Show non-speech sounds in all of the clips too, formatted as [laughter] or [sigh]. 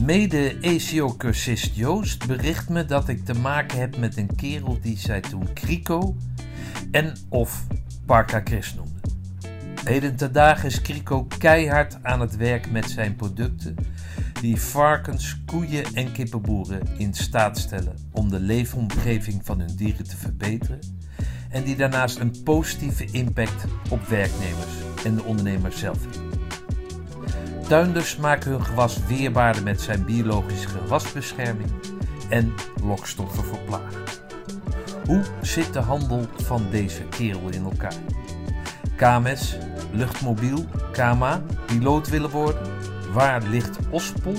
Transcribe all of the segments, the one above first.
Mede-ECO-cursist Joost bericht me dat ik te maken heb met een kerel die zij toen Krico en of Parka Chris noemde. Heden ten dagen is Krico keihard aan het werk met zijn producten die varkens, koeien en kippenboeren in staat stellen om de leefomgeving van hun dieren te verbeteren en die daarnaast een positieve impact op werknemers en de ondernemers zelf hebben. Tuinders maken hun gewas weerbaarder met zijn biologische gewasbescherming en lokstoffen voor plagen. Hoe zit de handel van deze kerel in elkaar? KMS, luchtmobiel, KMA, piloot willen worden? Waar ligt Ospol?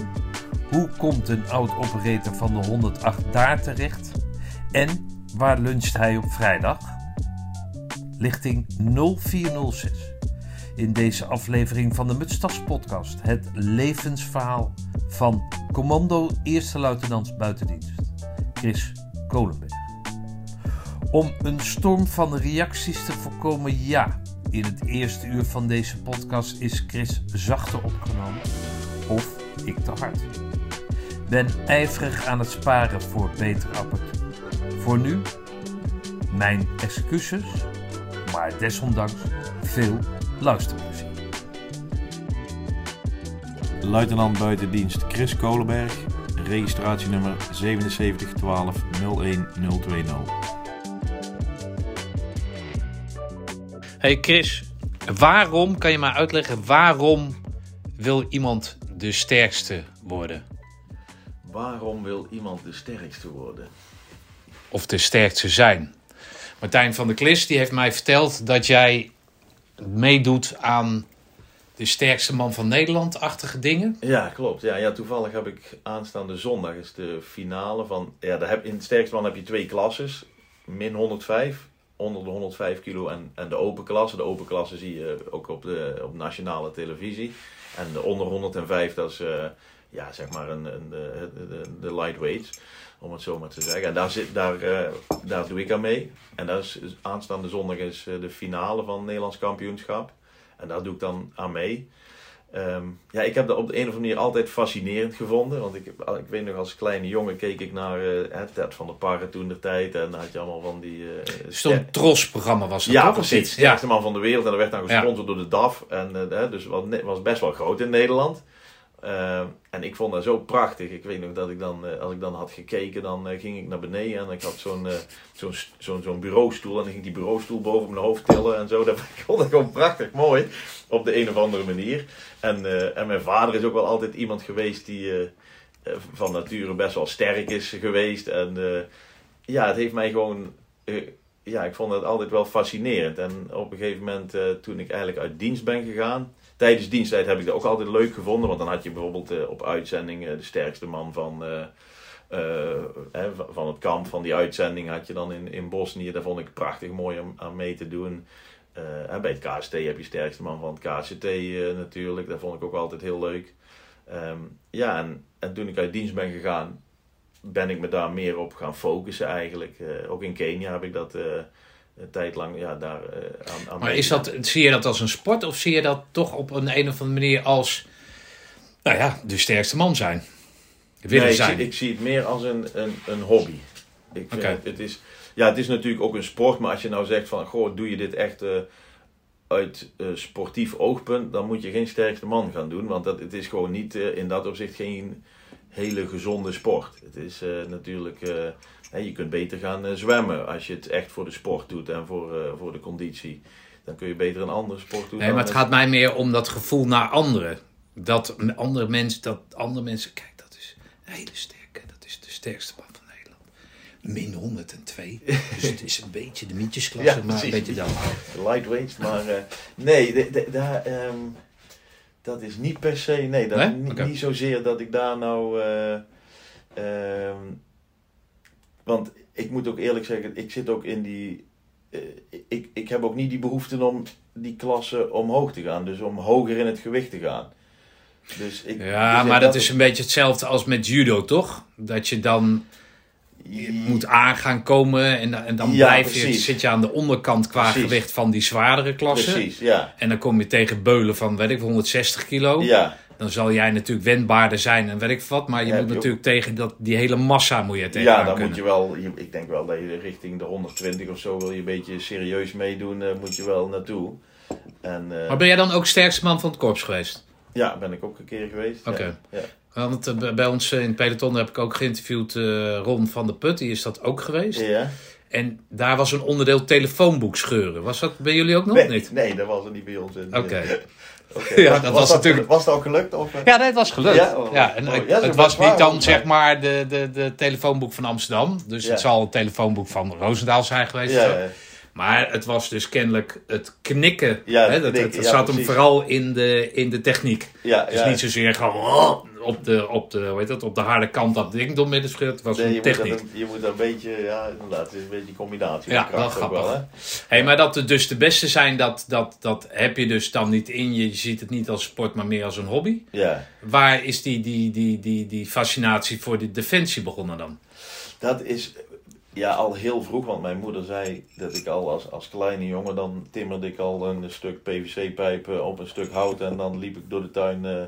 Hoe komt een oud-operator van de 108 daar terecht? En waar luncht hij op vrijdag? Lichting 0406. In deze aflevering van de Mutstas podcast het levensverhaal van commando eerste luitenant buitendienst Chris Kolenberg. Om een storm van reacties te voorkomen, ja, in het eerste uur van deze podcast is Chris zachter opgenomen of ik te hard. Ben ijverig aan het sparen voor betere apparatuur. Voor nu, mijn excuses, maar desondanks veel luisterplezier. Luitenant buitendienst Chris Kolenberg, registratienummer 7712 01020. Hey Chris, waarom, kan je mij uitleggen, waarom wil iemand de sterkste worden? Waarom wil iemand de sterkste worden? Of de sterkste zijn? Martijn van der Klis die heeft mij verteld dat jij meedoet aan de sterkste man van Nederland-achtige dingen. Ja, klopt. Ja, ja, toevallig heb ik aanstaande zondag is de finale van... Ja, daar heb, in het sterkste man heb je twee klasses. Min 105, onder de 105 kilo en, en de open klasse. De open klasse zie je ook op de op nationale televisie. En de onder 105, dat is uh, ja, zeg maar een, een, de, de, de lightweights, om het zo maar te zeggen. En daar, zit, daar, uh, daar doe ik aan mee. En dat is, aanstaande zondag is de finale van het Nederlands kampioenschap. En daar doe ik dan aan mee. Um, ja, ik heb dat op de een of andere manier altijd fascinerend gevonden. Want ik, ik weet nog, als kleine jongen keek ik naar uh, Ted van der Parre toen de tijd. En had je allemaal van die... Uh, Zo'n tros-programma was dat Ja, toch? precies. De sterkste man van de wereld. En dat werd dan gesponsord ja. door de DAF. En, uh, dus was, was best wel groot in Nederland. Uh, en ik vond dat zo prachtig. Ik weet nog dat ik dan, uh, als ik dan had gekeken, dan uh, ging ik naar beneden en ik had zo'n zo'n zo'n zo'n bureaustoel. En dan ging die bureaustoel boven mijn hoofd tillen en zo. Dat [laughs] vond ik gewoon prachtig mooi. Op de een of andere manier. En, en mijn vader is ook wel altijd iemand geweest die van nature best wel sterk is geweest. En ja, het heeft mij gewoon. ja, ik vond het altijd wel fascinerend. En op een gegeven moment, toen ik eigenlijk uit dienst ben gegaan tijdens diensttijd heb ik dat ook altijd leuk gevonden. Want dan had je bijvoorbeeld uh, op uitzending uh, de sterkste man van, uh, van het kamp van die uitzending had je dan in, in Bosnië. Dat vond ik prachtig mooi om aan mee te doen. bij het KST heb je sterkste man van het KCT natuurlijk. Dat vond ik ook altijd heel leuk. Um, ja, en, en toen ik uit dienst ben gegaan, ben ik me daar meer op gaan focussen eigenlijk. ook in Kenia heb ik dat een tijd lang ja, daar uh, aan, aan Maar is dat, zie je dat als een sport of zie je dat toch op een, een of andere manier als nou ja, de sterkste man zijn? Willen nee, zijn? Ik, zie, ik zie het meer als een, een, een hobby. Ik vind okay. het, het, is, ja, het is natuurlijk ook een sport, maar als je nou zegt van goh, doe je dit echt uh, uit sportief oogpunt, dan moet je geen sterkste man gaan doen. Want dat, het is gewoon niet in dat opzicht geen hele gezonde sport. Het is natuurlijk je kunt beter gaan uh, zwemmen als je het echt voor de sport doet en voor, uh, voor de conditie. Dan kun je beter een andere sport doen. Nee, maar het gaat mij meer om dat gevoel naar anderen. Dat andere mensen, dat andere mensen, kijk, dat is een hele sterke, dat is de sterkste man van Nederland. Min 102. [laughs] dus het is een beetje de mietjesklasse, ja, maar een beetje dan. Lightweights, maar uh, nee, de, um, dat is niet per se, nee, dat nee? Niet, okay. niet zozeer dat ik daar nou. Um, want ik moet ook eerlijk zeggen, ik zit ook in die. Uh, ik, ik heb ook niet die behoefte om die klasse omhoog te gaan. Dus om hoger in het gewicht te gaan. Dus ik, ja, dus maar dat, dat is een beetje hetzelfde als met judo, toch? Dat je dan je moet aan gaan komen en, en dan ja, blijf je, zit je aan de onderkant qua precies. gewicht van die zwaardere klasse. Precies, ja. En dan kom je tegen beulen van, weet ik, 160 kilo. Ja. Dan zal jij natuurlijk wendbaarder zijn en weet ik wat. Maar je Ja, moet je natuurlijk tegen dat, die hele massa moet je tegenaan Ja, dan kunnen. moet je wel, je- ik denk wel dat je richting de 120 of zo wil je een beetje serieus meedoen, eh, moet je wel naartoe. En eh, Maar ben jij dan ook sterkste man van het korps geweest? ja, ben ik ook een keer geweest. Oké. Ja. Want eh, bij- ons in het peloton heb ik ook geïnterviewd Ron van der Put. Die is dat ook geweest. Ja. En daar was een onderdeel telefoonboek scheuren. Was dat bij jullie ook nog Nee, niet? nee, dat was er niet bij ons. Oké. Oké. Ja, dat was natuurlijk- Was dat ook gelukt? Of, eh? Ja, nee, het was gelukt. Ja? Ja, en oh, ja, het was niet dan zeg maar de, de, de telefoonboek van Amsterdam. Dus Ja. het zal het telefoonboek van Roosendaal zijn geweest. Ja. Maar het was dus kennelijk het knikken. Ja, hè, dat, knikken, het ja, zat hem vooral in de, in de techniek. ja, Dus ja. niet zozeer gewoon oh, op de, op de, hoe heet dat, op de harde kant dat ding door midden schudden. Het was Nee, een je, moet dat techniek. je moet een beetje, ja, inderdaad, het is een beetje een combinatie. Ja, wel grappig. hè? Hey, maar dat het dus de beste zijn, dat, dat, dat heb je dus dan niet in je. Je ziet het niet als sport, maar meer als een hobby. Ja, Waar is die, die, die, die, die fascinatie voor de defensie begonnen dan? dat is ja, al heel vroeg, want mijn moeder zei dat ik al als, als kleine jongen, dan timmerde ik al een stuk PVC-pijp eh, op een stuk hout en dan liep ik door de tuin eh,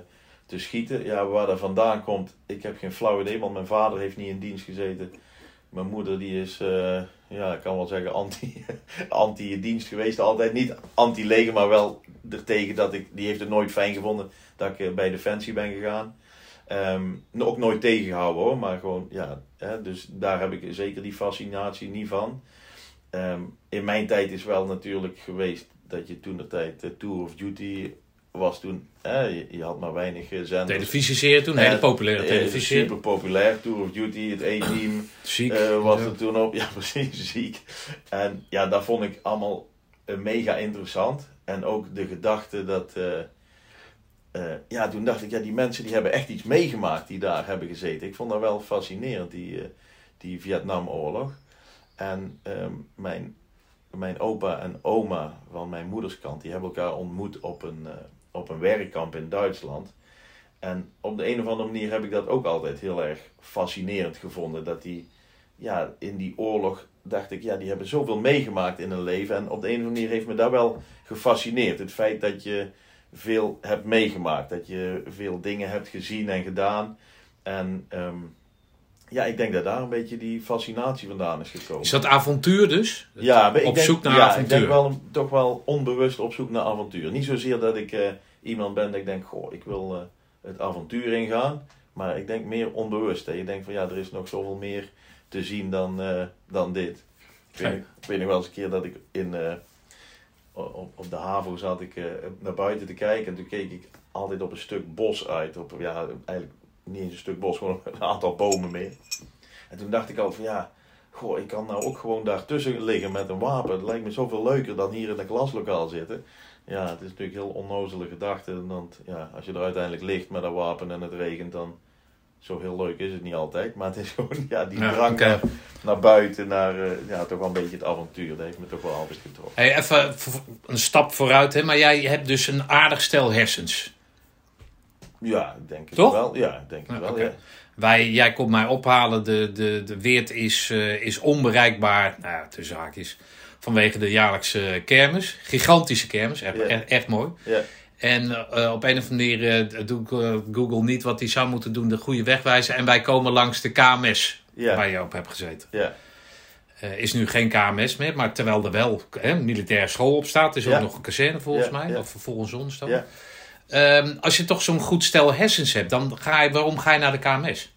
te schieten. Ja, waar dat vandaan komt, ik heb geen flauw idee, want mijn vader heeft niet in dienst gezeten. Mijn moeder die is, eh, ja, ik kan wel zeggen, anti, [laughs] anti-dienst geweest. Altijd niet anti-leger, maar wel ertegen dat ik, die heeft het nooit fijn gevonden dat ik eh, bij Defensie ben gegaan. Ehm, ook nooit tegengehouden hoor, maar gewoon, ja, hè, dus daar heb ik zeker die fascinatie niet van. Ehm, in mijn tijd is wel natuurlijk geweest dat je toen de tijd eh, Tour of Duty was toen, hè, je, je had maar weinig eh, zenders. Televisieserie toen, hele populaire eh, televisieserie. Super populair, Tour of Duty, het E-team. [clears throat] Ziek. Was Ja. er toen op. [laughs] Ja, precies, ziek. En ja, dat vond ik allemaal mega interessant. En ook de gedachte dat... eh, ja, toen dacht ik, ja, die mensen die hebben echt iets meegemaakt die daar hebben gezeten. Ik vond dat wel fascinerend, die, eh, die Vietnamoorlog. En ehm, mijn, mijn opa en oma van mijn moeders kant, die hebben elkaar ontmoet op een, eh, op een werkkamp in Duitsland. En op de een of andere manier heb ik dat ook altijd heel erg fascinerend gevonden. Dat die, ja, in die oorlog dacht ik, ja, die hebben zoveel meegemaakt in hun leven. En op de een of andere manier heeft me dat wel gefascineerd. Het feit dat je veel hebt meegemaakt. Dat je veel dingen hebt gezien en gedaan. En ehm, ja, ik denk dat daar een beetje die fascinatie vandaan is gekomen. Is dat avontuur dus? Ja, op denk, zoek naar ja, avontuur. Ik denk wel, toch wel onbewust op zoek naar avontuur. Niet zozeer dat ik eh, iemand ben dat ik denk, goh, ik wil eh, het avontuur ingaan. Maar ik denk meer onbewust. Hè. Je denkt van ja, er is nog zoveel meer te zien dan, eh, dan dit. Ik weet, ik weet nog wel eens een keer dat ik in, op, op de HAVO zat ik eh, naar buiten te kijken. En toen keek ik altijd op een stuk bos uit. Op, ja, eigenlijk niet eens een stuk bos, gewoon [laughs] een aantal bomen meer. En toen dacht ik al van ja, goh, ik kan nou ook gewoon daartussen liggen met een wapen. Het lijkt me zoveel leuker dan hier in een klaslokaal zitten. Ja, het is natuurlijk heel onnozele gedachte. Want ja, als je er uiteindelijk ligt met een wapen en het regent, dan zo heel leuk is het niet altijd. Maar het is [laughs] gewoon ja, die Ja, drang naar, naar buiten, naar eh, ja, toch wel een beetje het avontuur. Dat heeft me toch wel altijd getrokken. Hey, even een stap vooruit, hè? maar jij hebt dus een aardig stel hersens. Ja, ik denk Toch? wel. Ja, ik denk Ja, wel. Ja. Wij, jij komt mij ophalen, de, de, de Weert is, eh, is onbereikbaar, nou ja, tussen haakjes, vanwege de jaarlijkse kermis. Gigantische kermis, echt, echt, echt mooi. Ja. En eh, op een of andere manier eh, doet eh, Google niet wat hij zou moeten doen, de goede weg wijzen. En wij komen langs de KMS, waar je op hebt gezeten. Is nu geen KMS meer, maar terwijl er wel hè, een militaire school op staat, is ook nog een kazerne volgens mij, of volgens ons dan. Ehm, als je toch zo'n goed stel hersens hebt, dan ga je, waarom ga je naar de KMS?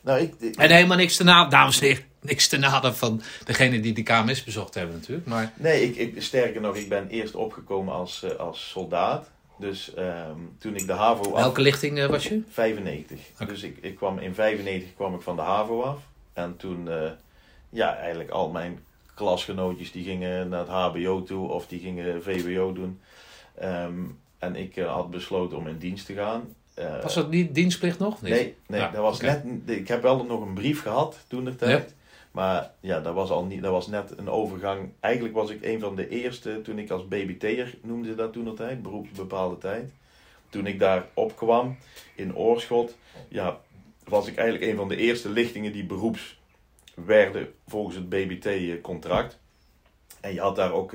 Nou, ik, ik- En helemaal niks te naden, dames en heren, niks te naden van degene die de KMS bezocht hebben natuurlijk. Maar Nee, ik, ik, sterker nog, ik ben eerst opgekomen als, als soldaat. Dus ehm, toen ik de HAVO af... welke lichting eh, was je? 95. Oké. Dus ik, ik kwam in 95 kwam ik van de HAVO af. En toen, eh, ja, eigenlijk al mijn klasgenootjes die gingen naar het HBO toe of die gingen VWO doen. Ehm, en ik eh, had besloten om in dienst te gaan. Was dat niet dienstplicht nog? Niet? Nee, nee Ja, dat was net, ik heb wel nog een brief gehad toen de tijd. Maar ja, dat was, al niet, dat was net een overgang. Eigenlijk was ik een van de eerste toen ik als BBT'er noemde ze dat toen de tijd, beroepsbepaalde tijd. Toen ik daar opkwam in Oorschot, ja, was ik eigenlijk een van de eerste lichtingen die beroeps werden volgens het BBT-contract. En je had daar ook,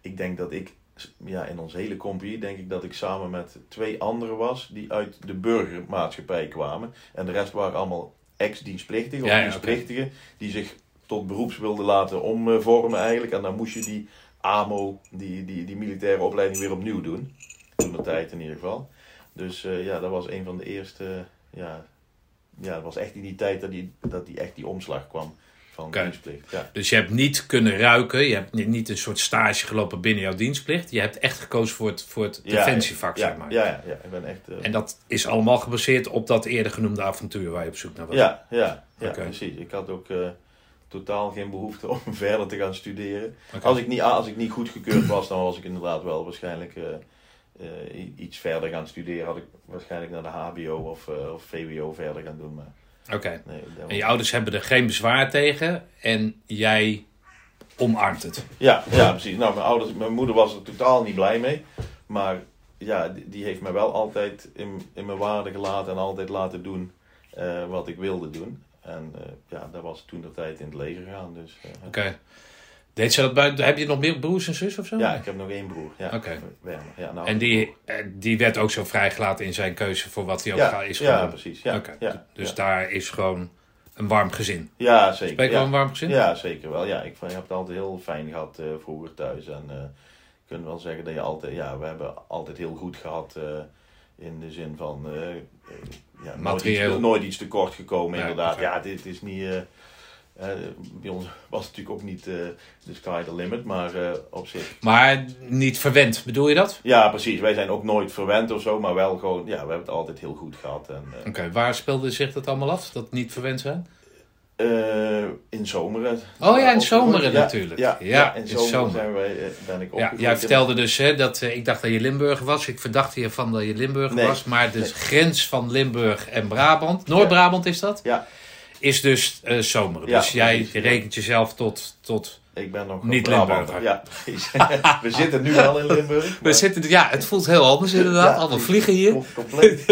ik denk dat ik ja, in onze hele compagnie denk ik dat ik samen met twee anderen was die uit de burgermaatschappij kwamen. En de rest waren allemaal ex-dienstplichtigen of Ja, die zich tot beroeps wilden laten omvormen eigenlijk. En dan moest je die AMO, die, die, die militaire opleiding, weer opnieuw doen. Toen de tijd in ieder geval. Dus eh, ja, dat was een van de eerste. ja, ja, dat was echt in die tijd dat die, dat die echt die omslag kwam dienstplicht. Ja. Dus je hebt niet kunnen ruiken. Je hebt niet- een soort stage gelopen binnen jouw dienstplicht. Je hebt echt gekozen voor het, voor het Ja, defensievak, ja, zeg maar. Ja, ja, ja, ik ben echt. eh, En dat is allemaal gebaseerd op dat eerder genoemde avontuur waar je op zoek naar was. Ja, ja, ja precies. Ik had ook eh, totaal geen behoefte om [laughs] verder te gaan studeren. Als, ik niet, als ik niet goedgekeurd was, dan was ik inderdaad wel waarschijnlijk eh, iets verder gaan studeren. Had ik waarschijnlijk naar de HBO of, of VWO verder gaan doen. Maar Oké. nee, En je ouders hebben er geen bezwaar tegen. En jij omarmt het. ja, ja, precies. Nou, mijn, ouders, mijn moeder was er totaal niet blij mee. Maar ja, die, die heeft me wel altijd in, in mijn waarde gelaten en altijd laten doen eh, wat ik wilde doen. En eh, ja, dat was toen de tijd in het leger gaan. Dus, eh, Oké. Deed ze dat buiten? Heb je nog meer broers en zus of zo? Ja, ik heb nog één broer. Ja. Ja, nou, En die, eh, die werd ook zo vrijgelaten in zijn keuze voor wat hij ook ja, ga- is ja, geworden. precies. Ja, ja, Dus ja. daar is gewoon een warm gezin. ja zeker. Ja. wel een warm gezin? Ja, zeker wel. Ja, ik, vond- ik heb het altijd heel fijn gehad eh, vroeger thuis. En eh je kunt wel zeggen dat je altijd, ja, we hebben altijd heel goed gehad eh, in de zin van ja, nooit, Materieel. iets, nooit iets tekort gekomen, Ja, inderdaad. Ja, dit is niet. Eh, bij ons was het natuurlijk ook niet eh de sky the limit, maar eh, op zich. Maar niet verwend, bedoel je dat? Ja, precies. Wij zijn ook nooit verwend of zo, maar wel gewoon, ja, we hebben het altijd heel goed gehad. Eh, Oké, waar speelde zich dat allemaal af? Dat niet verwend zijn? In zomeren. Oh ja, in zomeren natuurlijk. Ja, Ja, ja, in in zomeren zomer. zijn wij, ben ik Ja, opgegroeid. jij vertelde dus hè, dat ik dacht dat je Limburger was. Ik verdacht hiervan dat je Limburger Nee. was. Maar de Nee. grens van Limburg en Brabant, Noord-Brabant is dat, Ja, is dus eh zomeren. Ja, dus jij precies, ja. rekent jezelf tot... tot ik ben nog Niet. Limburger. Ja. [laughs] We zitten nu wel in Limburg. we zitten, ja, het voelt heel anders inderdaad. Ja, Allemaal vliegen hier. Com- Compleet,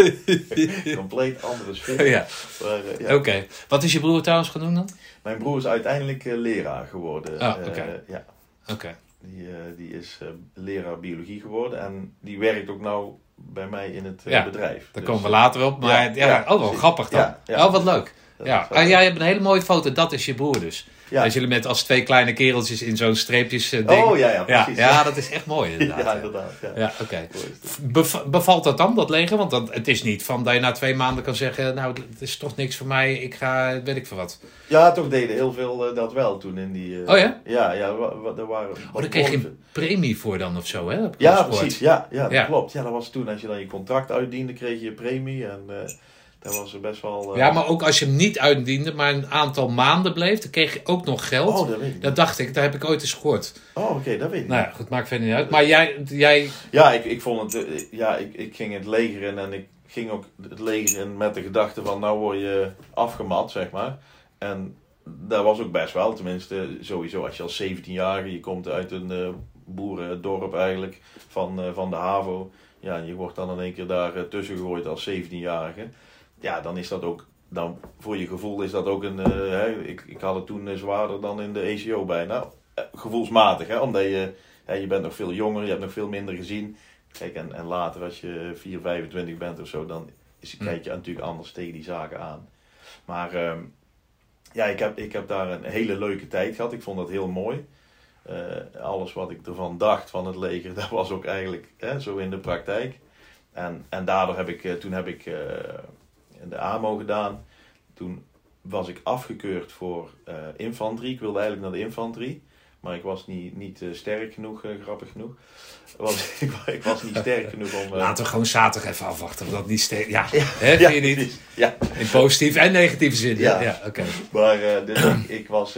[laughs] compleet andere sfeer. Ja, eh, ja. oké. Wat is je broer trouwens gaan doen dan? Mijn broer is uiteindelijk eh, leraar geworden. Ah, Eh, oké. ja, Oké. die, die is eh, leraar biologie geworden. En die werkt ook nou bij mij in het Ja, bedrijf. Daar Dus, komen we eh, later op. Maar ja, ja, ja, oh, wel precies. grappig dan. Ja, ja. oh, wat leuk. Ja. wel- Ah, jij hebt een hele mooie foto. Dat is je broer dus. Ja. Als jullie met als twee kleine kereltjes in zo'n streepjes eh, ding. Oh ja, ja, ja, precies. ja, dat is echt mooi [laughs] inderdaad. Ja, inderdaad. Ja. Ja, oké. Bev- bevalt dat dan, dat leger? Want dat, het is niet van dat je na twee maanden kan zeggen... nou, het is toch niks voor mij, ik ga, weet ik veel wat. Ja, toch deden heel veel eh, dat wel toen in die... eh, Oh ja? Ja, ja, wa- wa- er waren... Oh, daar kreeg je een premie voor dan of zo, hè? Ja, precies. Ja, ja, dat klopt. Ja, dat was toen als je dan je contract uitdiende, kreeg je een premie. En dat was best wel... eh, Ja, maar ook als je hem niet uitdiende, maar een aantal maanden bleef... dan kreeg je ook nog geld. Oh, dat weet ik Dat dacht ik, daar heb ik ooit eens gehoord. Oh, oké, dat weet ik Nou ja, goed, maakt verder niet uit. Maar jij, jij Ja, ik, ik vond het... eh, Ja, ik, ik ging het leger in en ik ging ook het leger in met de gedachte van... Nou word je afgemat, zeg maar. En dat was ook best wel. Tenminste, sowieso als je als 17-jarige... Je komt uit een eh, boerendorp eigenlijk van, van de HAVO. Ja, en je wordt dan in één keer daar tussen gegooid als 17-jarige. Ja, dan is dat ook... Dan, voor je gevoel is dat ook een... eh, hè, ik, ik had het toen eh, zwaarder dan in de ECO bijna. Eh, gevoelsmatig, hè. Omdat je... Hè, je bent nog veel jonger, je hebt nog veel minder gezien. Kijk, en, en later als je 4, 25 bent of zo, dan is, Hm. kijk je natuurlijk anders tegen die zaken aan. Maar ehm, ja, ik heb, ik heb daar een hele leuke tijd gehad. Ik vond dat heel mooi. Alles wat ik ervan dacht van het leger, [laughs] dat was ook eigenlijk hè, zo in de praktijk. En, en daardoor heb ik, toen heb ik de AMO gedaan. Toen was ik afgekeurd voor eh, infanterie. Ik wilde eigenlijk naar de infanterie. Maar ik was niet, niet eh, sterk genoeg, eh, grappig genoeg. Was, [laughs] ik, ik was niet sterk genoeg om... Laten we gewoon zaterdag even afwachten. Of dat niet steeds. Ja, hè, je niet? Ja, In positieve en negatieve zin. Ja, Ja. ja oké. maar dus ik, ik was...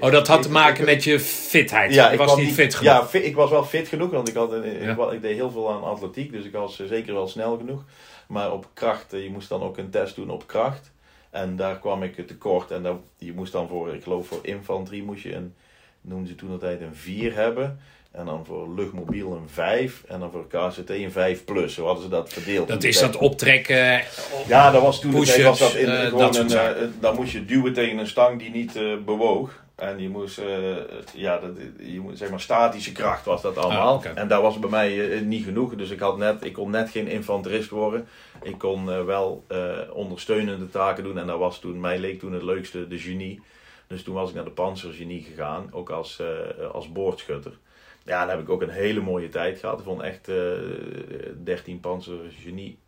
Oh, dat had ik- te maken met je fitheid. Ja, ik was niet fit genoeg. Ja, fit- ik was wel fit genoeg, want ik, had Ja. ik, deed heel veel aan atletiek, dus ik was zeker wel snel genoeg. Maar op kracht, je moest dan ook een test doen op kracht. En daar kwam ik tekort. En dan, je moest dan voor, ik geloof voor infanterie, moest je een noemden ze toen altijd een 4 hebben. En dan voor luchtmobiel een 5. En dan voor KCT een 5 plus. Zo hadden ze dat verdeeld. Dat is dat optrekken. op- Ja, dat was toen was dat in, gewoon dat een, eh, dan moest je duwen tegen een stang die niet eh, bewoog. En je moest, eh, ja, dat, je moet, zeg maar statische kracht was dat allemaal. Ah. En daar was bij mij eh, niet genoeg. Dus ik, had net, ik kon net geen infanterist worden. Ik kon eh, wel ondersteunende taken doen. En dat was toen, mij leek toen het leukste de genie. Dus toen was ik naar de panzergenie gegaan. Ook als, als boordschutter. Ja, dan heb ik ook een hele mooie tijd gehad. Ik vond echt eh 13 panzergenie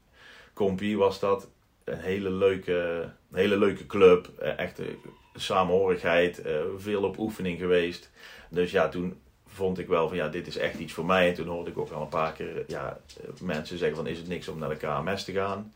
compie was dat. Een hele leuke, een hele leuke club. Eh, Echt eh, samenhorigheid. eh, Veel op oefening geweest. Dus ja, toen vond ik wel van ja, dit is echt iets voor mij. En toen hoorde ik ook al een paar keer ja, mensen zeggen van is het niks om naar de KMS te gaan.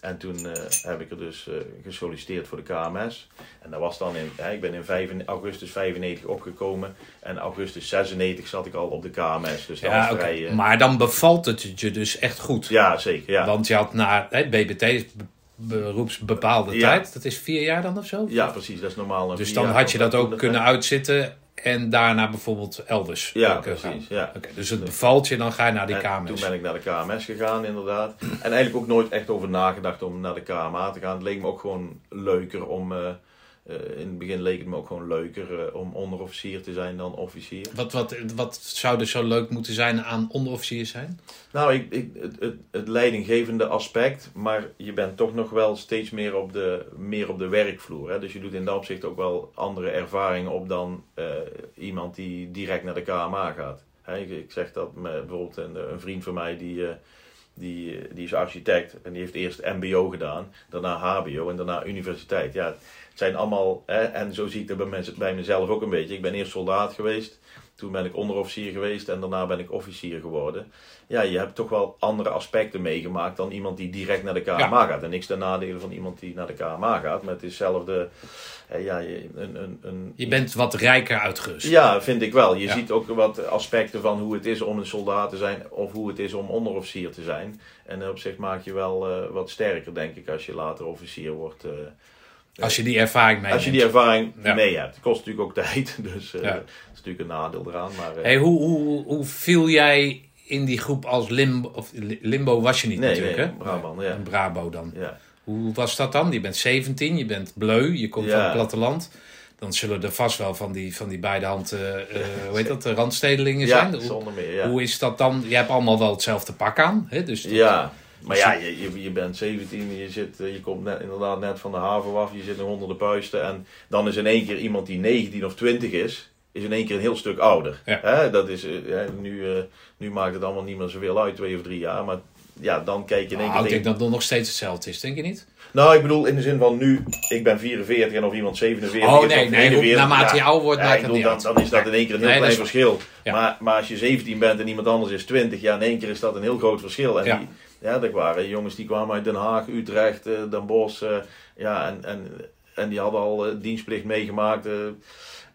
En toen heb ik er dus gesolliciteerd voor de KMS. En dat was dan in, hè, ik ben in 95 augustus 95 opgekomen. En augustus 96 zat ik al op de KMS. Dus dat Ja, was vrij... Maar dan bevalt het je dus echt goed. ja, zeker. Ja. Want je had naar hè, BBT, beroepsbepaalde Ja. tijd. Dat is vier jaar dan of zo? ja, precies. Dat is normaal. Dus dan had je dat ook kunnen uitzitten en daarna bijvoorbeeld elders Ja, gaan. precies. Ja. Oké, dus het bevalt je, dan ga je naar die En KMS. Toen ben ik naar de KMS gegaan, inderdaad. En eigenlijk ook nooit echt over nagedacht om naar de KMA te gaan. Het leek me ook gewoon leuker om. eh, eh, in het begin leek het me ook gewoon leuker eh, om onderofficier te zijn dan officier. Wat, wat, wat zou er zo leuk moeten zijn aan onderofficier zijn? Nou, ik, ik, het, het, het leidinggevende aspect, maar je bent toch nog wel steeds meer op de, meer op de werkvloer. Hè? Dus je doet in dat opzicht ook wel andere ervaringen op dan eh, iemand die direct naar de KMA gaat. Hè, ik, ik zeg dat met bijvoorbeeld een, een vriend van mij die, die, die is architect en die heeft eerst MBO gedaan, daarna HBO en daarna universiteit. Ja, zijn allemaal, hè, en zo zie ik dat bij, mensen, bij mezelf ook een beetje. Ik ben eerst soldaat geweest. Toen ben ik onderofficier geweest en daarna ben ik officier geworden. Ja, je hebt toch wel andere aspecten meegemaakt dan iemand die direct naar de KMA Ja. gaat. En niks ten nadele van iemand die naar de KMA gaat. Maar het is hetzelfde. hè, Ja, je- een, een, een, Je bent wat rijker uitgerust. ja, vind ik wel. Je Ja. ziet ook wat aspecten van hoe het is om een soldaat te zijn of hoe het is om onderofficier te zijn. En op zich maak je wel eh, wat sterker, denk ik, als je later officier wordt. eh, Als je die ervaring meeneemt. als je die ervaring Ja. mee hebt. Het kost natuurlijk ook [laughs] tijd, dus eh, Ja. dat is natuurlijk een nadeel eraan. Maar, eh, Hey, hoe, hoe, hoe viel jij in die groep als limbo? Of li- limbo was je niet nee, natuurlijk, nee, hè? Brabant, ja. Een Brabo dan. ja. Hoe was dat dan? Je bent 17, je bent bleu, je komt Ja. van het platteland. Dan zullen er vast wel van die, van die beide hand, eh, eh, hoe heet dat, de [laughs] randstedelingen Ja, zijn. Hoe, zonder meer, ja. hoe is dat dan? Je hebt allemaal wel hetzelfde pak aan. Hè? Dus dat- Ja, maar ja, je, je, je bent 17, je, zit, eh, je komt net, inderdaad net van de haven af, je zit in honderden puisten. En dan is in één keer iemand die 19 of 20 is, is in één keer een heel stuk ouder. Ja. Hè, dat is, eh, hè, nu, eh, nu maakt het allemaal niet meer zoveel uit, twee of drie jaar. Maar ja, dan kijk je in één Nou, keer ik denk dat het nog steeds hetzelfde is, denk je niet? Nou, ik bedoel in de zin van nu, ik ben 44 en of iemand 47 Oh is nee, nee, 41. naarmate je ouder wordt, ja, maakt bedoel, dan, is dat in één keer een heel Nee, dat klein verschil. Ja. Maar, maar als je 17 bent en iemand anders is 20, ja, in één keer is dat een heel groot verschil. En die, ja, dat waren jongens die kwamen uit Den Haag, Utrecht, eh, Den Bosch. eh, ja, en, en, en die hadden al eh, dienstplicht meegemaakt.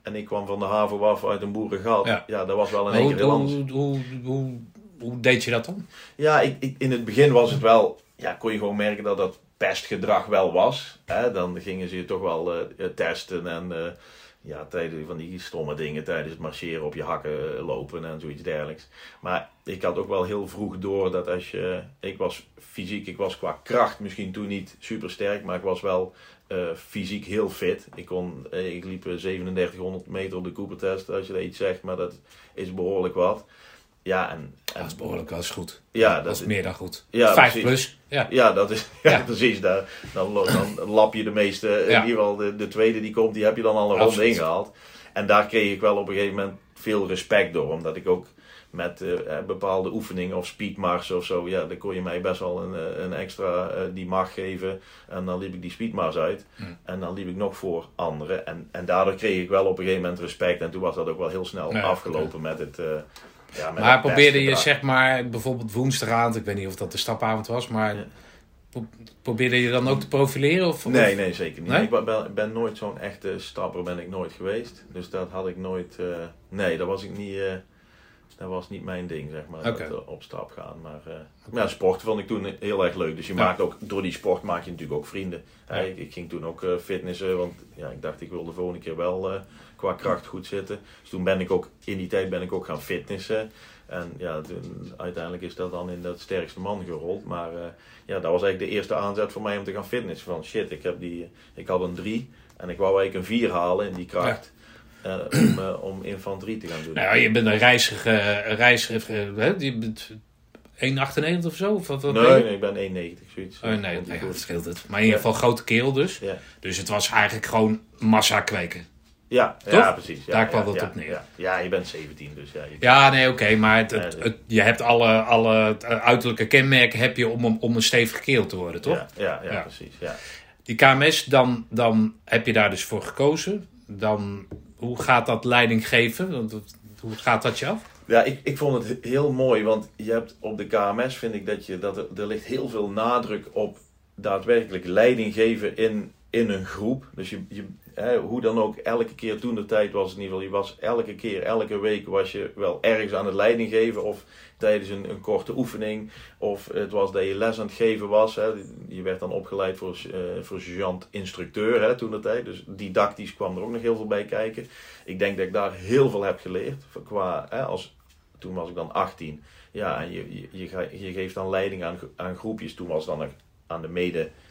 en ik kwam van de haven af uit een boerengat. Ja. Ja. dat was wel Maar één keer anders. hoe, hoe, hoe, hoe deed je dat dan? Ja, ik, ik- in het begin was het wel, ja, kon je gewoon merken dat dat pestgedrag wel was. Hè? Dan gingen ze je toch wel testen en ja, tijdens van die stomme dingen tijdens het marcheren op je hakken eh, lopen en zoiets dergelijks. Maar ik had ook wel heel vroeg door dat als je, ik was fysiek, ik was qua kracht misschien toen niet super sterk, maar ik was wel eh, fysiek heel fit. Ik, kon, eh, ik liep eh, 3700 meter op de Cooper-test, als je dat iets zegt, maar dat is behoorlijk wat. Ja, en, en Dat is behoorlijk wel eens goed. Ja, dat, dat is is- meer dan goed. Ja, Vijf precies. plus. Ja. Ja, dat is [laughs] ja, Ja. precies. Dan, lo- dan lap je de meeste. In ieder geval de, de tweede die komt, die heb je dan al een ronde ingehaald. En daar kreeg ik wel op een gegeven moment veel respect door. Omdat ik ook met eh, eh, bepaalde oefeningen of speedmars of zo. Ja, dan kon je mij best wel een, eh, een extra die mag geven. En dan liep ik die speedmars uit. Hmm. En dan liep ik nog voor anderen. En, en daardoor kreeg ik wel op een gegeven moment respect. En toen was dat ook wel heel snel afgelopen met het. Ja, Maar probeerde je zeg maar bijvoorbeeld woensdagavond, ik weet niet of dat de stapavond was, maar Ja. pro- probeerde je dan ook te profileren? Of, Nee, nee, zeker niet. Nee? Ik ben, ben nooit zo'n echte stapper ben ik nooit geweest. Dus dat had ik nooit... eh, nee, daar was ik niet... eh, dat was niet mijn ding, zeg maar. Oké. Dat, eh, op stap gaan. Maar, maar ja, sport vond ik toen heel erg leuk. Dus je Ja. maakt ook, door die sport maak je natuurlijk ook vrienden. Ik, ik ging toen ook fitnessen, want ja, ik dacht ik wil de volgende keer wel qua kracht goed zitten. Dus toen ben ik ook, in die tijd ben ik ook gaan fitnessen. En ja, toen, uiteindelijk is dat dan in dat sterkste man gerold. Maar eh, ja, dat was eigenlijk de eerste aanzet voor mij om te gaan fitnessen. Van shit, ik, heb die, ik had een 3 en ik wou eigenlijk een 4 halen in die kracht. eh, om, eh, om infanterie te gaan doen. Nou je bent een reizige, een reizige hè? Je bent 1,98 of zo? Of wat, Nee, nee, ik ben 1,90 zoiets. Oh, nee, dat scheelt het. Maar in ieder geval grote keel dus. Ja, Dus het was eigenlijk gewoon massa kweken. Ja, Toch? ja precies. Ja, Daar kwam ja, het ja, op neer. Ja. je bent 17, dus ja. je- Ja, nee, oké. maar het, het- het- je hebt alle, alle eh, uiterlijke kenmerken heb je om, om, een stevige keel te worden, toch? Ja, ja, precies. Ja. Die KMS, dan, dan heb je daar dus voor gekozen. Dan, hoe gaat dat leiding geven? Want Hoe gaat dat je af? Ja, ik, ik vond het heel mooi, want je hebt op de KMS vind ik dat, je, dat er, er ligt heel veel nadruk op daadwerkelijk leiding geven in, in een groep. Dus je, je, hè, hoe dan ook, elke keer toen de tijd was in ieder geval, je was elke keer, elke week was je wel ergens aan het leiding geven of tijdens een, een korte oefening of het was dat je les aan het geven was. Hè. Je werd dan opgeleid voor, eh voor sergeant-instructeur hè, toen de tijd, dus didactisch kwam er ook nog heel veel bij kijken. Ik denk dat ik daar heel veel heb geleerd. Qua, hè, als, toen was ik dan 18. Ja, en je, je, je, ge- je geeft dan leiding aan, aan groepjes. Toen was dan aan de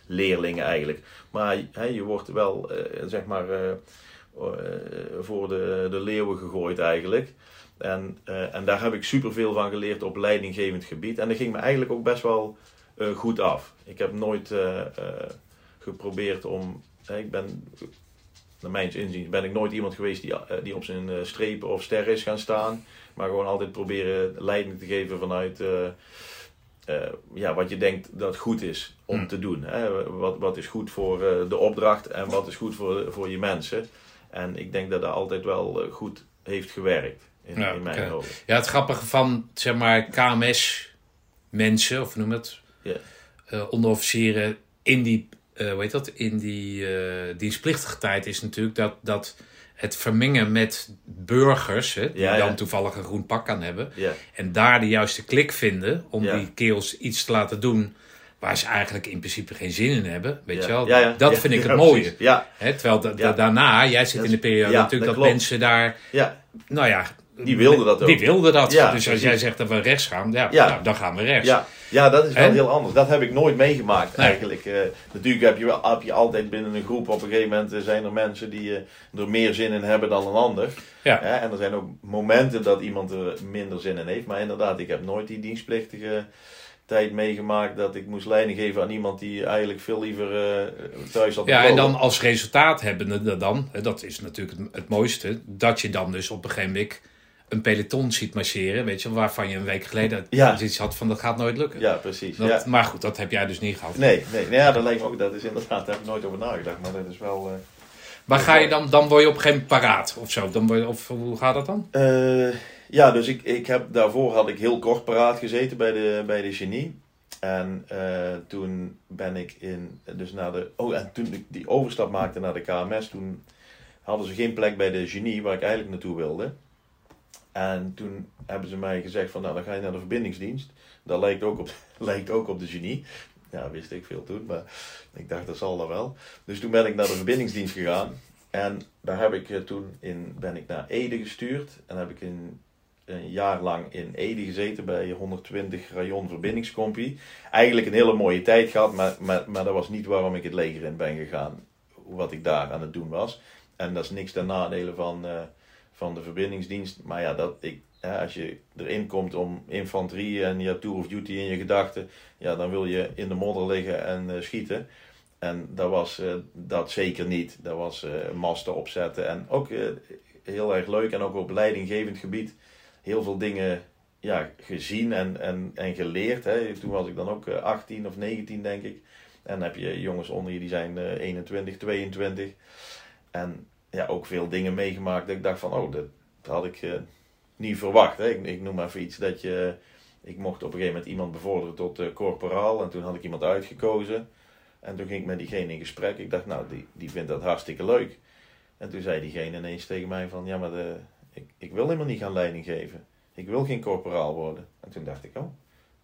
medeleerlingen eigenlijk. Maar je wordt wel, eh, zeg maar, eh, eh, voor de, de leeuwen gegooid eigenlijk. En, en daar heb ik superveel van geleerd op leidinggevend gebied. En dat ging me eigenlijk ook best wel goed af. Ik heb nooit geprobeerd om... ik ben naar mijn inzien ben ik nooit iemand geweest die, die op zijn strepen of sterren is gaan staan. Maar gewoon altijd proberen leiding te geven vanuit eh, ja, wat je denkt dat goed is om Hmm. te doen. Hè? Wat, wat is goed voor eh, de opdracht en wat is goed voor, voor je mensen. En ik denk dat dat altijd wel eh, goed heeft gewerkt in, Ja, in mijn ogen. Ja, het grappige van, zeg maar, KMS-mensen, of noem het, eh, onderofficieren in die, hoe heet dat, in die dienstplichtige tijd is natuurlijk dat, dat het vermengen met burgers, hè, die Ja, ja. dan toevallig een groen pak aan hebben, Ja, en daar de juiste klik vinden om die keels iets te laten doen waar ze eigenlijk in principe geen zin in hebben, weet je wel. Dat vind ik het mooie. Hè, terwijl da- da- Ja. daarna, jij zit in de periode natuurlijk dat dat, mensen daar, nou ja... Die wilden dat ook. Die wilden dat. Ja, dus als jij zegt dat we rechts gaan, ja, Ja. nou, dan gaan we rechts. Ja, ja, dat is wel En? heel anders. Dat heb ik nooit meegemaakt Nee. eigenlijk. Eh, natuurlijk heb je, wel, heb je altijd binnen een groep, op een gegeven moment eh, zijn er mensen die eh, er meer zin in hebben dan een ander. Ja. En er zijn ook momenten dat iemand er minder zin in heeft. Maar inderdaad, ik heb nooit die dienstplichtige tijd meegemaakt dat ik moest leiding geven aan iemand die eigenlijk veel liever thuis had Ja, en dan als resultaat hebben we dan, dat is natuurlijk het, het mooiste, dat je dan dus op een gegeven moment een peloton ziet marcheren, weet je, waarvan je een week geleden Ja. iets had van dat gaat nooit lukken. Ja, precies. Dat, ja. Maar goed, dat heb jij dus niet gehad. Nee, nee, nee ja, dat lijkt me ook. Dat is inderdaad, daar heb ik nooit over nagedacht. Maar dat is wel. eh, Maar ga je dan, dan word je op een gegeven moment paraat of zo? Dan word je, of hoe gaat dat dan? Eh, ja, dus ik, ik heb, daarvoor had ik heel kort paraat gezeten bij de, bij de genie. En eh, toen ben ik in, dus naar de, oh en toen ik die overstap maakte naar de KMS, toen hadden ze geen plek bij de genie waar ik eigenlijk naartoe wilde. En toen hebben ze mij gezegd van, nou dan ga je naar de verbindingsdienst. Dat lijkt ook op, [laughs] lijkt ook op de genie. Ja, wist ik veel toen, maar ik dacht dat zal dat wel. Dus toen ben ik naar de verbindingsdienst gegaan. En daar heb ik eh, toen in, ben ik naar Ede gestuurd. En heb ik een jaar lang in Ede gezeten bij 120 rayon verbindingscompie. Eigenlijk een hele mooie tijd gehad, maar, maar, maar dat was niet waarom ik het leger in ben gegaan. Wat ik daar aan het doen was. En dat is niks ten nadele van, eh, van de verbindingsdienst. Maar ja, dat ik, als je erin komt om infanterie en je hebt tour of duty in je gedachten. Ja, dan wil je in de modder liggen en eh, schieten. En dat was eh, dat zeker niet. Dat was eh, masten opzetten. En ook heel erg leuk. En ook op leidinggevend gebied heel veel dingen ja, gezien en, en, en geleerd. Hè. Toen was ik dan ook eh, 18 of 19, denk ik. En dan heb je jongens onder je die zijn eh, 21, 22. En ja, ook veel dingen meegemaakt dat ik dacht van, oh, dat, had ik eh, niet verwacht. Hè. Ik, ik noem maar even iets dat je... Ik mocht op een gegeven moment iemand bevorderen tot eh, corporaal. En toen had ik iemand uitgekozen. En toen ging ik met diegene in gesprek. Ik dacht, nou, die, die vindt dat hartstikke leuk. En toen zei diegene ineens tegen mij van, ja, maar de, ik, ik wil helemaal niet gaan leiding geven. Ik wil geen corporaal worden. En toen dacht ik, oh,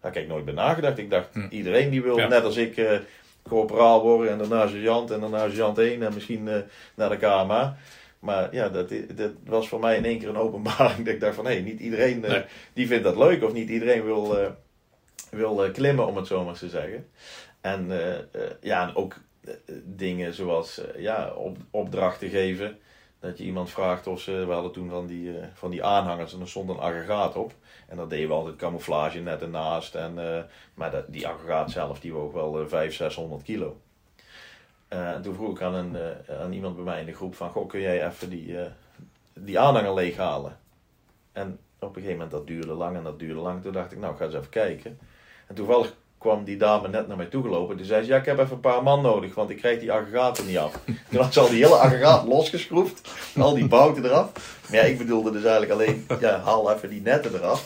daar heb ik nooit bij nagedacht. Ik dacht, Hm. iedereen die wil, Ja. net als ik, eh corporaal worden en daarna sergeant en daarna sergeant 1 en misschien eh, naar de KMA. Maar ja, dat, dat was voor mij in één keer een openbaring. [laughs] Dat ik dacht van, hé, niet iedereen eh, die vindt dat leuk of niet iedereen wil, eh, wil klimmen, om het zo maar te zeggen. En ja, en ook dingen zoals ja, op, opdrachten geven. Dat je iemand vraagt of ze, we hadden toen van die, van die aanhangers en er stond een aggregaat op. En daar deden we altijd camouflage net ernaast. En, eh, maar dat, die aggregaat zelf die woog wel eh 500, 600 kilo. Eh, en toen vroeg ik aan, een, eh, aan iemand bij mij in de groep van, goh, kun jij even die, die aanhanger leeghalen? En op een gegeven moment, dat duurde lang en dat duurde lang. Toen dacht ik, nou, ga eens even kijken. En toevallig kwam die dame net naar mij toegelopen. Toen zei ze, ja, ik heb even een paar man nodig, want ik krijg die aggregaten niet af. [laughs] Toen had ze al die hele aggregaat losgeschroefd. Al die bouten eraf. Maar ja, ik bedoelde dus eigenlijk alleen, ja, haal even die netten eraf.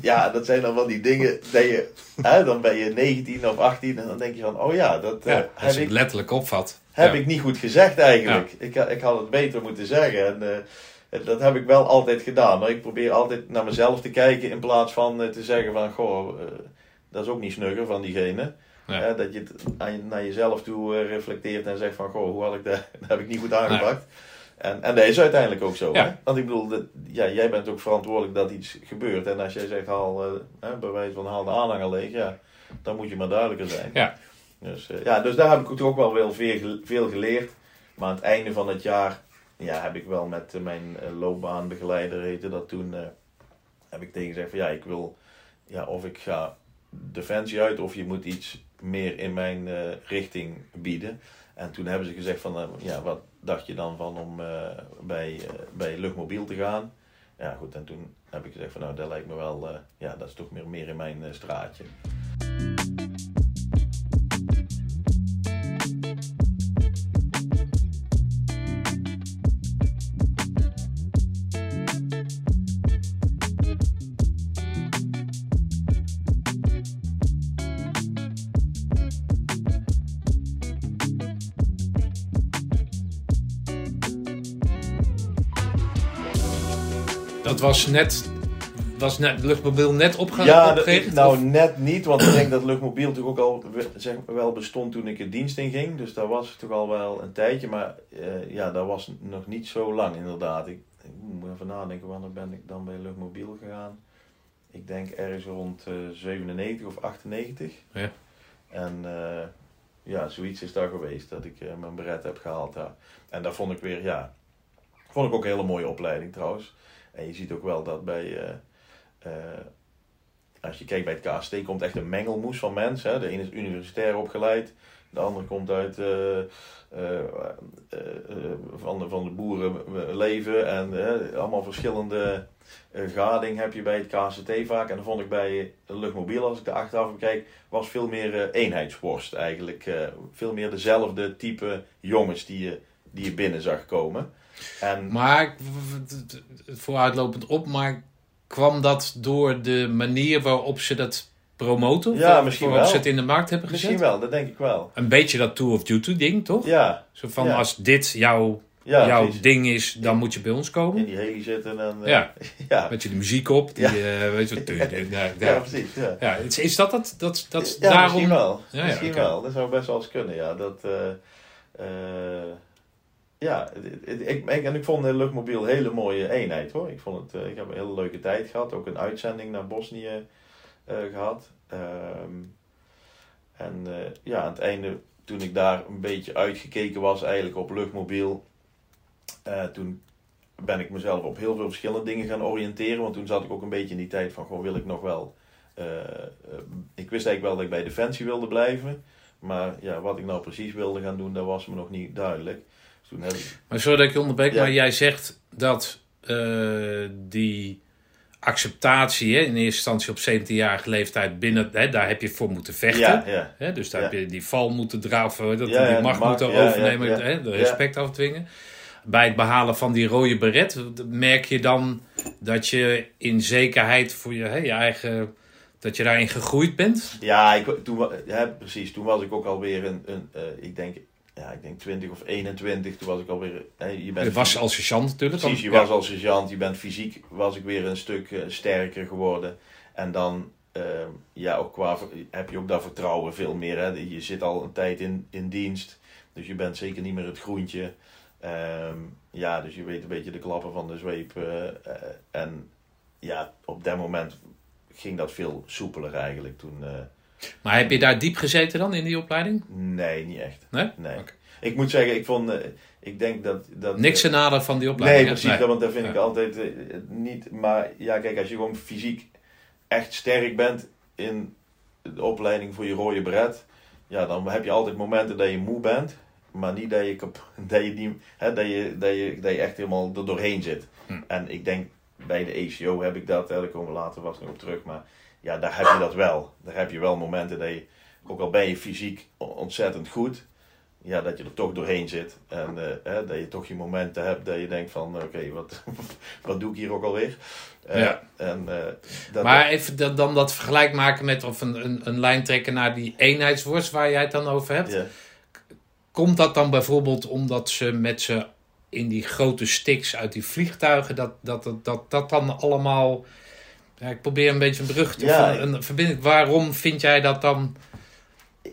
Ja, dat zijn dan van die dingen, dat je, hè, dan ben je 19 of 18 en dan denk je van, oh ja, dat eh, Ja, heb als je ik letterlijk opvat. heb Ja. ik niet goed gezegd eigenlijk. Ik, ik had het beter moeten zeggen. En eh, dat heb ik wel altijd gedaan. Maar ik probeer altijd naar mezelf te kijken in plaats van eh, te zeggen van... Goh, eh, dat is ook niet snugger van diegene. Ja. Dat je het aan naar jezelf toe eh, reflecteert en zegt van... Goh, hoe had ik dat, [laughs] dat heb ik niet goed aangepakt. En, en dat is uiteindelijk ook zo. Hè? Want ik bedoel, dat, ja, jij bent ook verantwoordelijk dat iets gebeurt. En als jij zegt, haal, eh, bij wijze van haal de aanhanger leeg... Ja, dan moet je maar duidelijker zijn. Ja. Dus, eh, ja, dus daar heb ik toch ook wel wel veel, veel geleerd. Maar aan het einde van het jaar ja, heb ik wel met mijn loopbaanbegeleider, heette dat toen, heb ik tegen gezegd van ja, ik wil, ja, of ik ga defensie uit of je moet iets meer in mijn eh, richting bieden. En toen hebben ze gezegd van, eh, ja, wat dacht je dan van om eh, bij, bij luchtmobiel te gaan? Ja, goed, en toen heb ik gezegd van nou, dat lijkt me wel, ja, dat is toch meer, meer in mijn straatje. Dat was net, was net luchtmobiel net opge Ja, nou of- net niet, want ik denk dat luchtmobiel natuurlijk ook al zeg, wel bestond toen ik het dienst inging. Dus dat was toch al wel een tijdje, maar eh, ja, dat was nog niet zo lang inderdaad. Ik, ik moet even nadenken, wanneer ben ik dan bij luchtmobiel gegaan? Ik denk ergens rond eh 97 of 98. Ja. En eh, ja, zoiets is daar geweest, dat ik eh, mijn beret heb gehaald daar. En dat vond ik weer, ja, vond ik ook een hele mooie opleiding trouwens. Je ziet ook wel dat bij... eh, eh, als je kijkt bij het KST komt echt een mengelmoes van mensen. De ene is universitair opgeleid, de andere komt uit eh, van, de, van de boerenleven. En allemaal verschillende gading heb je bij het KCT vaak. En dan vond ik bij luchtmobiel, als ik de achteraf bekijk, was veel meer eenheidsworst eigenlijk. veel meer dezelfde type jongens die je, die je binnen zag komen. En, Maar, vooruitlopend op, maar kwam dat door de manier waarop ze dat promoten? Ja, misschien waarop wel. ze het in de markt hebben gezet? misschien wel, dat denk ik wel. Een beetje dat Tour of Duty ding, toch? Ja, Zo van, Ja. als dit jouw, ja jouw precies. ding is, dan moet je bij ons in komen. die heli zitten en... eh, Ja. [laughs] ja. Met je de muziek op, die, Ja. eh, weet je wat, [laughs] ja, precies. Ja, is, is dat dat, dat, dat ja daarom... misschien wel. Ja, ja, misschien wel. Dat zou best wel eens kunnen, ja. Dat, eh, ja, ik, ik, en ik vond luchtmobiel een hele mooie eenheid hoor. Ik, vond het, eh, ik heb een hele leuke tijd gehad. Ook een uitzending naar Bosnië eh, gehad. Ehm, en eh, ja, aan het einde, toen ik daar een beetje uitgekeken was eigenlijk op luchtmobiel, toen ben ik mezelf op heel veel verschillende dingen gaan oriënteren. Want toen zat ik ook een beetje in die tijd van, gewoon wil ik nog wel... ik wist eigenlijk wel dat ik bij Defensie wilde blijven. Maar ja, wat ik nou precies wilde gaan doen, dat was me nog niet duidelijk. Toen. Maar sorry dat ik je onderbreek, Ja. maar jij zegt dat eh, die acceptatie hè, in eerste instantie op 17-jarige leeftijd binnen, hè, daar heb je voor moeten vechten. Ja, ja. Hè, dus daar heb je die val moeten draven, dat Ja, die macht moeten overnemen. Hè, de respect afdwingen. Bij het behalen van die rode beret merk je dan dat je in zekerheid voor je, hè, je eigen, dat je daarin gegroeid bent. Ja, ik, toen, ja, precies. Toen was ik ook alweer een, een eh, ik denk, ja, ik denk 20 of 21. Toen was ik alweer. Hè, je, bent Je was als sergeant natuurlijk. Precies, je Ja. was als sergeant, je bent fysiek, was ik weer een stuk eh, sterker geworden. En dan, eh, ja, ook qua, heb je ook dat vertrouwen veel meer. Hè? Je zit al een tijd in, in dienst, dus je bent zeker niet meer het groentje. Ehm, ja, dus je weet een beetje de klappen van de zweep. eh, eh, en ja, op dat moment ging dat veel soepeler eigenlijk toen. Eh, Maar heb je daar diep gezeten dan in die opleiding? nee, niet echt. Nee? Nee. Ik moet zeggen, ik vond, eh, ik denk dat... dat Niks ten nadele van die opleiding. Nee, precies, dat- want dat vind ik altijd eh, niet. Maar ja, kijk, als je gewoon fysiek echt sterk bent in de opleiding voor je rode beret, ja, dan heb je altijd momenten dat je moe bent, maar niet dat je, [laughs] dat je, niet, hè, dat je, dat je, dat je echt helemaal er doorheen zit. Hm. En ik denk bij de ACO heb ik dat, hè, daar komen we later vast nog op terug, maar ja, daar heb je dat wel. Daar heb je wel momenten dat je, ook al ben je fysiek ontzettend goed, ja, dat je er toch doorheen zit. En eh, hè, dat je toch je momenten hebt dat je denkt van, oké, wat, [laughs] wat doe ik hier ook alweer? Eh, Ja. En, eh, dat, Maar even dan, dan dat vergelijk maken met of een, een, een lijn trekken naar die eenheidsworst waar jij het dan over hebt. Komt dat dan bijvoorbeeld omdat ze met ze in die grote sticks uit die vliegtuigen, dat dat, dat, dat, dat dan allemaal. Ja, ik probeer een beetje een brug te Ja, van een verbinding. Waarom vind jij dat dan?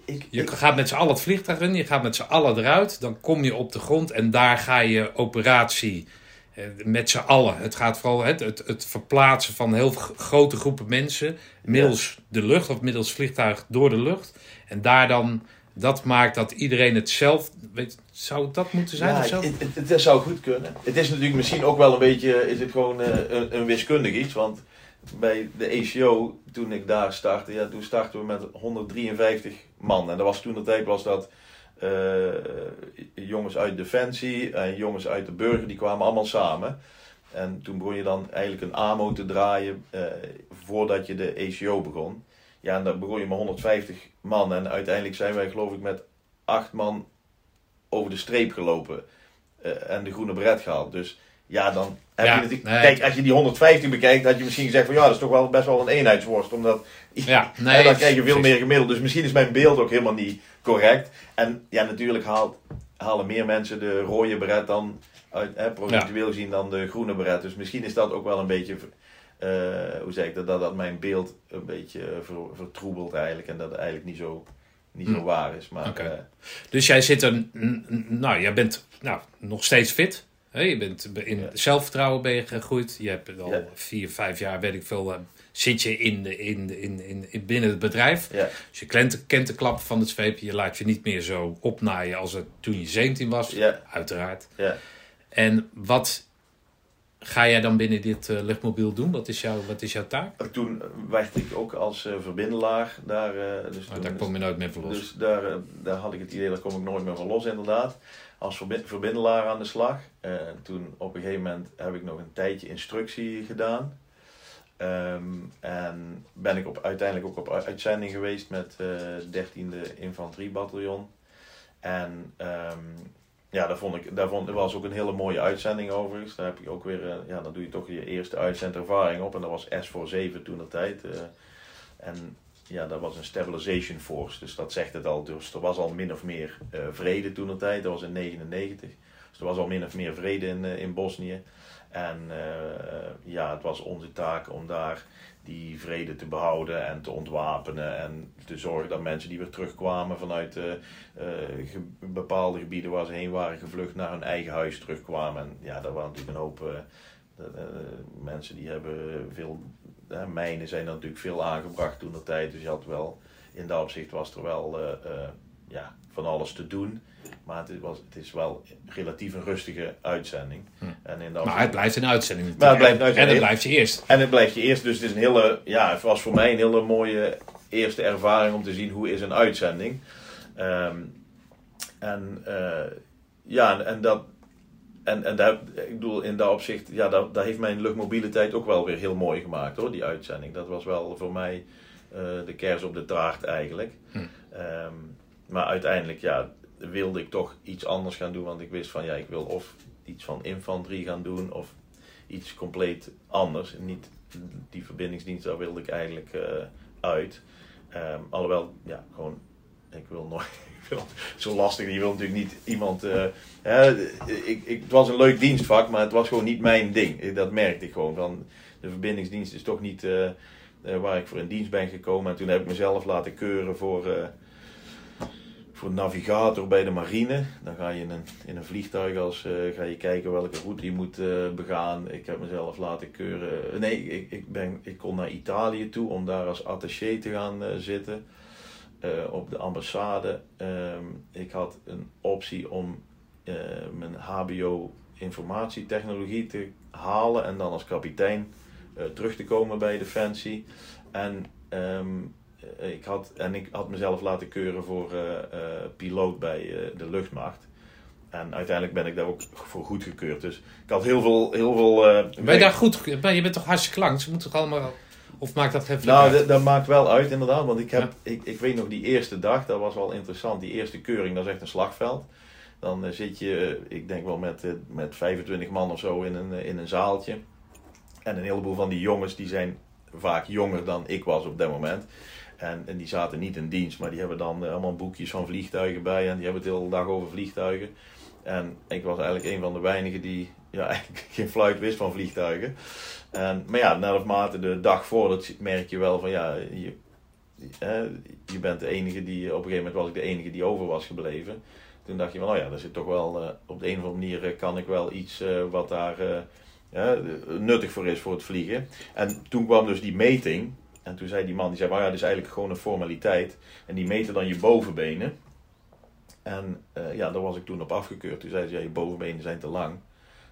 ik, Je ik- gaat met z'n allen het vliegtuig in, je gaat met z'n allen eruit, dan kom je op de grond en daar ga je operatie eh, met z'n allen. Het gaat vooral het, het, het verplaatsen van heel grote groepen mensen middels de lucht of middels vliegtuig door de lucht. En daar dan, dat maakt dat iedereen het zelf, weet, zou dat moeten zijn ja, of zo? het, het, het- dat zou goed kunnen. Het is natuurlijk misschien ook wel een beetje, is het gewoon eh, een, een wiskundig iets, want bij de ACO, toen ik daar startte, ja, toen startten we met 153 man. En dat was toen de tijd was dat eh, jongens uit Defensie en jongens uit de burger, die kwamen allemaal samen. En toen begon je dan eigenlijk een AMO te draaien eh, voordat je de ACO begon. Ja, en dan begon je met 150 man. En uiteindelijk zijn wij geloof ik met 8 man over de streep gelopen. eh, en de groene beret gehaald. Dus ja, dan heb Ja, je natuurlijk... nee. Kijk, als je die 150 bekijkt, had je misschien gezegd van... Ja, dat is toch wel best wel een eenheidsworst. Omdat Ja, [laughs] nee, dan krijg je veel precies. meer gemiddeld. Dus misschien is mijn beeld ook helemaal niet correct. En ja, natuurlijk haalt, halen meer mensen de rode beret dan... Uit, hè, procentueel gezien dan de groene beret. Dus misschien is dat ook wel een beetje... eh, hoe zeg ik dat, dat? Dat mijn beeld een beetje eh, ver, vertroebelt eigenlijk. En dat het eigenlijk niet zo, niet zo Hm. waar is. Maar eh, Dus jij zit er, nou, jij bent nou, nog steeds fit. Je bent in Ja. zelfvertrouwen ben je gegroeid. Je hebt al Ja. vier, vijf jaar, weet ik veel, eh, zit je in de, in, de- in, in, in, binnen het bedrijf. ja. Dus je kent, kent de klap van het zweep. Je laat je niet meer zo opnaaien als het toen je 17 was. Ja. Uiteraard. Ja. En wat ga jij dan binnen dit eh, luchtmobiel doen? Wat is, jouw, wat is jouw taak? Toen werd ik ook als eh, verbindelaar daar... eh, dus toen daar kom je nooit meer van los. Dus daar, eh, daar had ik het idee, daar kom ik nooit meer van los inderdaad. Als verbi- verbindelaar aan de slag. Eh, toen op een gegeven moment heb ik nog een tijdje instructie gedaan. Ehm, en ben ik op, uiteindelijk ook op uitzending geweest met eh 13e Infanteriebataljon. En ehm, ja, daar, vond ik, daar vond, was ook een hele mooie uitzending overigens. Daar heb je ook weer, eh, ja, dan doe je toch je eerste uitzendervaring op. En dat was S voor 7 toen de tijd. en ja, dat was een stabilization force. Dus dat zegt het al. Dus er was al min of meer eh, vrede toen de tijd. Dat was in 99. Dus er was al min of meer vrede in, eh, in Bosnië. En eh, ja, het was onze taak om daar die vrede te behouden en te ontwapenen. En te zorgen dat mensen die weer terugkwamen vanuit bepaalde gebieden waar ze heen waren gevlucht naar hun eigen huis terugkwamen. En ja, daar waren natuurlijk een hoop mensen die hebben veel. Mijnen zijn er natuurlijk veel aangebracht toen de tijd. Dus je had wel, in dat opzicht was er wel eh, eh, ja, van alles te doen. Maar het is, was, het is wel relatief een rustige uitzending. Hm. En in dat Maar het blijft een uitzending. Maar het blijft een En het blijft je eerst. en het blijft je eerst, dus het is een hele, ja, het was voor mij een hele mooie eerste ervaring om te zien hoe is een uitzending. Ehm, en eh, ja, en, en dat, en, en daar, ik bedoel, in dat opzicht, ja, dat, dat heeft mijn luchtmobiele tijd ook wel weer heel mooi gemaakt hoor, die uitzending. Dat was wel voor mij eh, de kers op de taart eigenlijk. Hm. Ehm, maar uiteindelijk, ja, wilde ik toch iets anders gaan doen, want ik wist van, ja, ik wil of iets van infanterie gaan doen of iets compleet anders. Niet die verbindingsdienst, daar wilde ik eigenlijk eh, uit. Ehm, alhoewel, ja, gewoon ik wil nooit. [laughs] Zo lastig, je wil natuurlijk niet iemand. eh, hè, ik, ik, het was een leuk dienstvak, maar het was gewoon niet mijn ding. Dat merkte ik gewoon. Van, de verbindingsdienst is toch niet eh, eh, waar ik voor in dienst ben gekomen. En toen heb ik mezelf laten keuren voor, voor navigator bij de marine. Dan ga je in een, in een vliegtuig als, ga je kijken welke route je moet begaan. Ik heb mezelf laten keuren. Nee, ik, ik, ben, ik kon naar Italië toe om daar als attaché te gaan zitten. Eh, op de ambassade. Ehm, ik had een optie om eh, mijn HBO informatietechnologie te halen en dan als kapitein eh, terug te komen bij Defensie. En, ehm, eh, ik had, en ik had mezelf laten keuren voor piloot bij de luchtmacht. En uiteindelijk ben ik daar ook voor goedgekeurd. Dus ik had heel veel. Heel veel eh, Ben je daar goed? ben- Je bent toch hartstikke lang? Ze moeten toch allemaal... Of maakt dat geen Nou, dat, dat maakt wel uit inderdaad. Want ik, heb, Ja. ik, ik weet nog die eerste dag, dat was wel interessant. Die eerste keuring, dat is echt een slagveld. Dan eh, zit je, eh, ik denk wel met, eh, met 25 man of zo in een, in een zaaltje. En een heleboel van die jongens, die zijn vaak jonger dan ik was op dat moment. En, en die zaten niet in dienst, maar die hebben dan allemaal boekjes van vliegtuigen bij. En die hebben het de hele dag over vliegtuigen. En ik was eigenlijk een van de weinigen die ja, [laughs] eigenlijk geen fluit wist van vliegtuigen. En, maar ja, naarmate de dag voordat merk je wel van ja, je, je bent de enige die, op een gegeven moment was ik de enige die over was gebleven. Toen dacht je van, oh ja, er zit toch wel, eh, op de een of andere manier eh, kan ik wel iets eh, wat daar nuttig voor is voor het vliegen. En toen kwam dus die meting. En toen zei die man, die zei, maar ja, dit is eigenlijk gewoon een formaliteit. En die meten dan je bovenbenen. En ja, daar was ik toen op afgekeurd. Toen zei ze, ja, je bovenbenen zijn te lang.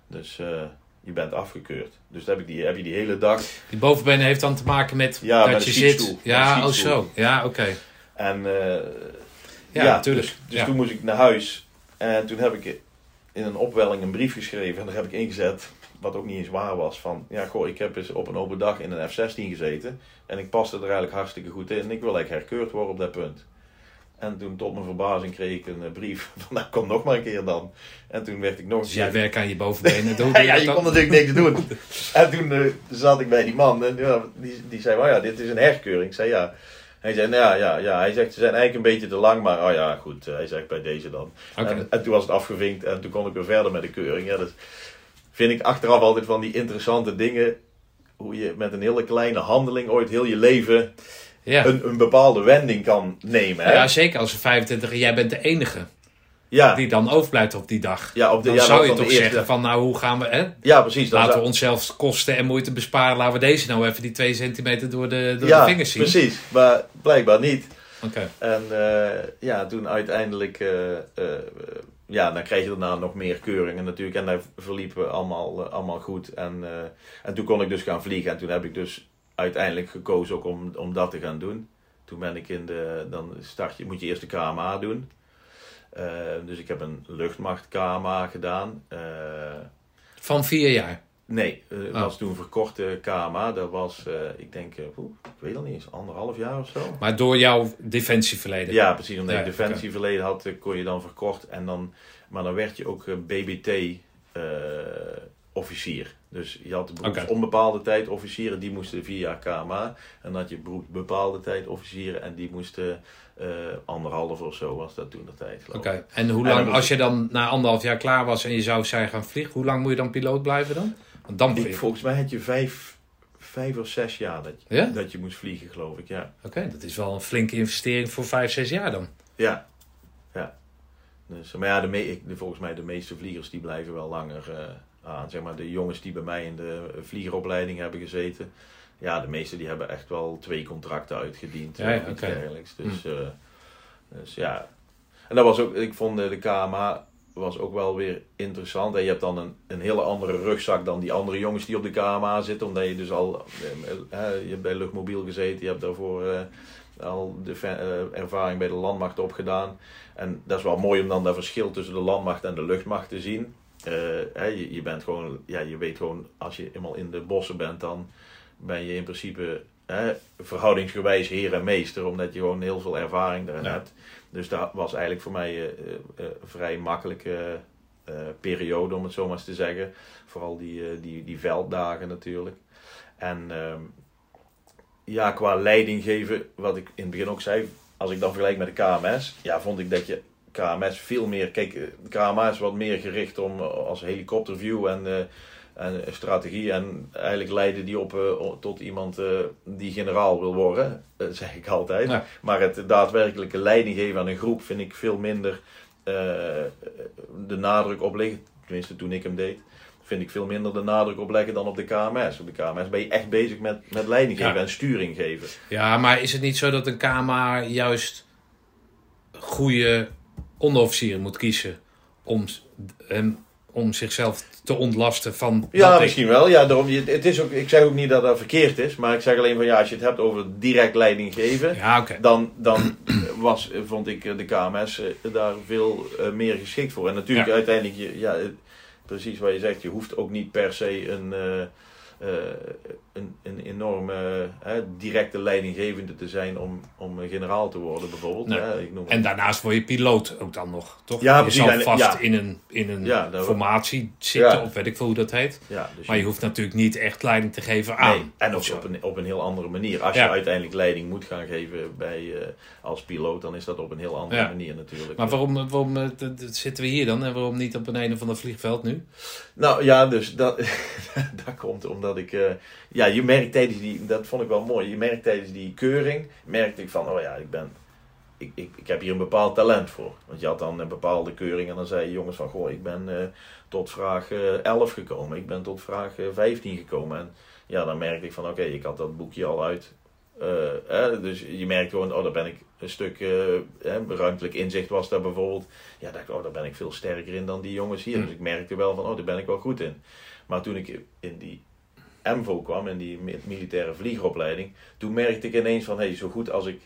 Dus eh, je bent afgekeurd. Dus dan heb, ik die, heb je die hele dag. Die bovenbenen heeft dan te maken met Ja, dat met je zit. Ja, oh zo. Ja, oké. En eh, Ja, tuurlijk. Dus, dus Ja. toen moest ik naar huis. En toen heb ik in een opwelling een brief geschreven. En daar heb ik ingezet, wat ook niet eens waar was. Van, ja goh, ik heb eens op een open dag in een F-16 gezeten. En ik paste er eigenlijk hartstikke goed in. Ik wil eigenlijk herkeurd worden op dat punt. En toen tot mijn verbazing kreeg ik een eh, brief [laughs] van, nou kom nog maar een keer dan. En toen werd ik nog Dus jij werkt aan je bovenbenen. [laughs] Doe ja, je kon natuurlijk niks doen. [laughs] En toen eh, zat ik bij die man en ja, die, die zei, oh ja, dit is een herkeuring. Ik zei ja. Hij zei, nou ja, ja, ja. Hij zegt, ze zijn eigenlijk een beetje te lang, maar oh ja, goed. eh, Hij zegt bij deze dan. En, en toen was het afgevinkt en toen kon ik weer verder met de keuring. Ja, dat vind ik achteraf altijd van die interessante dingen. Hoe je met een hele kleine handeling ooit heel je leven Ja. een, een bepaalde wending kan nemen. Hè? ja, zeker als een 25 en jij bent de enige ja, die dan overblijft op die dag. ja, op de, Dan ja, zou je toch eerste- zeggen van nou hoe gaan we... Hè? Ja, precies. Laten zou- we onszelf kosten en moeite besparen. Laten we deze nou even die 2 centimeter door de, door ja, de vingers zien. precies. Maar blijkbaar niet. Oké. En eh, ja, toen uiteindelijk, eh, eh, ja, dan kreeg je daarna nog meer keuringen natuurlijk. En dat verliepen allemaal, allemaal goed. En, en toen kon ik dus gaan vliegen. En toen heb ik dus uiteindelijk gekozen ook om, om dat te gaan doen. Toen ben ik in de, dan start je, moet je eerst de KMA doen. Eh, dus ik heb een luchtmacht KMA gedaan. Eh, Van vier jaar. Nee, eh, Oh. was toen verkorte KMA. Dat was, ik denk, oeh, ik weet al niet eens, anderhalf jaar of zo. Maar door jouw defensieverleden. Ja, precies. Omdat Ja, je defensie verleden had, kon je dan verkort. En dan, maar dan werd je ook BBT officier. Dus je had beroeps onbepaalde tijd officieren, die moesten vier jaar KMA. En dan had je beroeps bepaalde tijd officieren en die moesten eh, anderhalf of zo was dat toen de tijd. Oké. En hoe lang, als je dan na anderhalf jaar klaar was en je zou zijn gaan vliegen, hoe lang moet je dan piloot blijven dan? Want dan Ik, volgens mij had je vijf, vijf of zes jaar dat je, Ja? dat je moest vliegen, geloof ik. Ja. Oké, dat is wel een flinke investering voor vijf, zes jaar dan. Ja, ja. Dus, maar ja, de me, volgens mij de meeste vliegers die blijven wel langer eh, aan. Zeg maar de jongens die bij mij in de vliegeropleiding hebben gezeten. Ja, de meeste die hebben echt wel twee contracten uitgediend. Ja, ja, of iets oké. dergelijks. Dus, eh, dus ja. En dat was ook, ik vond eh, de KMA was ook wel weer interessant. En je hebt dan een, een hele andere rugzak dan die andere jongens die op de KMA zitten. Omdat je dus al, eh, eh, je hebt bij Luchtmobiel gezeten. Je hebt daarvoor eh, al de eh, ervaring bij de landmacht opgedaan. En dat is wel mooi om dan dat verschil tussen de landmacht en de luchtmacht te zien. Eh, hè, je, je bent gewoon, ja, je weet gewoon, als je eenmaal in de bossen bent, dan ben je in principe hè, verhoudingsgewijs heer en meester, omdat je gewoon heel veel ervaring daarin Ja. hebt. Dus dat was eigenlijk voor mij een vrij makkelijke periode, om het zo maar eens te zeggen. Vooral die, die, die velddagen natuurlijk. En ehm, ja, qua leiding geven, wat ik in het begin ook zei, als ik dan vergelijk met de KMS, ja, vond ik dat je KMS veel meer. Kijk, de KMS is wat meer gericht om eh, als helikopterview en, uh, en strategie. En eigenlijk leiden die op uh, tot iemand uh, die generaal wil worden, [laughs] zeg ik altijd. Ja. Maar het daadwerkelijke leiding geven aan een groep vind ik veel minder de nadruk op liggen. Tenminste, toen ik hem deed vind ik veel minder de nadruk op leggen dan op de KMS. Op de KMS ben je echt bezig met, met leiding geven Ja. en sturing geven. Ja, maar is het niet zo dat een KMA juist goede onderofficieren moet kiezen om, hem, om zichzelf te ontlasten van Ja, ik- misschien wel. Ja, daarom, je- het is ook, ik zeg ook niet dat dat verkeerd is, maar ik zeg alleen van ja, als je het hebt over direct leiding geven, Ja, dan, dan [clears throat] was, vond ik de KMS eh, daar veel eh, meer geschikt voor. En natuurlijk Ja. uiteindelijk, ja, precies wat je zegt, je hoeft ook niet per se een, eh, eh, een, een enorme eh, directe leidinggevende te zijn om, om generaal te worden bijvoorbeeld. Nee. ik noem En daarnaast word je piloot ook dan nog, toch? Ja, je precies. zal vast ja. in een, in een Ja, formatie zitten, of weet ik veel hoe dat heet. dus Maar je hoeft natuurlijk niet echt leiding te geven aan. Nee, en ook op een, op een heel andere manier. Als je uiteindelijk leiding moet gaan geven bij, eh, als piloot, dan is dat op een heel andere manier natuurlijk. Maar waarom, waarom zitten we hier dan en waarom niet op een een of ander vliegveld nu? Nou ja, dus dat, [laughs] dat komt omdat ik... eh, ja, je merkt tijdens die... Dat vond ik wel mooi. Je merkt tijdens die keuring... Merkte ik van, oh ja, ik ben... Ik, ik, ik heb hier een bepaald talent voor. Want je had dan een bepaalde keuring en dan zei je jongens van... Goh, ik ben eh, tot vraag eh 11 gekomen. Ik ben tot vraag eh, 15 gekomen. En ja, dan merkte ik van, oké, ik had dat boekje al uit. Eh, hè, dus je merkt gewoon, oh, daar ben ik een stuk... eh, hè, ruimtelijk inzicht was daar bijvoorbeeld. Ja, dacht ik, oh, daar ben ik veel sterker in dan die jongens hier. Hm. Dus ik merkte wel van, oh, daar ben ik wel goed in. Maar toen ik in die MVO kwam, in die mi- militaire vliegeropleiding, toen merkte ik ineens van, hé, hey, zo goed als ik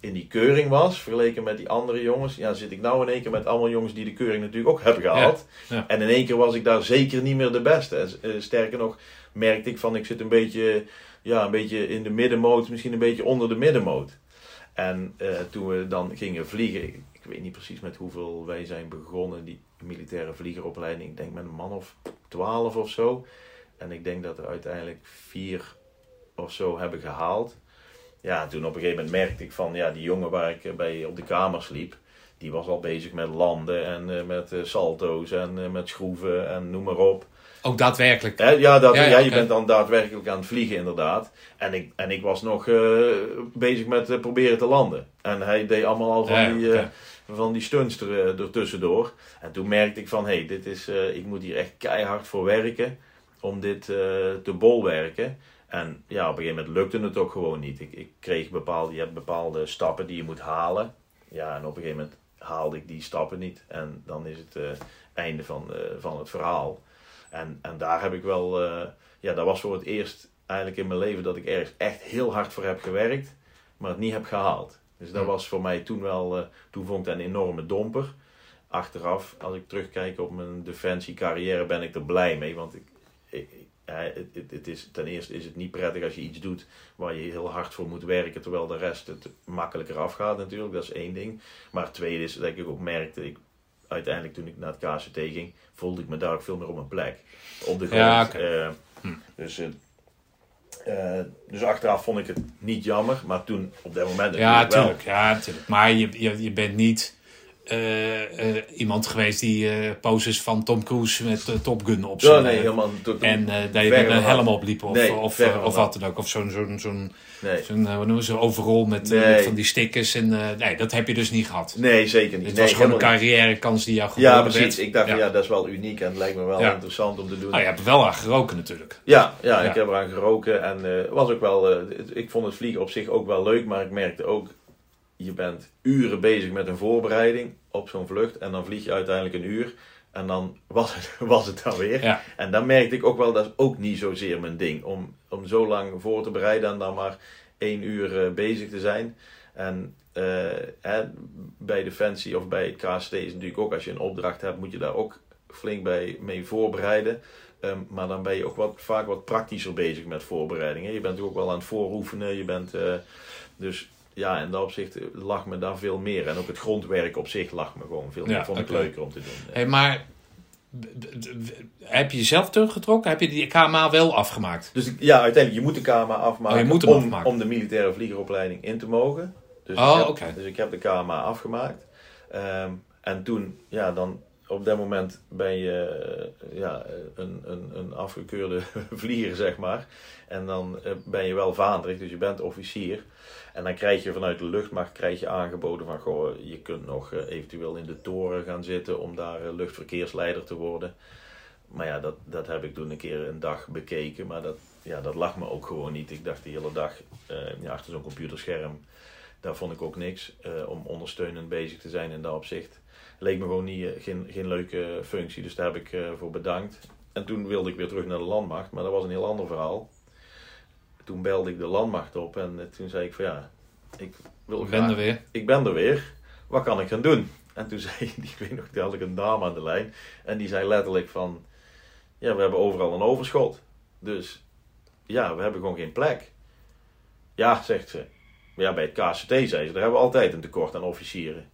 in die keuring was, vergeleken met die andere jongens, ja, zit ik nou in één keer met allemaal jongens die de keuring natuurlijk ook hebben gehaald. ja. En in één keer was ik daar zeker niet meer de beste. En, eh, sterker nog, merkte ik van, ik zit een beetje, ja, een beetje in de middenmoot, misschien een beetje onder de middenmoot. En eh, toen we dan gingen vliegen, ik, ik weet niet precies met hoeveel wij zijn begonnen, die militaire vliegeropleiding, ik denk met een man of twaalf of zo. En ik denk dat er uiteindelijk vier of zo hebben gehaald. Ja, toen op een gegeven moment merkte ik van, ja, die jongen waar ik bij op de kamers liep, die was al bezig met landen en eh, met eh, salto's en eh, met schroeven en noem maar op. Ook daadwerkelijk. Hè, ja, dat, Ja, ja, ja, je bent dan daadwerkelijk aan het vliegen inderdaad. En ik, en ik was nog bezig met proberen te landen. En hij deed allemaal al van, die, eh, van die stunts er, ertussendoor. En toen merkte ik van, hé, hey, dit is, ik moet hier echt keihard voor werken om dit eh, te bolwerken. En ja, op een gegeven moment lukte het ook gewoon niet. Ik, ik kreeg bepaalde, je hebt bepaalde stappen die je moet halen. Ja, en op een gegeven moment haalde ik die stappen niet. En dan is het eh, einde van, eh, van het verhaal. En, en daar heb ik wel, ja, dat was voor het eerst eigenlijk in mijn leven dat ik ergens echt heel hard voor heb gewerkt, maar het niet heb gehaald. Dus dat was voor mij toen wel, toen vond ik een enorme domper. Achteraf, als ik terugkijk op mijn defensiecarrière, ben ik er blij mee. Want ik, het, het, het is, ten eerste is het niet prettig als je iets doet waar je heel hard voor moet werken, terwijl de rest het makkelijker afgaat natuurlijk. Dat is één ding. Maar het tweede is dat ik ook merkte, ik, uiteindelijk toen ik naar het KCT ging, voelde ik me daar ook veel meer op mijn plek. Op de grond. Ja. Eh, Hm. dus, eh, eh, dus achteraf vond ik het niet jammer, maar toen op dat moment Ja, natuurlijk. Ja, natuurlijk. Maar je, je, je bent niet eh, eh, iemand geweest die eh poses van Tom Cruise met Top Gun op Ja, nee, helemaal En dat je met een helm opliep of, Nee, of, of wat dan ook. Of zo'n zo'n zo'n nee. zo'n hoe noemen ze, overal met, Nee. met van die stickers. En, nee, dat heb je dus niet gehad. nee, zeker niet. Het was gewoon een carrièrekans die jou geboden Ja, werd. precies. Ik dacht, ja. ja. dat is wel uniek en het lijkt me wel Ja. interessant om te doen. Oh, je hebt er wel aan geroken natuurlijk. Ja, ja, ik heb eraan geroken en was ook wel, ik vond het vliegen op zich ook wel leuk, maar ik merkte ook, je bent uren bezig met een voorbereiding op zo'n vlucht en dan vlieg je uiteindelijk een uur en dan was het, [laughs] was het dan weer. Ja. En dan merkte ik ook wel, dat is ook niet zozeer mijn ding, om, om zo lang voor te bereiden en dan maar één uur eh, bezig te zijn. En eh, hè, bij Defensie of bij het KST is natuurlijk ook, als je een opdracht hebt, moet je daar ook flink bij mee voorbereiden. Ehm, maar dan ben je ook wat, vaak wat praktischer bezig met voorbereidingen. Je bent ook wel aan het vooroefenen. Je bent, eh, dus ja, in dat opzicht lag me daar veel meer. En ook het grondwerk op zich lag me gewoon veel meer. Ja, vond ik leuker om te doen. Hey, maar heb je jezelf teruggetrokken? Heb je die KMA wel afgemaakt? Dus ja, uiteindelijk, je moet de KMA afmaken, Oh, je moet hem om, afmaken. om de militaire vliegeropleiding in te mogen. Dus, Oh, ik heb, oké. dus ik heb de KMA afgemaakt. Ehm, en toen, ja, dan op dat moment ben je eh, ja, een, een, een afgekeurde [laughs] vlieger, zeg maar. En dan eh, ben je wel vaandrig, dus je bent officier. En dan krijg je vanuit de luchtmacht krijg je aangeboden van, goh, je kunt nog eh, eventueel in de toren gaan zitten om daar eh, luchtverkeersleider te worden. Maar ja, dat, dat heb ik toen een keer een dag bekeken, maar dat, ja, dat lag me ook gewoon niet. Ik dacht de hele dag eh, achter zo'n computerscherm, daar vond ik ook niks om ondersteunend bezig te zijn in dat opzicht. Leek me gewoon niet, geen, geen leuke functie, dus daar heb ik voor bedankt. En toen wilde ik weer terug naar de landmacht, maar dat was een heel ander verhaal. Toen belde ik de landmacht op en eh, toen zei ik van ja, ik wil Ik ben graag er weer. ik ben er weer. Wat kan ik gaan doen? En toen [laughs] zei die, ik weet nog, toen had ik een dame aan de lijn. En die zei letterlijk van, ja, we hebben overal een overschot. Dus ja, we hebben gewoon geen plek. Ja, zegt ze. Maar ja, bij het KCT, zei ze, daar hebben we altijd een tekort aan officieren.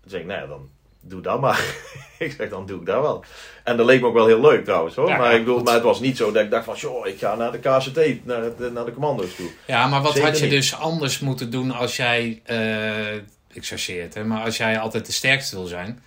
Toen zei ik, nou ja, dan doe dat maar. [laughs] ik zeg, dan doe ik dat wel. En dat leek me ook wel heel leuk trouwens hoor. Ja, maar, ik bedoel, maar het was niet zo dat ik dacht van, joh, ik ga naar de KCT, naar, het, naar de commando's toe. Ja, maar wat Zeker had je niet. dus anders moeten doen als jij, eh ik chargeer het, hè, maar als jij altijd de sterkste wil zijn,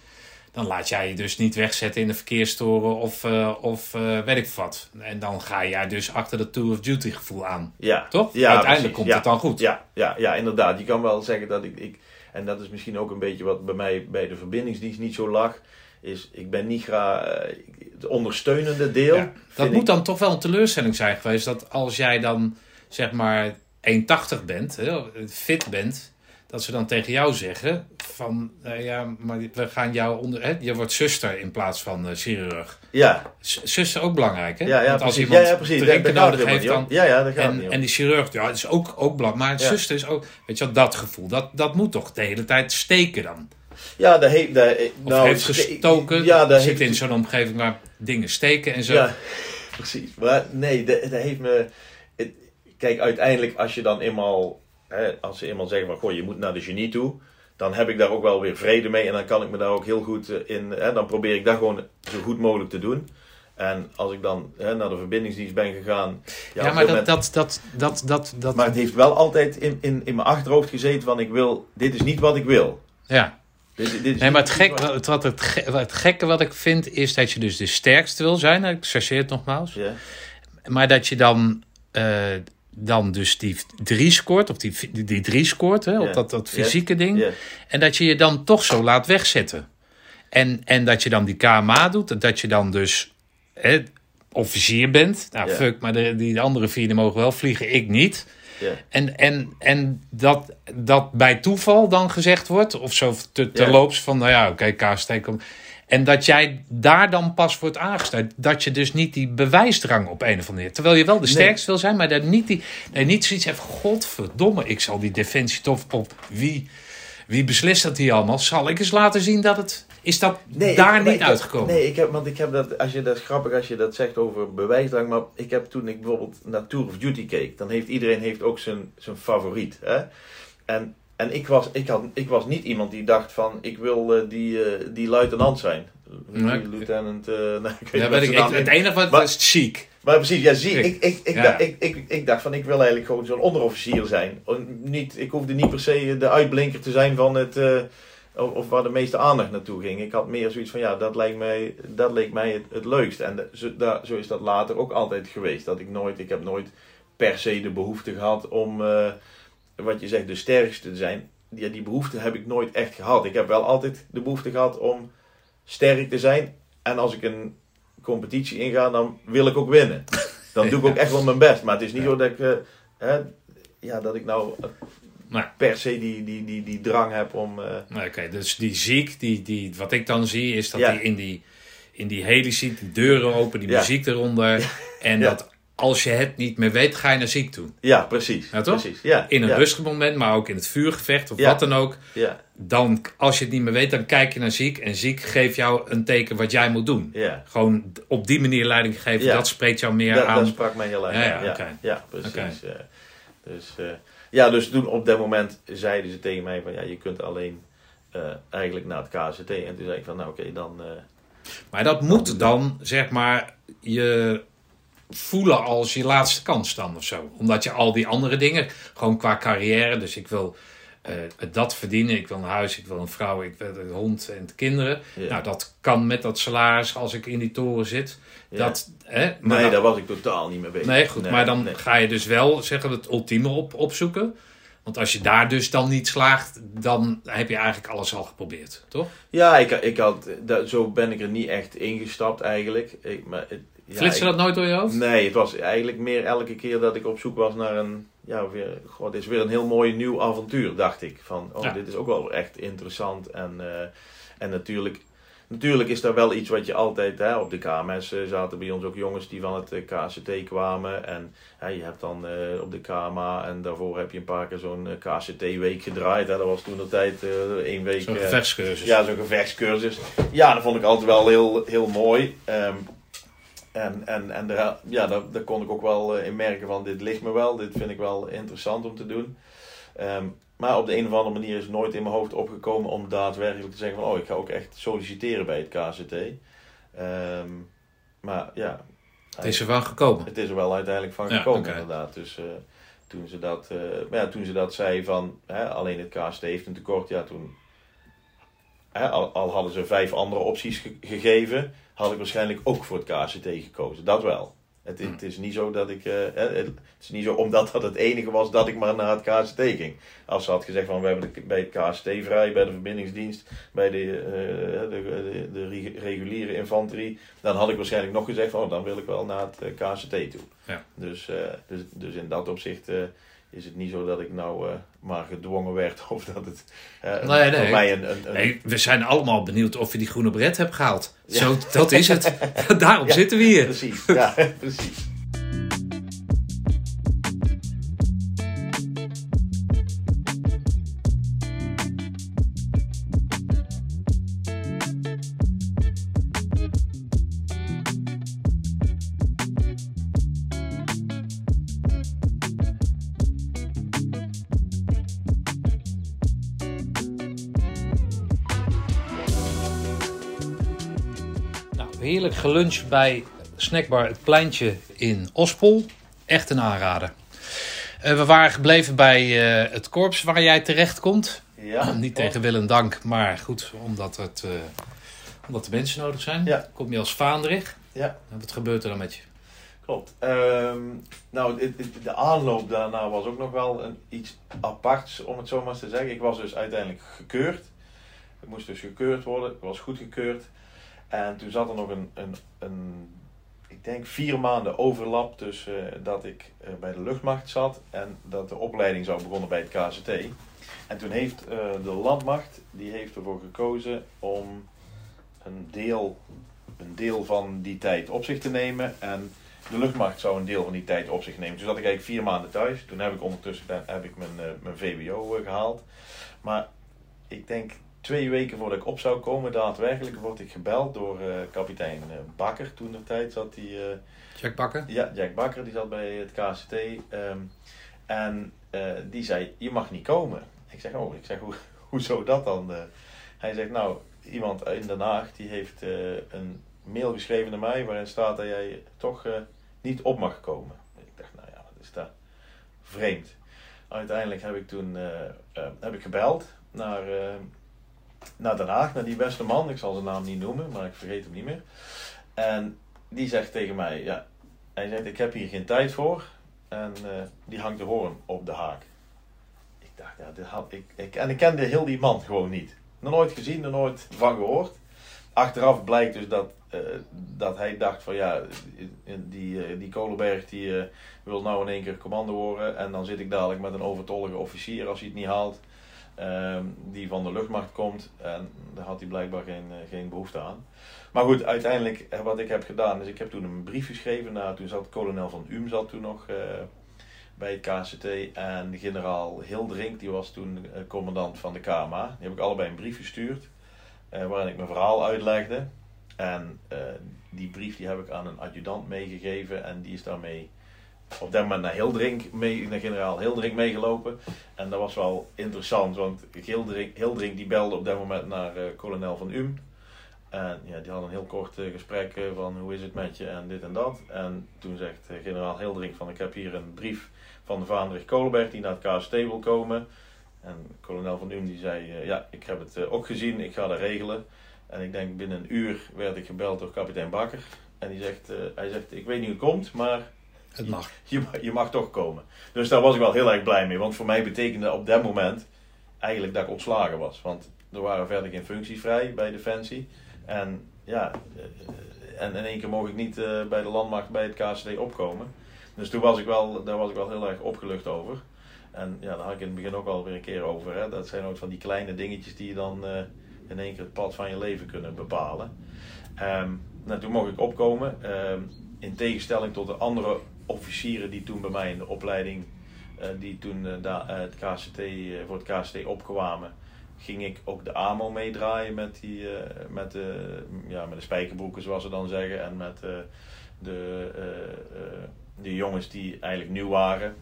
dan laat jij je dus niet wegzetten in de verkeerstoren of, eh, of eh, weet ik wat. En dan ga jij dus achter dat Tour of Duty gevoel aan. Ja, Toch? Ja, Uiteindelijk precies. komt Ja. het dan goed. Ja, ja, ja, inderdaad. Je kan wel zeggen dat ik, ik, en dat is misschien ook een beetje wat bij mij bij de verbindingsdienst niet zo lag, is ik ben niet graag eh, het ondersteunende deel. Ja, dat moet ik- dan toch wel een teleurstelling zijn geweest. Dat als jij dan zeg maar 1,80 bent, hè, fit bent, dat ze dan tegen jou zeggen van eh, ja, maar we gaan jou onder. Hè, je wordt zuster in plaats van eh, chirurg. Ja, Z- Zuster ook belangrijk, hè? ja, ja, Want als precies. iemand ja, ja, precies. drinken nodig heeft, dan. Ja, ja, daar gaat het niet En, om. en die chirurg, ja, dat is ook, ook belangrijk. Maar zuster is ook, weet je wel, dat gevoel, dat, dat moet toch de hele tijd steken dan? Ja, daar heeft... Daar, Of nou, heeft gestoken, Ja, daar zit heeft in zo'n omgeving waar dingen steken en zo. Ja, [laughs] precies. Maar nee, dat, dat heeft me. het- kijk, uiteindelijk, als je dan eenmaal. Hè, als ze eenmaal zeggen van goh, je moet naar de genie toe. Dan heb ik daar ook wel weer vrede mee. En dan kan ik me daar ook heel goed eh, in. Hè, dan probeer ik dat gewoon zo goed mogelijk te doen. En als ik dan hè, naar de verbindingsdienst ben gegaan. Ja, maar dat, dat, dat, dat, dat, dat, maar het heeft wel altijd in, in, in mijn achterhoofd gezeten van ik wil. Dit is niet wat ik wil. ja. Dit, dit is Nee, maar het, gek, wat- wat, het, ge- wat het gekke wat ik vind is dat je dus de sterkste wil zijn. Ik chargeer het nogmaals. Ja, Maar dat je dan, eh, dan dus die drie scoort, of die, die, drie scoort, hè, op dat, dat fysieke ding. En dat je je dan toch zo laat wegzetten. En, en dat je dan die KMA doet. en Dat je dan dus hè, officier bent. Nou, fuck, maar de, die andere vier die mogen wel vliegen, ik niet. En, en, en dat, dat bij toeval dan gezegd wordt, of zo te, Ja. terloops van, nou ja, oké, KST komt. En dat jij daar dan pas wordt aangesteld. Dat je dus niet die bewijsdrang op een of andere manier. Terwijl je wel de sterkste wil zijn, maar dat niet, die, nee, niet zoiets heeft. Godverdomme, ik zal die defensie toch op wie, wie beslist dat hier allemaal? Zal ik eens laten zien dat het. Is dat Nee, daar ik- niet heb- uitgekomen? Nee, ik heb, want ik heb dat, als je dat is grappig als je dat zegt over bewijsdrang, maar ik heb toen ik bijvoorbeeld naar Tour of Duty keek, dan heeft iedereen heeft ook zijn, zijn favoriet. Hè? En, en ik, was, ik, had, ik was niet iemand die dacht van, ik wil eh, die, eh, die luitenant zijn. Nee. Lieutenant, eh, [laughs] nou, ik weet Ja, weet ik, het enige wat Maar- was chic. Maar precies, ja, zie, Ik- ik, ik, ja. dacht, ik, ik, ik dacht van, ik wil eigenlijk gewoon zo'n onderofficier zijn. Niet, ik hoefde niet per se de uitblinker te zijn van het, of, of waar de meeste aandacht naartoe ging. Ik had meer zoiets van, ja, dat, lijkt mij, dat leek mij het, het leukst. En de- zo, daar, zo is dat later ook altijd geweest. Dat ik nooit, ik heb nooit per se de behoefte gehad om, wat je zegt, de sterkste te zijn. Ja, die behoefte heb ik nooit echt gehad. Ik heb wel altijd de behoefte gehad om sterk te zijn. En als ik een competitie inga, dan wil ik ook winnen. Dan doe ik ook [laughs] echt wel mijn best. Maar het is niet zo dat ik, eh, hè, ja, dat ik nou eh, per se die, die, die, die drang heb om... Nou, Oké, dus die ziek, die, die, wat ik dan zie, is dat Ja. hij in die, in die heli zit, die deuren open, die Ja. muziek eronder. [laughs] En dat als je het niet meer weet, ga je naar ziek toe. ja, precies. Ja, toch? Precies. Ja, In een ja, rustig moment, maar ook in het vuurgevecht of Ja. wat dan ook. Ja, Dan, als je het niet meer weet, dan kijk je naar ziek. En ziek geeft jou een teken wat jij moet doen. ja. Gewoon op die manier leiding geven, dat spreekt jou meer Dat, aan. dat sprak mij heel erg Ja, ja. Ja, precies. Eh. dus, eh, ja, dus toen op dat moment zeiden ze tegen mij van ja, je kunt alleen eh, eigenlijk naar het KCT. En toen zei ik van nou oké, dan... Maar dat moet dan, zeg maar, je voelen als je laatste kans dan of zo. Omdat je al die andere dingen, gewoon qua carrière. Dus ik wil eh, dat verdienen. Ik wil een huis, ik wil een vrouw, ik wil een hond en kinderen. Ja. Nou, dat kan met dat salaris als ik in die toren zit. Ja. Dat, hè, maar nee, dan- daar was ik totaal niet mee bezig. nee, goed. maar dan nee. ga je dus wel zeggen, het ultieme op, opzoeken. Want als je daar dus dan niet slaagt, dan heb je eigenlijk alles al geprobeerd, toch? Ja, ik, ik had, dat, zo ben ik er niet echt ingestapt eigenlijk. Ik, maar het, Flitste dat nooit door je hoofd? Nee, het was eigenlijk meer elke keer dat ik op zoek was naar een, ja, weer, dit is weer een heel mooi nieuw avontuur, dacht ik. Van, oh, Ja. dit is ook wel echt interessant. En, eh, en natuurlijk, natuurlijk is daar wel iets wat je altijd, hè, op de KMS eh, zaten bij ons ook jongens die van het eh, KCT kwamen. En hè, je hebt dan eh, op de KMA en daarvoor heb je een paar keer zo'n KCT-week gedraaid. Hè. Dat was toen de tijd eh één week. Zo'n gevechtscursus. ja, zo'n gevechtscursus. Ja, dat vond ik altijd wel heel, heel mooi. Ehm, en en, en daar, ja, daar, daar kon ik ook wel eh, in merken van, dit ligt me wel. Dit vind ik wel interessant om te doen. Ehm, maar op de een of andere manier is het nooit in mijn hoofd opgekomen om daadwerkelijk te zeggen van, oh, ik ga ook echt solliciteren bij het KCT. Ehm, maar ja, Het is ervan gekomen. het is er wel uiteindelijk van Ja, gekomen, inderdaad. Dus eh, toen, ze dat, eh, maar ja, toen ze dat zei van hè, alleen het KST heeft een tekort, ja, toen. Hè, al, al hadden ze vijf andere opties ge- gegeven, had ik waarschijnlijk ook voor het KCT gekozen. Dat wel. Het, Hmm. het is niet zo dat ik. eh, het is niet zo omdat dat het enige was dat ik maar naar het KCT ging. Als ze had gezegd van we hebben de, bij het KCT vrij, bij de verbindingsdienst, bij de, eh, de, de, de re- reguliere infanterie, dan had ik waarschijnlijk nog gezegd van oh, dan wil ik wel naar het eh, KCT toe. Ja. Dus, dus, dus in dat opzicht is het niet zo dat ik nou eh, maar gedwongen werd of dat het Nee, nee. voor mij een, een, een- Nee, we zijn allemaal benieuwd of je die groene bret hebt gehaald. Ja. Zo, dat is het. [laughs] Daarom Ja. zitten we hier. Precies, ja, [laughs] precies. Geluncht bij Snackbar Het Pleintje in Ospol. Echt een aanrader. Eh, we waren gebleven bij eh, het korps waar jij terecht komt. Ja, [clears throat] Niet tegen wil en dank, maar goed, omdat, het, eh, omdat de mensen nodig zijn. Ja. Kom je als vaandrig. Ja. Wat gebeurt er dan met je? Klopt. Ehm, nou, de aanloop daarna was ook nog wel een, iets aparts, om het zo maar te zeggen. Ik was dus uiteindelijk gekeurd. Ik moest dus gekeurd worden. Ik was goedgekeurd. En toen zat er nog een, een, een ik denk vier maanden overlap tussen eh, dat ik eh, bij de luchtmacht zat en dat de opleiding zou begonnen bij het KCT. En toen heeft eh, de landmacht, die heeft ervoor gekozen om een deel, een deel van die tijd op zich te nemen. En de luchtmacht zou een deel van die tijd op zich nemen. Toen zat ik eigenlijk vier maanden thuis. Toen heb ik ondertussen heb ik mijn, mijn VWO eh, gehaald. Maar ik denk twee weken voordat ik op zou komen, daadwerkelijk word ik gebeld door eh, kapitein eh, Bakker. Toen de tijd zat hij. eh, Jack Bakker? ja, Jack Bakker, die zat bij het KCT. ehm, en die zei, je mag niet komen. Ik zeg, oh, ik zeg, hoe, [laughs] hoezo dat dan? Hij zegt, nou, iemand in Den Haag, die heeft een mail geschreven naar mij... waarin staat dat jij toch niet op mag komen. Ik dacht, nou ja, wat is dat? Vreemd. Uiteindelijk heb ik toen heb ik gebeld naar, naar Den Haag, naar die beste man. Ik zal zijn naam niet noemen, maar ik vergeet hem niet meer. En die zegt tegen mij, ja, hij zegt, ik heb hier geen tijd voor. En eh, die hangt de hoorn op de haak. Ik dacht, ja, had, ik, ik, en ik kende heel die man gewoon niet. Nog nooit gezien, nog nooit van gehoord. Achteraf blijkt dus dat, eh, dat hij dacht van ja, die, eh, die Kolenberg die wil nou in één keer commando worden. En dan zit ik dadelijk met een overtollige officier als hij het niet haalt. Ehm, die van de luchtmacht komt. En daar had hij blijkbaar geen, eh, geen behoefte aan. Maar goed, uiteindelijk eh, wat ik heb gedaan is ik heb toen een brief geschreven naar, toen zat kolonel van Uhm zat toen nog eh, bij het KCT en generaal Hildering, die was toen commandant van de KMA. Die heb ik allebei een brief gestuurd waarin ik mijn verhaal uitlegde. En die brief die heb ik aan een adjudant meegegeven en die is daarmee op dat moment naar Hildering, mee, naar generaal Hildering meegelopen. En dat was wel interessant, want Hildering, Hildering die belde op dat moment naar eh, kolonel van Uhm. En ja, die had een heel kort eh, gesprek eh, van hoe is het met je en dit en dat. En toen zegt generaal Hildering van ik heb hier een brief van de Vaandrig Kolenberg die naar het KST wil komen. En kolonel Van Uhm die zei, ja, ik heb het ook gezien, ik ga dat regelen. En ik denk binnen een uur werd ik gebeld door kapitein Bakker. En die zegt, hij zegt, ik weet niet hoe het komt, maar het mag. [laughs] Je, je, mag toch komen. Dus daar was ik wel heel erg blij mee. Want voor mij betekende op dat moment eigenlijk dat ik ontslagen was. Want er waren verder geen functies vrij bij Defensie. En ja, eh, en in één keer mocht ik niet eh, bij de landmacht bij het KCD opkomen. Dus toen was ik wel, daar was ik wel heel erg opgelucht over. En ja, daar had ik in het begin ook wel weer een keer over. Hè. Dat zijn ook van die kleine dingetjes die je dan uh, in één keer het pad van je leven kunnen bepalen. Um, nou, toen mocht ik opkomen. Um, in tegenstelling tot de andere officieren die toen bij mij in de opleiding, uh, die toen uh, het KCT, voor het KCT opkwamen, ging ik ook de AMO meedraaien met, die, met, de, ja, met de spijkerbroeken, zoals ze dan zeggen. En met de, de jongens die eigenlijk nieuw waren.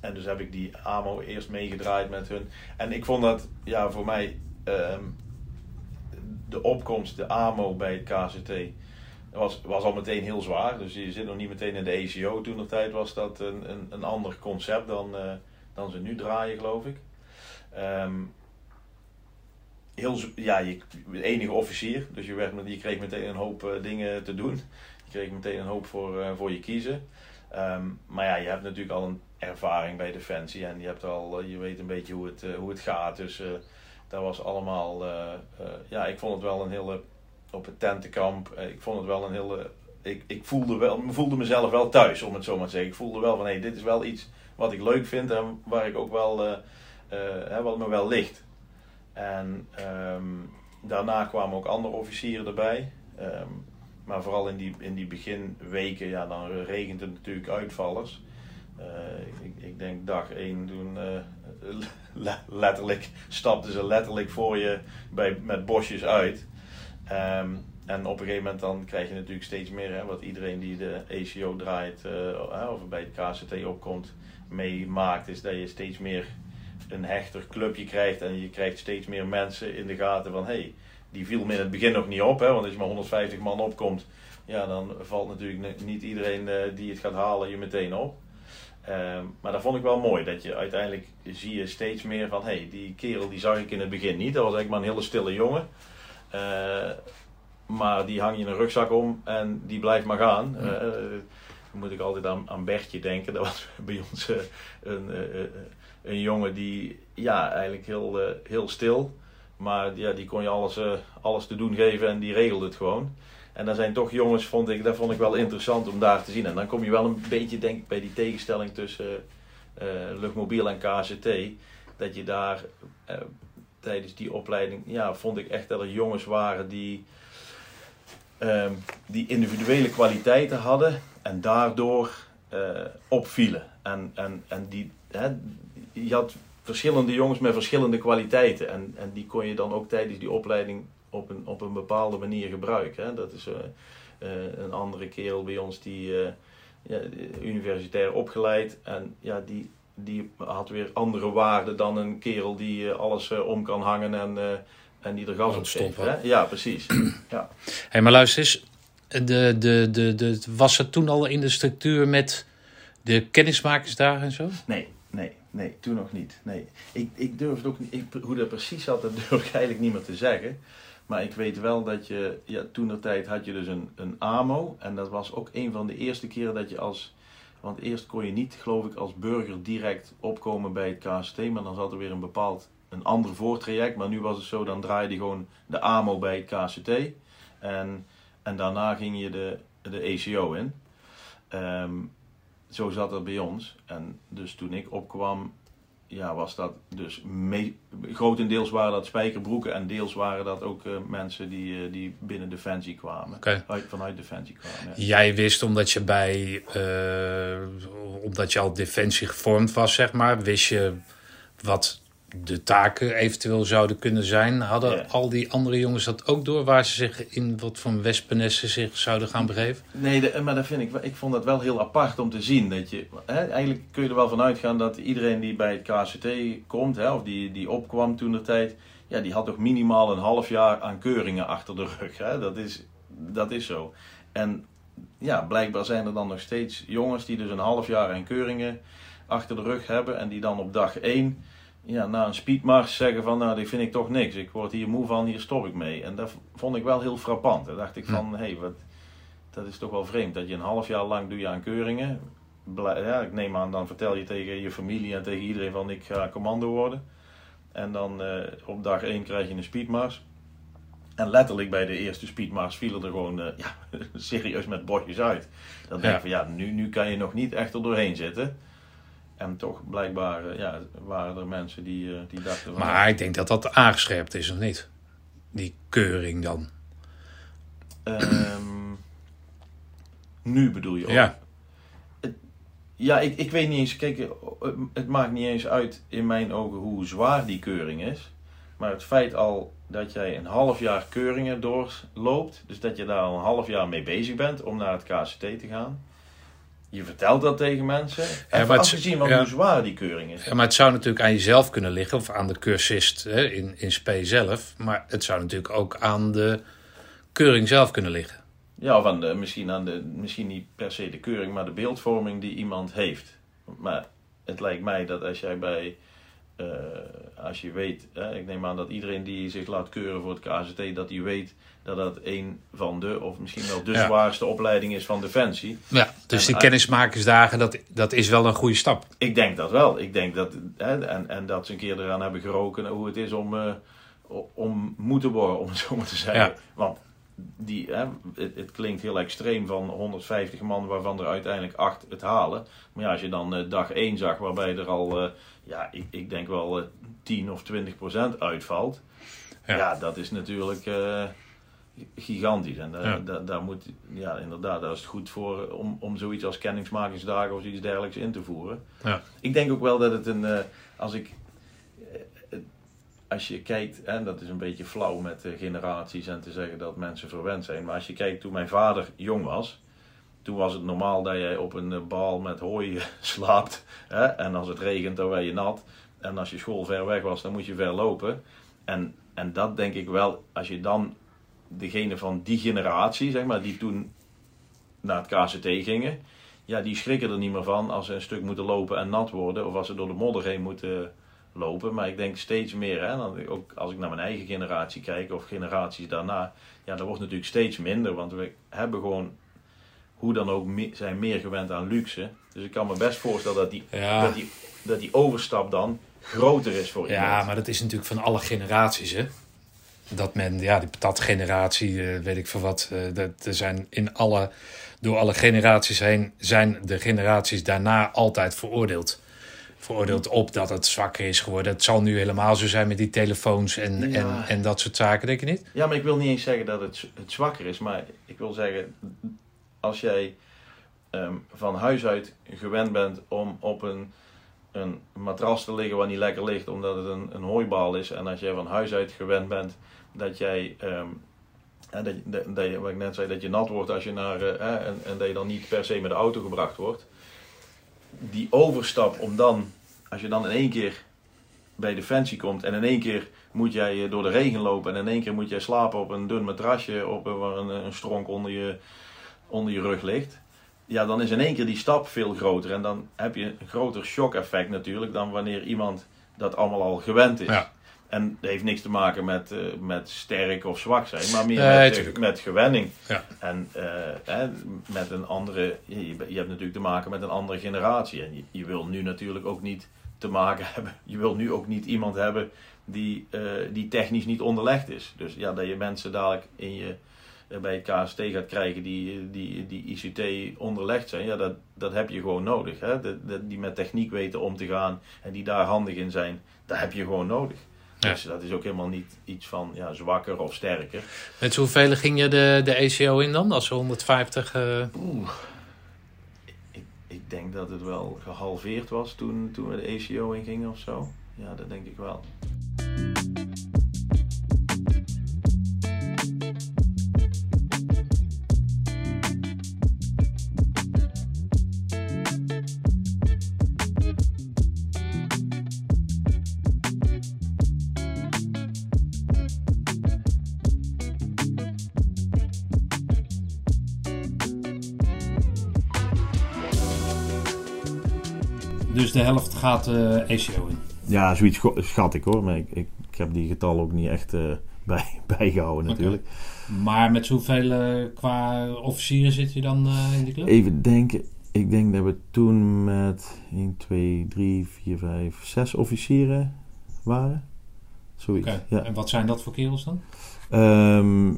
En dus heb ik die AMO eerst meegedraaid met hun. En ik vond dat ja, voor mij ehm, de opkomst, de AMO bij het KCT was, was al meteen heel zwaar. Dus je zit nog niet meteen in de ECO. Toen de tijd was dat een, een, een ander concept dan, uh, dan ze nu draaien, geloof ik. Um, heel, ja, je, enige officier. Dus je, werd, je kreeg meteen een hoop uh, dingen te doen. Je kreeg meteen een hoop voor, uh, voor je kiezen. Um, maar ja, je hebt natuurlijk al een ervaring bij Defensie. En je, hebt al, je weet een beetje hoe het, hoe het gaat. Dus dat was allemaal... ja, ik vond het wel een hele op het tentenkamp. Eh, ik vond het wel een hele. Ik, ik voelde, wel, voelde mezelf wel thuis, om het zo maar te zeggen. Ik voelde wel van hé, dit is wel iets wat ik leuk vind en waar ik ook wel. Uh, uh, wat me wel ligt. En um, daarna kwamen ook andere officieren erbij. Um, maar vooral in die, in die beginweken, ja, dan regent het natuurlijk uitvallers. Ik, ik, denk dag 1 toen [laughs] letterlijk stapten ze letterlijk voor je bij, met bosjes uit. Um, en op een gegeven moment dan krijg je natuurlijk steeds meer, hè, wat iedereen die de ACO draait uh, of bij het KCT opkomt, meemaakt, is dat je steeds meer een hechter clubje krijgt en je krijgt steeds meer mensen in de gaten van hey, die viel me in het begin nog niet op, hè, want als je maar 150 man opkomt, ja, dan valt natuurlijk niet iedereen uh, die het gaat halen je meteen op. Um, maar dat vond ik wel mooi, dat je uiteindelijk zie je steeds meer van hey, die kerel die zag ik in het begin niet, dat was eigenlijk maar een hele stille jongen. Uh, maar die hang je in een rugzak om en die blijft maar gaan. Uh, dan moet ik altijd aan, aan Bertje denken. [laughs] Dat was bij ons uh, een, een jongen die, ja, eigenlijk heel, heel stil. Maar ja, die kon je alles, alles te doen geven en die regelde het gewoon. En dan zijn toch jongens, vond ik, dat vond ik wel interessant om daar te zien. En dan kom je wel een beetje, denk ik, bij die tegenstelling tussen luchtmobiel en KCT. Dat je daar tijdens die opleiding, ja, vond ik echt dat er jongens waren die, um, die individuele kwaliteiten hadden en daardoor uh, opvielen. En, en, en die, hè, je had verschillende jongens met verschillende kwaliteiten. En, en die kon je dan ook tijdens die opleiding op een, op een bepaalde manier gebruiken. Hè. Dat is uh, uh, een andere kerel bij ons die ja, universitair opgeleid. En ja, die, die had weer andere waarden dan een kerel die uh, alles uh, om kan hangen en, uh, en die er gas op. Ja, precies. ja. Hey, maar luister eens, de, de, de, de, was het toen al in de structuur met de kennismakersdagen en zo? Nee, nee, nee, toen nog niet. Nee. Ik, ik durf het ook niet, ik, hoe dat precies zat, dat [laughs] durf ik eigenlijk niet meer te zeggen. Maar ik weet wel dat je, ja, toen de tijd had je dus een, een AMO. En dat was ook een van de eerste keren dat je als want eerst kon je niet, geloof ik, als burger direct opkomen bij het KST, maar dan zat er weer een bepaald, een ander voortraject. Maar nu was het zo, dan draaide je gewoon de AMO bij het KCT. En, en daarna ging je de, de ECO in. Um, zo zat het bij ons. En dus toen ik opkwam, ja, was dat dus mee, grotendeels waren dat spijkerbroeken en deels waren dat ook uh, mensen die, uh, die binnen Defensie kwamen. Okay. Uit, vanuit Defensie kwamen. Ja. Jij wist omdat je bij, uh, omdat je al Defensie gevormd was, zeg maar, wist je wat de taken eventueel zouden kunnen zijn. Hadden ja. al die andere jongens dat ook door, waar ze zich in wat voor wespennessen zich zouden gaan begeven? Nee, de, maar dat vind ik, ik vond dat wel heel apart om te zien. Dat je, hè, eigenlijk kun je er wel van uitgaan dat iedereen die bij het KCT komt, hè, of die, die opkwam toen de tijd, ja, die had toch minimaal een half jaar aan keuringen achter de rug. Hè? Dat, is, dat is zo. En ja, blijkbaar zijn er dan nog steeds jongens die dus een half jaar aan keuringen achter de rug hebben en die dan op dag 1 ja, na een speedmars zeggen van, nou, die vind ik toch niks. Ik word hier moe van, hier stop ik mee. En dat vond ik wel heel frappant. Dan dacht ik van, hé, hey, wat, dat is toch wel vreemd. Dat je een half jaar lang doe je aan keuringen. ja, ik neem aan, dan vertel je tegen je familie en tegen iedereen van, ik ga commando worden. En dan uh, op dag 1 krijg je een speedmars. En letterlijk bij de eerste speedmars vielen er gewoon uh, ja, [laughs] serieus met bordjes uit. Dan denk ik van ja, nu, nu kan je nog niet echt er doorheen zitten. En toch blijkbaar uh, ja, waren er mensen die, die dachten van... Maar ik denk dat dat aangescherpt is, of niet? Die keuring dan. Um, nu bedoel je ook? Ja. Ja, ik, ik weet niet eens. Kijk, het maakt niet eens uit in mijn ogen hoe zwaar die keuring is. Maar het feit al dat jij een half jaar keuringen doorloopt, dus dat je daar al een half jaar mee bezig bent om naar het KCT te gaan. Je vertelt dat tegen mensen. En ja, afgezien van ja, hoe zwaar die keuring is. Ja, maar het zou natuurlijk aan jezelf kunnen liggen, of aan de cursist hè, in, in SPE zelf. Maar het zou natuurlijk ook aan de keuring zelf kunnen liggen. Ja, of aan de, misschien, aan de, misschien niet per se de keuring, maar de beeldvorming die iemand heeft. Maar het lijkt mij dat als jij bij, uh, als je weet, ik neem aan dat iedereen die zich laat keuren voor het KZT, dat die weet dat dat een van de, of misschien wel de zwaarste opleiding is van Defensie. Ja, dus die kennismakersdagen, dat, dat is wel een goede stap. Ik denk dat wel. Ik denk dat, hè, en, en dat ze een keer eraan hebben geroken hoe het is om, uh, om moeten worden, om het zo maar te zeggen. Ja. Want die, hè, het, het, klinkt heel extreem van 150 man, waarvan er uiteindelijk 8 het halen. Maar ja, als je dan uh, dag 1 zag, waarbij er al, uh, ja, ik, ik denk wel uh, 10 of 20 procent uitvalt. Ja. ja. dat is natuurlijk gigantisch. En ja. daar, daar moet, ja, inderdaad, daar is het goed voor om, om zoiets als kenningsmakingsdagen of iets dergelijks in te voeren. Ja. Ik denk ook wel dat het een, als ik als je kijkt, en dat is een beetje flauw met generaties en te zeggen dat mensen verwend zijn. Maar als je kijkt toen mijn vader jong was, toen was het normaal dat jij op een bal met hooi [laughs] slaapt. Hè? En als het regent, dan ben je nat. En als je school ver weg was, dan moet je ver lopen. En, en dat denk ik wel, als je dan degene van die generatie, zeg maar, die toen naar het KCT gingen, ja, die schrikken er niet meer van als ze een stuk moeten lopen en nat worden. Of als ze door de modder heen moeten lopen. Maar ik denk steeds meer, hè, dan, ook als ik naar mijn eigen generatie kijk of generaties daarna, ja, dat wordt natuurlijk steeds minder. Want we hebben gewoon, hoe dan ook, zijn meer gewend aan luxe. Dus ik kan me best voorstellen dat die, dat die, dat die overstap dan groter is voor iemand. Ja, maar dat is natuurlijk van alle generaties, hè. Dat men, ja, die patatgeneratie, uh, weet ik veel wat, uh, dat, er zijn in alle, door alle generaties heen, zijn de generaties daarna altijd veroordeeld veroordeeld op dat het zwakker is geworden. Het zal nu helemaal zo zijn met die telefoons en, en, en dat soort zaken, denk je niet? Ja, maar ik wil niet eens zeggen dat het, het zwakker is. Maar ik wil zeggen, als jij ehm, van huis uit gewend bent om op een, een matras te liggen waar niet lekker ligt, omdat het een, een hooibal is. En als jij van huis uit gewend bent dat jij... Um, dat, dat, dat, wat ik net zei, dat je nat wordt als je naar. Uh, en, en dat je dan niet per se met de auto gebracht wordt die overstap om dan, als je dan in één keer bij Defensie komt en in één keer moet jij door de regen lopen en in één keer moet jij slapen op een dun matrasje op, waar een, een stronk onder je, onder je rug ligt. Ja, dan is in één keer die stap veel groter en dan heb je een groter shock effect natuurlijk dan wanneer iemand dat allemaal al gewend is. Ja. En dat heeft niks te maken met, uh, met sterk of zwak zijn, maar meer met, uh, met gewenning. Ja. En uh, met een andere, je, je, hebt natuurlijk te maken met een andere generatie. En je, je wil nu natuurlijk ook niet te maken [laughs] hebben, je wil nu ook niet iemand hebben die, die technisch niet onderlegd is. Dus ja, dat je mensen dadelijk in je, bij het KST gaat krijgen die, die, die ICT onderlegd zijn, ja, dat, dat heb je gewoon nodig. Hè? die met techniek weten om te gaan en die daar handig in zijn, dat heb je gewoon nodig. Dus dat is ook helemaal niet iets van ja, zwakker of sterker. Met hoeveel ging je de, de ECO in dan? Als 150? Uh... Oeh. Ik, ik denk dat het wel gehalveerd was toen, toen we de ECO in gingen of zo. Ja, dat denk ik wel. Helft gaat uh, eh, in. Ja, zoiets schat ik hoor. Maar ik, ik, ik heb die getallen ook niet echt eh, [laughs] bij, bijgehouden natuurlijk. Maar met zoveel eh, qua officieren zit je dan in die club? Even denken. Ik denk dat we toen met 1, 2, 3, 4, 5, 6 officieren waren. Zoiets. Oké. Ja. En wat zijn dat voor kerels dan? Ehm,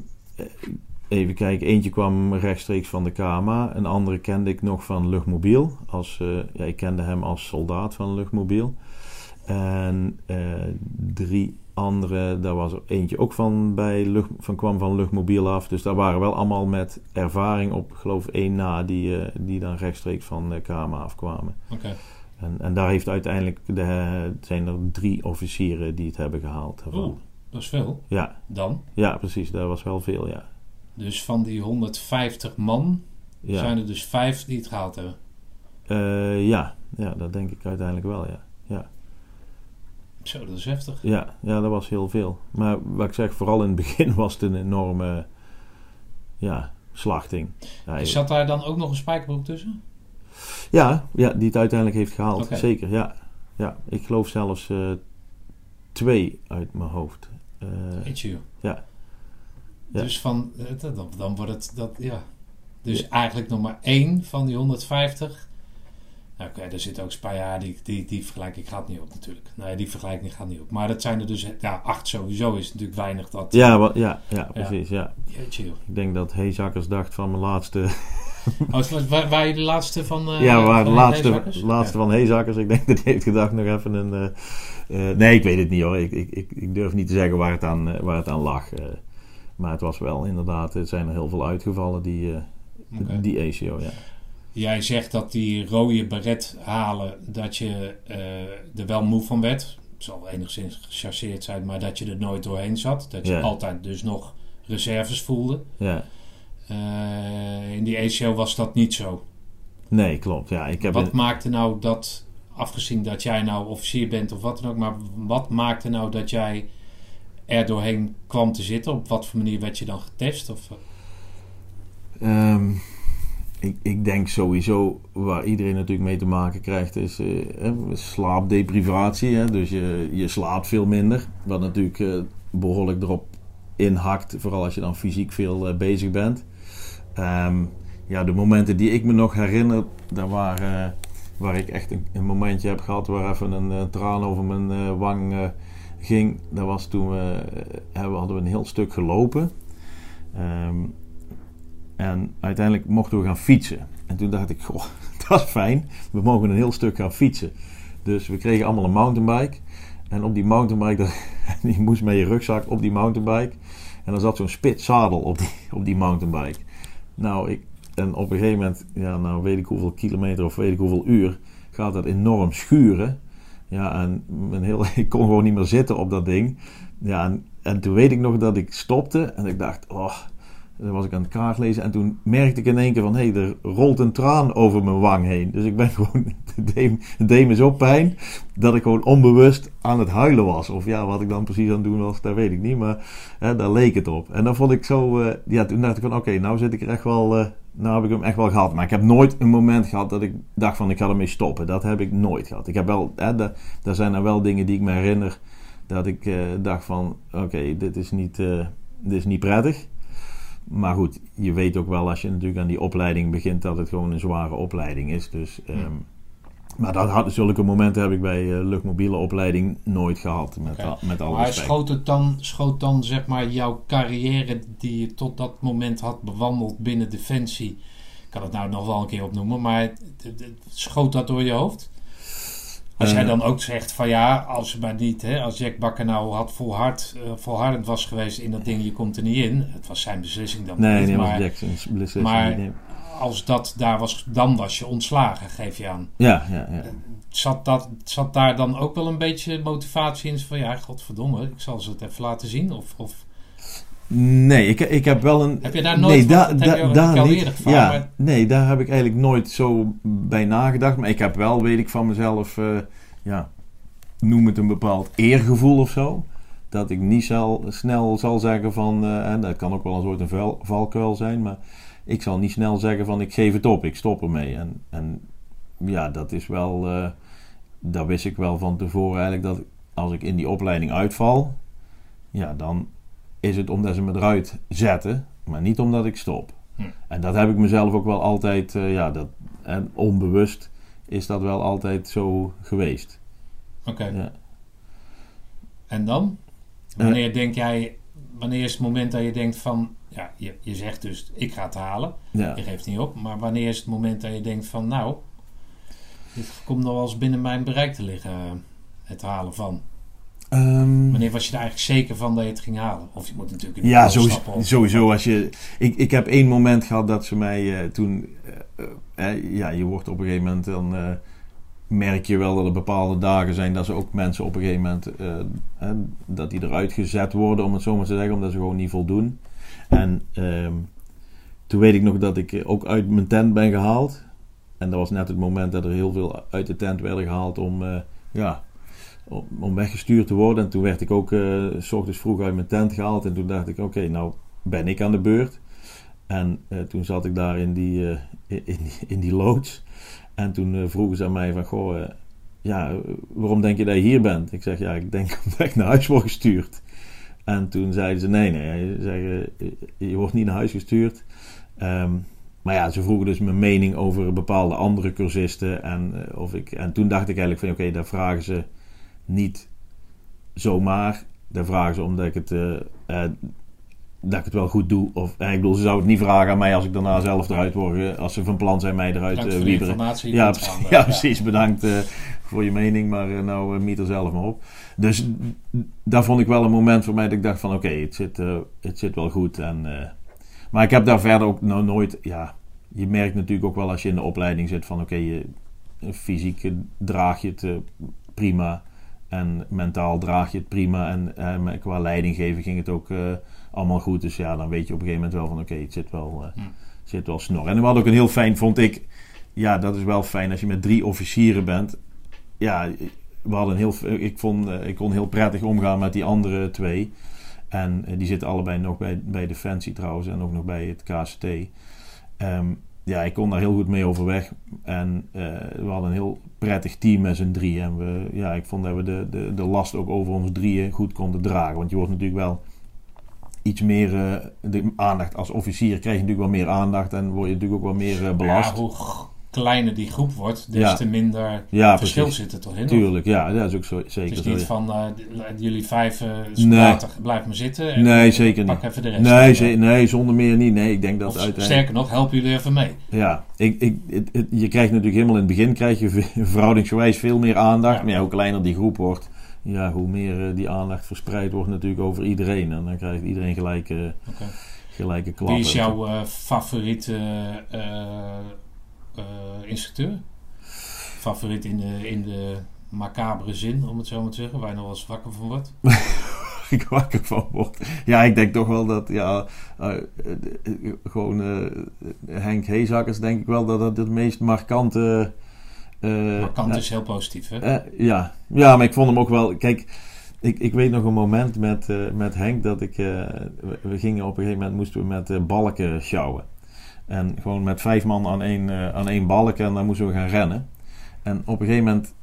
even kijken. Eentje kwam rechtstreeks van de KMA. Een andere kende ik nog van Luchtmobiel. Als, eh, ja, ik kende hem als soldaat van Luchtmobiel. En eh, drie andere, daar was er eentje ook van, bij lucht, van kwam van Luchtmobiel af. Dus daar waren wel allemaal met ervaring op, geloof één na, die, eh, die dan rechtstreeks van de KMA afkwamen. Oké. En, en daar heeft uiteindelijk, de, zijn er drie officieren die het hebben gehaald. Oeh, dat is veel. Ja, Dan. ja, precies. Dat was wel veel, ja. Dus van die 150 man ja. zijn er dus vijf die het gehaald hebben. Eh, ja. ja, dat denk ik uiteindelijk wel, ja. Zo, dat is heftig. ja. Ja, dat was heel veel. Maar wat ik zeg, vooral in het [laughs] begin was het een enorme ja, slachting. Ja, Zat daar dan ook nog een spijkerbroek tussen? ja, ja, die het uiteindelijk heeft gehaald. Zeker, ja. ja. Ik geloof zelfs eh, twee uit mijn hoofd. Je. ja. Ja. Dus van, dan, dan wordt het, dat, ja. Dus eigenlijk nog maar één van die 150. Nou, Oké, er zit ook Spa, die, die, die vergelijking gaat niet op natuurlijk. Nee, die vergelijking gaat niet op. Maar dat zijn er dus, ja, acht sowieso is natuurlijk weinig dat. ja, wa- ja, ja, precies, ja. Jeetje, joh. Ik denk dat Heezakkers dacht van mijn laatste... [laughs] Oh, waar, waar je de laatste van... eh, ja, waar de laatste, Heezakkers? laatste van Heezakkers. Ik denk dat hij heeft gedacht nog even een... eh, eh, nee, ik weet het niet hoor. Ik, ik, ik, ik durf niet te zeggen waar het aan, waar het aan lag. Maar het was wel inderdaad... Er zijn er heel veel uitgevallen, die, eh, die ACO, ja. Jij zegt dat die rode beret halen, dat je eh, er wel moe van werd. Het zal enigszins gechargeerd zijn, maar dat je er nooit doorheen zat. Dat je Ja. altijd dus nog reserves voelde. ja. Eh, in die ACO was dat niet zo. Nee, klopt. Ja, ik heb Wat in- maakte nou dat, afgezien dat jij nou officier bent of wat dan ook, maar wat maakte nou dat jij er doorheen kwam te zitten? Op wat voor manier werd je dan getest? Of, Ehm, ik, ik denk sowieso waar iedereen natuurlijk mee te maken krijgt is eh, hè, slaapdeprivatie. Hè? Dus je, je slaapt veel minder. Wat natuurlijk eh, behoorlijk erop inhakt. Vooral als je dan fysiek veel eh, bezig bent. Ehm, ja, de momenten die ik me nog herinner, daar waren, eh, waar ik echt een, een momentje heb gehad waar even een eh, traan over mijn eh, wang eh, ging. Dat was toen we, eh, hadden we een heel stuk gelopen. Ehm, en uiteindelijk mochten we gaan fietsen. En toen dacht ik, goh, [laughs] dat is fijn. We mogen een heel stuk gaan fietsen. Dus we kregen allemaal een mountainbike. En op die mountainbike, [laughs] moest met je rugzak op die mountainbike. En er zat zo'n spits zadel op die, op die mountainbike. Nou, ik, en op een gegeven moment, ja, nou weet ik hoeveel kilometer of weet ik hoeveel uur, gaat dat enorm schuren. Ja, en mijn [laughs] ik kon gewoon niet meer zitten op dat ding. Ja, en, en toen weet ik nog dat ik stopte en ik dacht, oh, dan was ik aan het kaart lezen en toen merkte ik in één keer van... hé, hey, er rolt een traan over mijn wang heen. Dus ik ben [laughs] gewoon... Het deed, me zo pijn dat ik gewoon onbewust aan het huilen was. Of ja, wat ik dan precies aan het doen was, dat weet ik niet. Maar hè, daar leek het op. En dan vond ik zo... eh, ja, toen dacht ik van oké, nou zit ik echt wel... eh, nou heb ik hem echt wel gehad. Maar ik heb nooit een moment gehad dat ik dacht van ik ga ermee stoppen. Dat heb ik nooit gehad. Ik heb wel... Hè, zijn er wel dingen die ik me herinner... dat ik eh, dacht van oké, dit is niet... dit is niet prettig. Maar goed, je weet ook wel als je natuurlijk aan die opleiding begint dat het gewoon een zware opleiding is. Dus, ehm, Maar dat had, zulke momenten heb ik bij eh, luchtmobiele opleiding nooit gehad. Met, Oké. al- met alle maar schoot, het dan, schoot dan zeg maar jouw carrière die je tot dat moment had bewandeld binnen Defensie. Ik kan het nou nog wel een keer opnoemen, maar het- het- het- schoot dat door je hoofd? Als jij Eh. dan ook zegt van ja, als je maar niet, hè, als Jack Bakker nou had volhard, eh, volhardend was geweest in dat ding, je komt er niet in. Het was zijn beslissing dan Nee, niet, nee, maar Jackson's beslissing. maar- Nee. als dat daar was, dan was je ontslagen, geef je aan. Ja, ja, ja. Zat, dat, zat daar dan ook wel een beetje motivatie in? Van ja, godverdomme, ik zal ze het even laten zien. Of, of Nee, ik, ik heb wel een. Heb je daar nooit nee, van- da- da- daar al niet. eerder gevraagd, ja, maar- Nee, daar heb ik eigenlijk nooit zo bij nagedacht. Maar ik heb wel, weet ik van mezelf, eh, ja, noem het een bepaald eergevoel of zo. Dat ik niet zal, snel zal zeggen van, eh, en dat kan ook wel een soort een val, valkuil zijn, maar ik zal niet snel zeggen van ik geef het op, ik stop ermee. En, en ja, dat is wel, eh, daar wist ik wel van tevoren eigenlijk dat als ik in die opleiding uitval, ja, dan is het omdat ze me eruit zetten, maar niet omdat ik stop. Hm. En dat heb ik mezelf ook wel altijd, eh, ja, dat, en onbewust is dat wel altijd zo geweest. Oké. Ja. En dan? Wanneer denk jij, wanneer is het moment dat je denkt van, ja, je, je zegt dus, ik ga het halen. Ja. Je geeft niet op. Maar wanneer is het moment dat je denkt van, nou, dit komt nog wel eens binnen mijn bereik te liggen, het halen van. Ehm, Wanneer was je er eigenlijk zeker van dat je het ging halen? Of je moet natuurlijk in Ja, sowieso, of- sowieso als je... Ik, ik heb één moment gehad dat ze mij eh, toen... eh, eh, ja, je wordt op een gegeven moment... Dan merk je wel dat er bepaalde dagen zijn... dat ze ook mensen op een gegeven moment... eh, dat die eruit gezet worden, om het zo maar te zeggen. Omdat ze gewoon niet voldoen. En ehm, toen weet ik nog dat ik ook uit mijn tent ben gehaald. En dat was net het moment dat er heel veel uit de tent werden gehaald om... ja, om, weggestuurd te worden. En toen werd ik ook eh, s ochtends vroeg uit mijn tent gehaald. En toen dacht ik, oké, nou ben ik aan de beurt. En eh, toen zat ik daar in die, eh, in, in die, loods. En toen vroegen ze aan mij van, goh, ja, waarom denk je dat je hier bent? Ik zeg, ja, ik denk [laughs] omdat ik naar huis word gestuurd. En toen zeiden ze, nee, nee, ze zeggen, je wordt niet naar huis gestuurd. Ehm, maar ja, ze vroegen dus mijn mening over bepaalde andere cursisten. En, of ik, en toen dacht ik eigenlijk van, oké, daar vragen ze niet zomaar. Daar vragen ze omdat ik het, eh, eh, dat ik het wel goed doe. Of, eh, ik bedoel, ze zouden het niet vragen aan mij als ik daarna zelf eruit word. Als ze van plan zijn mij eruit de wieberen. Ja, [laughs] ja, precies. Bedankt voor je mening, maar nou miet er zelf maar op. Dus daar vond ik wel een moment voor mij dat ik dacht van oké, het, zit, het zit wel goed. En, maar ik heb daar verder ook nou nooit, ja, je merkt natuurlijk ook wel als je in de opleiding zit van oké, je fysiek draag je het prima. En mentaal draag je het prima. En eh, qua leiding geven ging het ook eh, allemaal goed. Dus ja, dan weet je op een gegeven moment wel van oké, het zit wel, eh, zit wel snor. En we hadden ook een heel fijn, vond ik. Ja, dat is wel fijn als je met drie officieren bent. Ja, we hadden een heel, ik, vond, eh, ik kon heel prettig omgaan met die andere twee. En eh, die zitten allebei nog bij, bij Defensie trouwens en ook nog bij het KCT. Ja, ik kon daar heel goed mee overweg. En eh, we hadden een heel prettig team met z'n drieën. En we, ja, ik vond dat we de, de, de last ook over ons drieën goed konden dragen. Want je wordt natuurlijk wel iets meer eh, de aandacht. Als officier krijg je natuurlijk wel meer aandacht. En word je natuurlijk ook wel meer eh, belast. Kleiner die groep wordt, des Ja. te minder Ja, verschil precies. zit er toch in. Tuurlijk, ja, dat is ook zo, Het zeker is zo. niet van eh, jullie vijf uh, Nee. blijf maar zitten. En Nee, zeker pak niet. even de rest. Nee, Eh, ze- nee, zonder meer niet. Nee, ik denk dat of uiteindelijk... sterker nog, helpen jullie even mee. Ja, ik, ik, het- het- je krijgt natuurlijk helemaal in het begin krijg je ve- [laughs] verhoudingsgewijs veel meer aandacht. Ja. Maar ja, hoe kleiner die groep wordt, ja, hoe meer eh, die aandacht verspreid wordt natuurlijk over iedereen. En dan krijgt iedereen gelijk, eh, gelijke klappen. Wie is jouw eh, favoriete eh, eh, instructeur? Favoriet in de, in de macabere zin, om het zo maar te zeggen, waar je nog wel eens wakker van wordt? [laughs] ik wakker van word. Ja, ik denk toch wel dat, ja, eh, eh, eh, gewoon eh, Henk Heezakkers denk ik wel dat dat het meest markante... eh, Markant eh, is heel positief, hè? Eh, ja. ja, maar ik vond hem ook wel. Kijk, ik, ik weet nog een moment met, eh, met Henk dat ik. eh, we, gingen op een gegeven moment moesten we met eh, balken sjouwen. En gewoon met vijf man aan één, eh, aan één balk en dan moesten we gaan rennen. En op een gegeven moment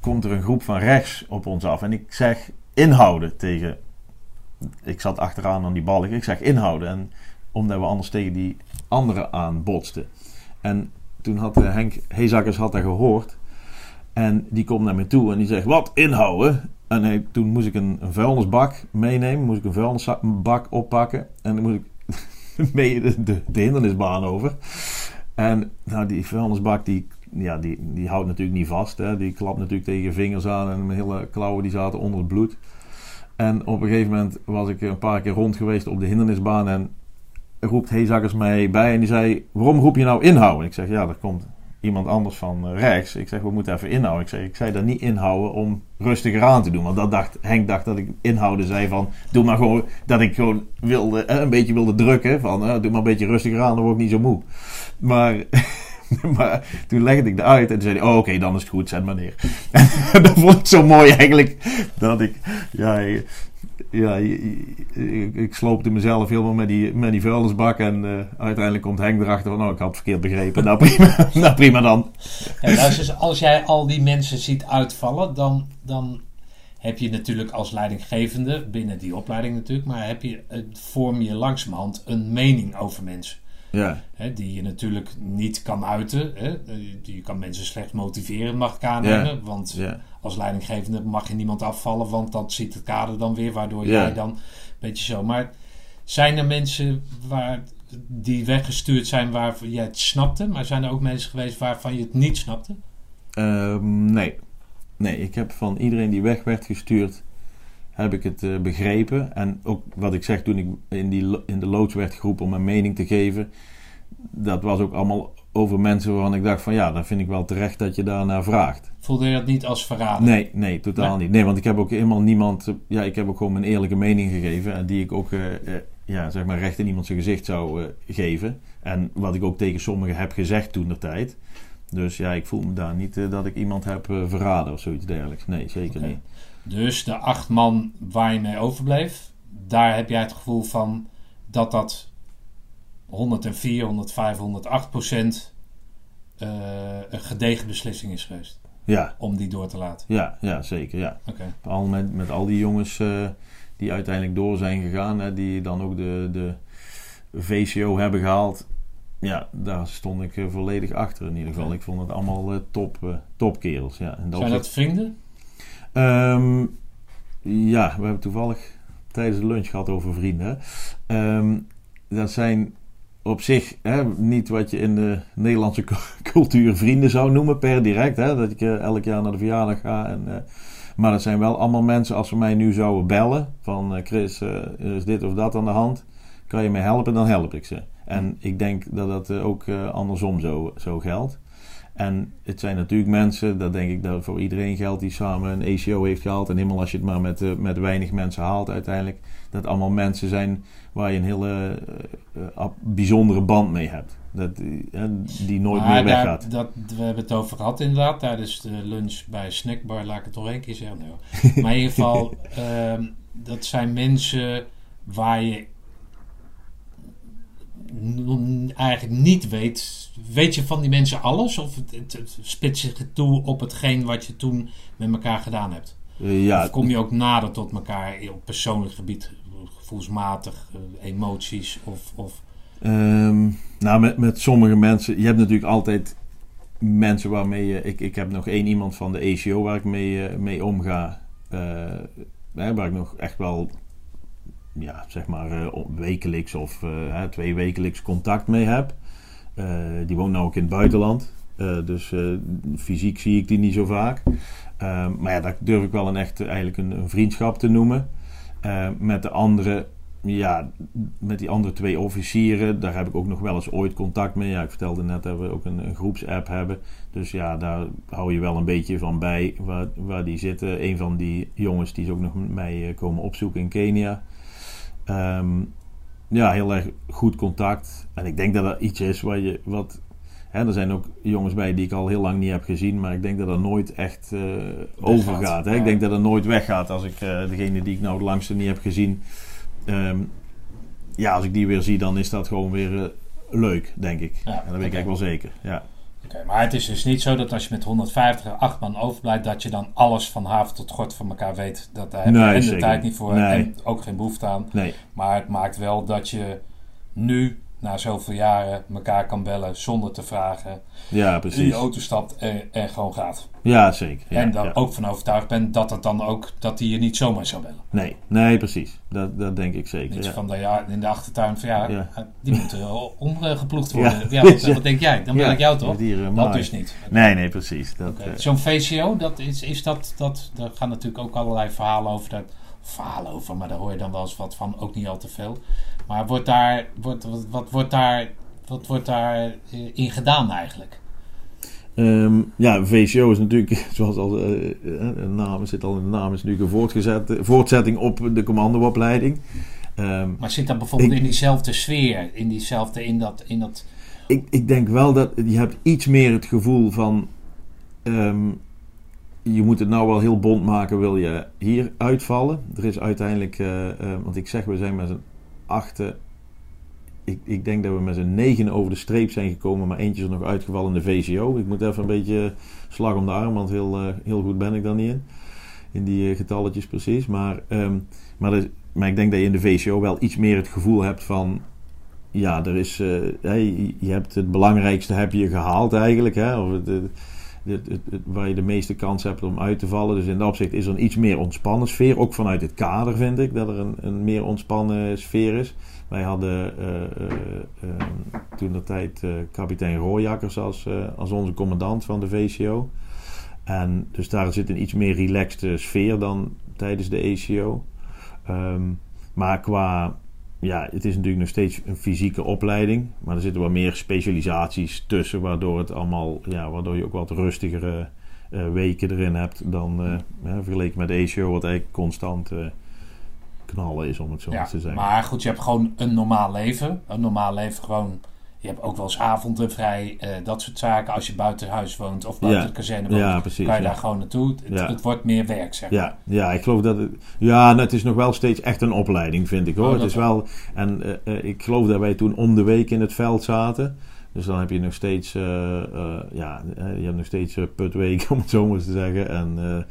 komt er een groep van rechts op ons af. En ik zeg inhouden tegen. Ik zat achteraan aan die balk. Ik zeg inhouden. En omdat we anders tegen die anderen aan botsten. En toen had eh, Henk Heezakkers had dat gehoord. En die komt naar me toe en die zegt: Wat inhouden? En hij, toen moest ik een, een vuilnisbak meenemen. Moest ik een vuilnisbak oppakken. En dan moest ik [laughs] mee de, de, de hindernisbaan over. En nou, die vuilnisbak die, ja, die, die houdt natuurlijk niet vast. Hè. Die klapt natuurlijk tegen je vingers aan. En mijn hele klauwen die zaten onder het bloed. En op een gegeven moment was ik een paar keer rond geweest op de hindernisbaan. En roept Heezakkers mij bij. En die zei: Waarom roep je nou inhouden? Ik zeg: Ja, er komt iemand anders van eh, rechts. Ik zeg, we moeten even inhouden. Ik zeg, ik zei dat niet inhouden om rustiger aan te doen. Want dat dacht, Henk dacht dat ik inhouden zei van, doe maar gewoon, dat ik gewoon wilde, eh, een beetje wilde drukken. Van, eh, doe maar een beetje rustiger aan, dan word ik niet zo moe. Maar, [laughs] maar toen legde ik het uit en zei oh oké, dan is het goed, zet maar neer. En [laughs] dat vond ik zo mooi eigenlijk, dat ik, ja, ja, ik, ik sloopte mezelf helemaal met die, met die vuilnisbak. En uh, uiteindelijk komt Henk erachter van, oh, ik had het verkeerd begrepen. nou, prima, [laughs] nou, prima dan. Ja, dus als jij al die mensen ziet uitvallen, dan, dan heb je natuurlijk als leidinggevende, binnen die opleiding natuurlijk, maar heb je, vorm je langzamerhand een mening over mensen. Ja. Hè, die je natuurlijk niet kan uiten. Hè. Je kan mensen slecht motiveren, mag ik aannemen. Want als leidinggevende mag je niemand afvallen, want dat ziet het kader dan weer, waardoor jij dan een beetje zo. Maar zijn er mensen waar, die weggestuurd zijn waarvan jij het snapte, maar zijn er ook mensen geweest waarvan je het niet snapte? Ehm, nee. Nee, ik heb van iedereen die weg werd gestuurd, heb ik het uh, begrepen. En ook wat ik zeg toen ik in, die, in de loods werd geroepen om mijn mening te geven, dat was ook allemaal over mensen waarvan ik dacht van ja, dan vind ik wel terecht dat je daarnaar vraagt. Voelde je dat niet als verraden? Nee, nee, totaal niet. Nee, want ik heb ook helemaal niemand, ja, ik heb ook gewoon mijn eerlijke mening gegeven en die ik ook, uh, uh, ja, zeg maar recht in iemand zijn gezicht zou geven. En wat ik ook tegen sommigen heb gezegd toen de tijd. Dus ja, ik voel me daar niet dat ik iemand heb verraden of zoiets dergelijks. Nee, zeker niet. Dus de acht man waar je mee overbleef, daar heb jij het gevoel van dat dat 104, 105, 108 procent uh, een gedegen beslissing is geweest. Ja. Om die door te laten. Ja, ja zeker. Ja. Okay. Al met, met al die jongens uh, die uiteindelijk door zijn gegaan, hè, die dan ook de, de VCO hebben gehaald. Ja, daar stond ik uh, volledig achter in ieder geval. Ik vond het allemaal top, topkerels. Ja. En dat zijn dat vrienden? Um, ja, we hebben toevallig tijdens de lunch gehad over vrienden. Um, dat zijn op zich hè, niet wat je in de Nederlandse [laughs] cultuur vrienden zou noemen per direct. Hè, dat ik uh, elk jaar naar de verjaardag ga. En, uh, maar dat zijn wel allemaal mensen, als ze mij nu zouden bellen: van uh, Chris, is dit of dat aan de hand? Kan je mij helpen? Dan help ik ze. En ik denk dat dat ook andersom zo, zo geldt. En het zijn natuurlijk mensen, dat denk ik dat voor iedereen geldt, die samen een ACO heeft gehaald. En helemaal als je het maar met, met weinig mensen haalt uiteindelijk. Dat allemaal mensen zijn waar je een hele uh, bijzondere band mee hebt. Dat, die nooit maar meer weggaat. Dat, we hebben het over gehad inderdaad tijdens de lunch bij Snackbar. Laat ik het toch één keer zeggen. Nee, [laughs] maar in ieder geval, uh, dat zijn mensen waar je eigenlijk niet weet. Weet je van die mensen alles? Of het, het, spits zich toe op hetgeen wat je toen met elkaar gedaan hebt? Uh, ja. Of kom je ook nader tot elkaar op persoonlijk gebied, gevoelsmatig, uh, emoties? Of, of... Um, nou, met, met sommige mensen, je hebt natuurlijk altijd mensen waarmee je. Ik, ik heb nog één iemand van de ACO waar ik mee, uh, mee omga. waar ik nog echt wel ja, zeg maar wekelijks of twee wekelijks contact mee heb. Die woont nou ook in het buitenland. dus fysiek zie ik die niet zo vaak. maar ja, dat durf ik wel een echt eigenlijk een vriendschap te noemen. Met de andere, ja, met die andere twee officieren, daar heb ik ook nog wel eens ooit contact mee. Ja, ik vertelde net dat we ook een, groepsapp hebben. Dus ja, daar hou je wel een beetje van bij waar, waar die zitten. Een van die jongens die is ook nog met mij komen opzoeken in Kenia. Um, ja, heel erg goed contact. En ik denk dat dat iets is waar je wat. Hè, er zijn ook jongens bij die ik al heel lang niet heb gezien, maar ik denk dat dat nooit echt uh, overgaat. Hè? Ik denk dat dat nooit weggaat als ik uh, degene die ik nou het langste niet heb gezien. Um, ja, als ik die weer zie, dan is dat gewoon weer uh, leuk, denk ik. Ja, en dat weet ik eigenlijk wel zeker. Ja. Okay, maar het is dus niet zo dat als je met 150 acht man overblijft, dat je dan alles van haven tot gort van elkaar weet. Dat daar heb je de tijd niet voor nee. en ook geen behoefte aan. Nee. Maar het maakt wel dat je nu na zoveel jaren elkaar kan bellen zonder te vragen. Ja, precies. In je auto stapt en, en gewoon gaat. Ja, zeker. Ja, en dan ja. ook van overtuigd bent dat het dan ook dat hij je niet zomaar zou bellen. Nee, nee, precies. Dat, dat denk ik zeker. Niet ja. van de, ja, in de achtertuin van ja, die moeten [laughs] omgeploegd worden. Ja, [laughs] wat, wat, denk jij? Dan bel ik jou toch? Dieren, dat dus niet. Nee, nee, precies. Dat, okay. uh, Zo'n VCO, dat is, is dat, dat, daar gaan natuurlijk ook allerlei verhalen over. Dat, verhalen over, maar daar hoor je dan wel eens wat van, ook niet al te veel. Maar wordt daar, wordt, wat, wat wordt daar, wat wordt daar in gedaan eigenlijk? Um, ja, VCO is natuurlijk, [laughs] zoals al uh, de naam zit al in de naam, is natuurlijk een voortgezet, voortzetting op de commandoopleiding. Um, maar zit dat bijvoorbeeld ik, in diezelfde sfeer, in diezelfde, in dat, in dat... Ik, ik denk wel dat je hebt iets meer het gevoel van, um, je moet het nou wel heel bond maken, wil je hier uitvallen. Er is uiteindelijk, eh, eh, want ik zeg, we zijn met z'n achten. Ik, ik denk dat we met z'n negen over de streep zijn gekomen, maar eentje is nog uitgevallen in de VCO. Ik moet even een beetje slag om de arm, want heel, eh, heel goed ben ik daar niet in. In die getalletjes precies. Maar, ehm, maar, ik denk dat je in de VCO wel iets meer het gevoel hebt van ja, er is, je hebt het belangrijkste heb je gehaald eigenlijk. Hè? Of het, waar je de meeste kans hebt om uit te vallen. Dus in dat opzicht is er een iets meer ontspannen sfeer. Ook vanuit het kader vind ik dat er een, een meer ontspannen sfeer is. Wij hadden uh, uh, toen de tijd kapitein Rooijakkers als, als onze commandant van de VCO. En dus daar zit een iets meer relaxed sfeer dan tijdens de ECO. Um, maar qua ja, het is natuurlijk nog steeds een fysieke opleiding. Maar er zitten wat meer specialisaties tussen. Waardoor, het allemaal, ja, waardoor je ook wat rustigere uh, weken erin hebt. Dan uh, vergeleken met ACO, wat eigenlijk constant uh, knallen is, om het zo ja, te zeggen. Maar goed, je hebt gewoon een normaal leven. Een normaal leven gewoon je hebt ook wel eens avonden vrij, uh, dat soort zaken. Als je buiten huis woont of buiten de kazerne woont, ja, precies, kan je daar gewoon naartoe. Het, het, wordt meer werk, zeg maar. Ja, ja ik geloof dat het... Ja, nou, het is nog wel steeds echt een opleiding, vind ik hoor. Oh, het is wel... En uh, uh, ik geloof dat wij toen om de week in het veld zaten. Dus dan heb je nog steeds... ja, je hebt nog steeds putweek, [laughs] om het zo maar te zeggen. En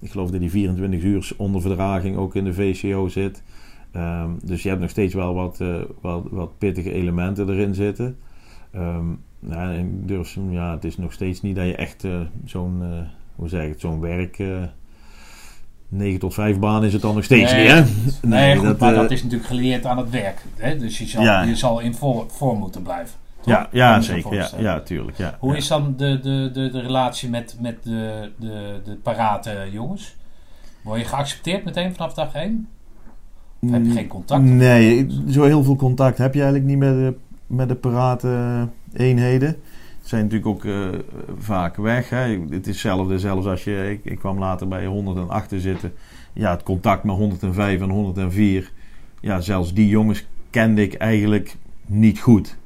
ik geloof dat die 24 uur onder verdraging ook in de VCO zit. Um, dus je hebt nog steeds wel wat, uh, wat, wat, pittige elementen erin zitten. Um, nou, ik durf, ja, het is nog steeds niet dat je echt uh, zo'n, uh, hoe zeg ik het, zo'n werk. 9 tot 5 baan is het dan nog steeds nee, niet, hè? Nee, nee goed, dat, maar dat is natuurlijk geleerd aan het werk. Hè? Dus je zal, ja. je zal in vorm voor moeten blijven. Ja, ja zeker. Ja, ja, tuurlijk. Ja, Hoe ja. is dan de, de, de, de relatie met, met de, de, de parate jongens? Word je geaccepteerd meteen vanaf dag 1? Of heb je geen contact? Nee, zo heel veel contact heb je eigenlijk niet met de, met de parate eenheden. Ze zijn natuurlijk ook uh, vaak weg. Hè. Het is hetzelfde, zelfs als je... Ik, ik, kwam later bij 108 te zitten. Ja, het contact met 105 en 104... Ja, zelfs die jongens kende ik eigenlijk niet goed.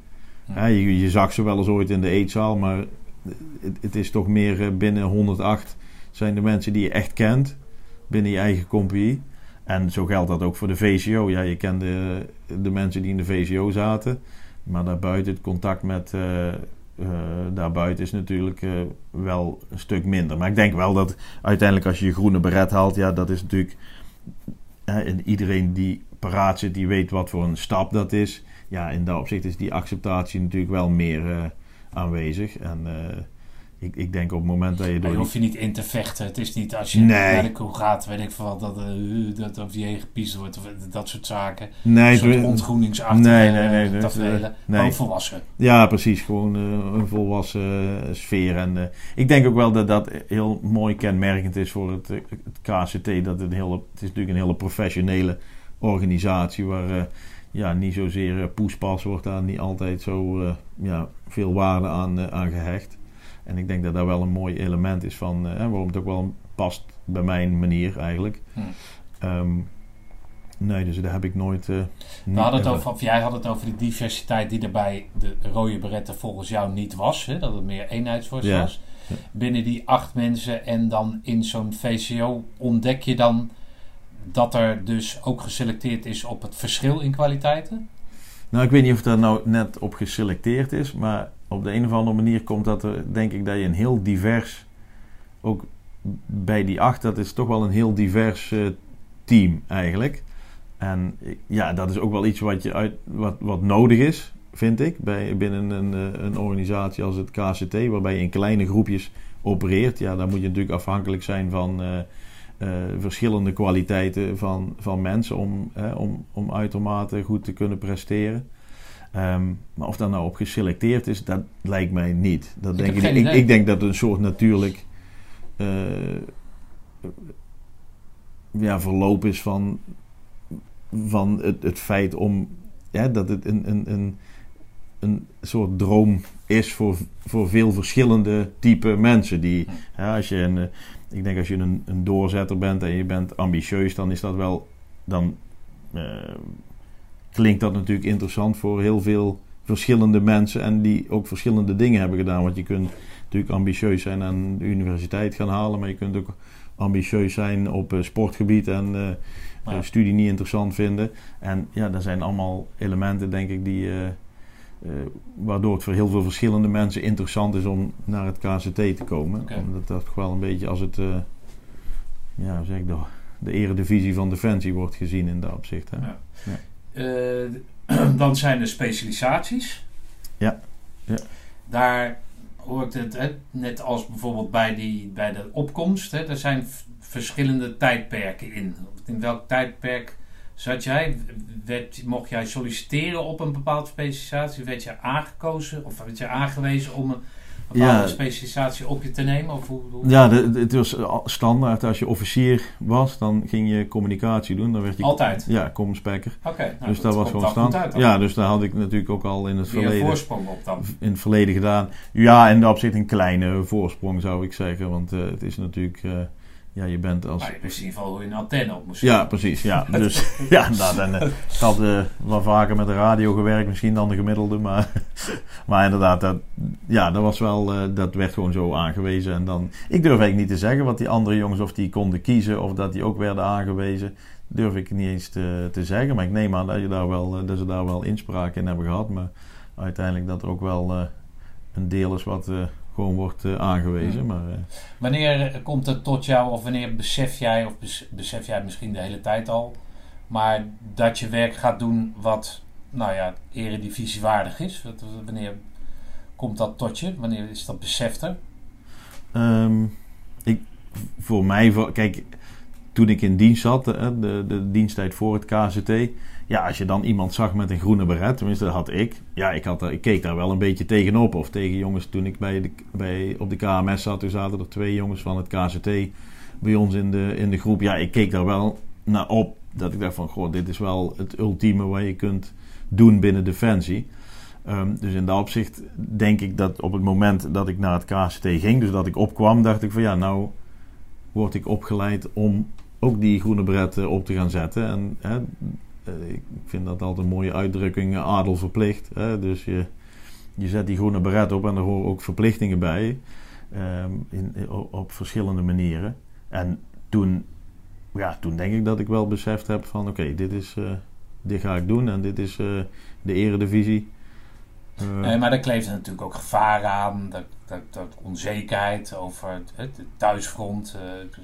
Ja. Je, je, zag ze wel eens ooit in de eetzaal, maar het, het is toch meer uh, binnen 108 zijn de mensen die je echt kent. Binnen je eigen compagnie. En zo geldt dat ook voor de VCO. Ja, je kent de, de mensen die in de VCO zaten. Maar daarbuiten, het contact met uh, uh, daarbuiten is natuurlijk uh, wel een stuk minder. Maar ik denk wel dat uiteindelijk als je je groene beret haalt, ja, dat is natuurlijk. en iedereen die paraat zit, die weet wat voor een stap dat is. Ja, in dat opzicht is die acceptatie natuurlijk wel meer aanwezig. En ik, ik denk op het moment dat je... Door je hoeft je niet in te vechten. Het is niet als je nee. naar de koe gaat, weet ik veel dat, uh, dat of je gepiest wordt of dat soort zaken. Nee. Een soort ontgroeningsachtige nee, nee, nee, nee, tafereelen. Nee. volwassen. Ja, precies. Gewoon uh, een volwassen sfeer. En uh, ik denk ook wel dat dat heel mooi kenmerkend is voor het, het KCT. Dat het, heel, het is natuurlijk een hele professionele organisatie waar ja, niet zozeer poespas wordt daar niet altijd zo ja, veel waarde aan, aan gehecht. En ik denk dat dat wel een mooi element is van uh, waarom het ook wel past bij mijn manier eigenlijk. Hm. Um, nee, dus daar heb ik nooit. Uh, We hadden het over, of jij had het over de diversiteit die er bij de rode beretten volgens jou niet was. Hè? Dat het meer eenheidsworst ja. was. Ja. Binnen die acht mensen en dan in zo'n VCO ontdek je dan dat er dus ook geselecteerd is op het verschil in kwaliteiten? Nou, ik weet niet of daar nou net op geselecteerd is, maar op de een of andere manier komt dat er, denk ik, dat je een heel divers, ook bij die acht, dat is toch wel een heel divers uh, team eigenlijk. En ja, dat is ook wel iets wat, je uit, wat, wat nodig is, vind ik, bij, binnen een, uh, een organisatie als het KCT, waarbij je in kleine groepjes opereert. Ja, dan moet je natuurlijk afhankelijk zijn van verschillende kwaliteiten van, van mensen om, om, om uitermate goed te kunnen presteren. Um, maar of dat nou op geselecteerd is, dat lijkt mij niet. Dat ik denk ik, ik, ik, denk dat het een soort natuurlijk uh, ja, verloop is van, van het, het feit om ja, dat het een, een, een, een soort droom is voor, voor veel verschillende type mensen. Die, ja, als je een, eh, ik denk als je een, een doorzetter bent en je bent ambitieus, dan is dat wel. Dan, uh, klinkt dat natuurlijk interessant voor heel veel verschillende mensen en die ook verschillende dingen hebben gedaan. Want je kunt natuurlijk ambitieus zijn en de universiteit gaan halen, maar je kunt ook ambitieus zijn op uh, sportgebied en uh, ja. studie niet interessant vinden. En ja, dat zijn allemaal elementen, denk ik, die, waardoor het voor heel veel verschillende mensen interessant is om naar het KCT te komen. Okay. Omdat dat toch wel een beetje als het, ja, zeg ik, de, de eredivisie van Defensie wordt gezien in dat opzicht. Hè? Ja. [clears throat] dan zijn er specialisaties. Ja. ja. Daar hoort het, hè, net als bijvoorbeeld bij, die, bij de opkomst, hè, er zijn verschillende tijdperken in. In welk tijdperk zat jij? Werd, mocht jij solliciteren op een bepaalde specialisatie? Werd je aangekozen of werd je aangewezen om een bepaalde Ja. specialisatie op je te nemen? Of hoe, hoe- Ja, de, de- het was standaard. Als je officier was, dan ging je communicatie doen. Dan werd je, Altijd? Ja, comspekker. Oké, nou, dus dat, was gewoon wel goed stand. uit dan. Ja, dus daar had ik natuurlijk ook al in het Weer een verleden, voorsprong op dan. in het verleden gedaan. Ja, in dat opzicht een kleine voorsprong zou ik zeggen. Want eh, het is natuurlijk, eh, ja, je bent als... Maar je wist in ieder geval een antenne op moest Ja, precies. Ja, dus [laughs] ja, inderdaad. En, eh, ik had eh, wel vaker met de radio gewerkt, misschien dan de gemiddelde. Maar, [laughs] maar inderdaad, dat, ja, dat, was wel, eh, dat werd gewoon zo aangewezen. En dan, ik durf eigenlijk niet te zeggen wat die andere jongens, of die konden kiezen of dat die ook werden aangewezen. Durf ik niet eens te, te zeggen. Maar ik neem aan dat, je daar wel, dat ze daar wel inspraak in hebben gehad. Maar uiteindelijk dat er ook wel een deel is wat gewoon wordt eh, aangewezen. Ja. Maar, eh, Wanneer komt het tot jou, of wanneer besef jij, of bes- besef jij misschien de hele tijd al, maar dat je werk gaat doen wat, nou ja, eredivisiewaardig is? Wanneer komt dat tot je? Wanneer is dat beseft er? Ehm, ik, voor mij, voor, kijk, toen ik in dienst zat, de, de, de diensttijd voor het KCT. Ja, als je dan iemand zag met een groene beret, tenminste dat had ik. Ja, ik, had, ik keek daar wel een beetje tegenop. Of tegen jongens, toen ik bij de, bij, op de KMS zat, toen zaten er twee jongens van het KCT bij ons in de, in de groep. Ja, ik keek daar wel naar op. Dat ik dacht van, goh, dit is wel het ultieme wat je kunt doen binnen Defensie. Ehm, dus in dat opzicht denk ik dat op het moment dat ik naar het KCT ging, dus dat ik opkwam, dacht ik van ja, nou word ik opgeleid om ook die groene bret eh, op te gaan zetten. En hè, ik vind dat altijd een mooie uitdrukking, eh, adel verplicht. Hè? Dus je, je zet die groene bret op en er horen ook verplichtingen bij. ehm, in, op, verschillende manieren. En toen, ja, toen denk ik dat ik wel beseft heb van oké, dit is... eh, dit ga ik doen en dit is eh, de eredivisie. Eh, maar daar kleeft natuurlijk ook gevaar aan, dat, dat, dat onzekerheid over het, thuisfront, eh,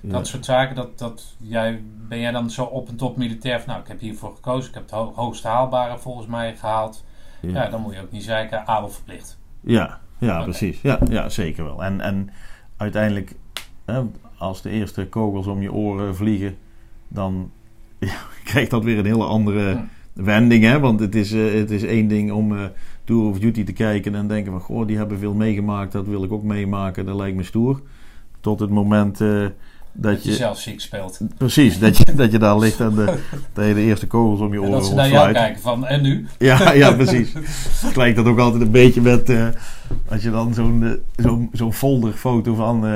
dat soort zaken. Dat, dat jij, ben jij dan zo op en top militair van, nou, ik heb hiervoor gekozen, ik heb het ho- hoogste haalbare volgens mij gehaald. Ja. Ja, dan moet je ook niet zeiken, adel verplicht. Ja, ja precies. Ja, ja, zeker wel. En, en uiteindelijk, hè, als de eerste kogels om je oren vliegen, dan [laughs] ja, krijgt dat weer een hele andere Hm. wending. Hè? Want het is, eh, het is één ding om eh, Tour of Duty te kijken en denken van, goh, die hebben veel meegemaakt, dat wil ik ook meemaken, dat lijkt me stoer. Tot het moment eh, dat Dat je je... zelf ziek speelt. Precies, dat je, dat je daar ligt en de, de eerste kogels om je En oren dat ze naar jou kijken van, en nu? Ja, ja, precies. Het lijkt dat ook altijd een beetje met... eh, als je dan zo'n eh, zo'n zo'n folderfoto van eh,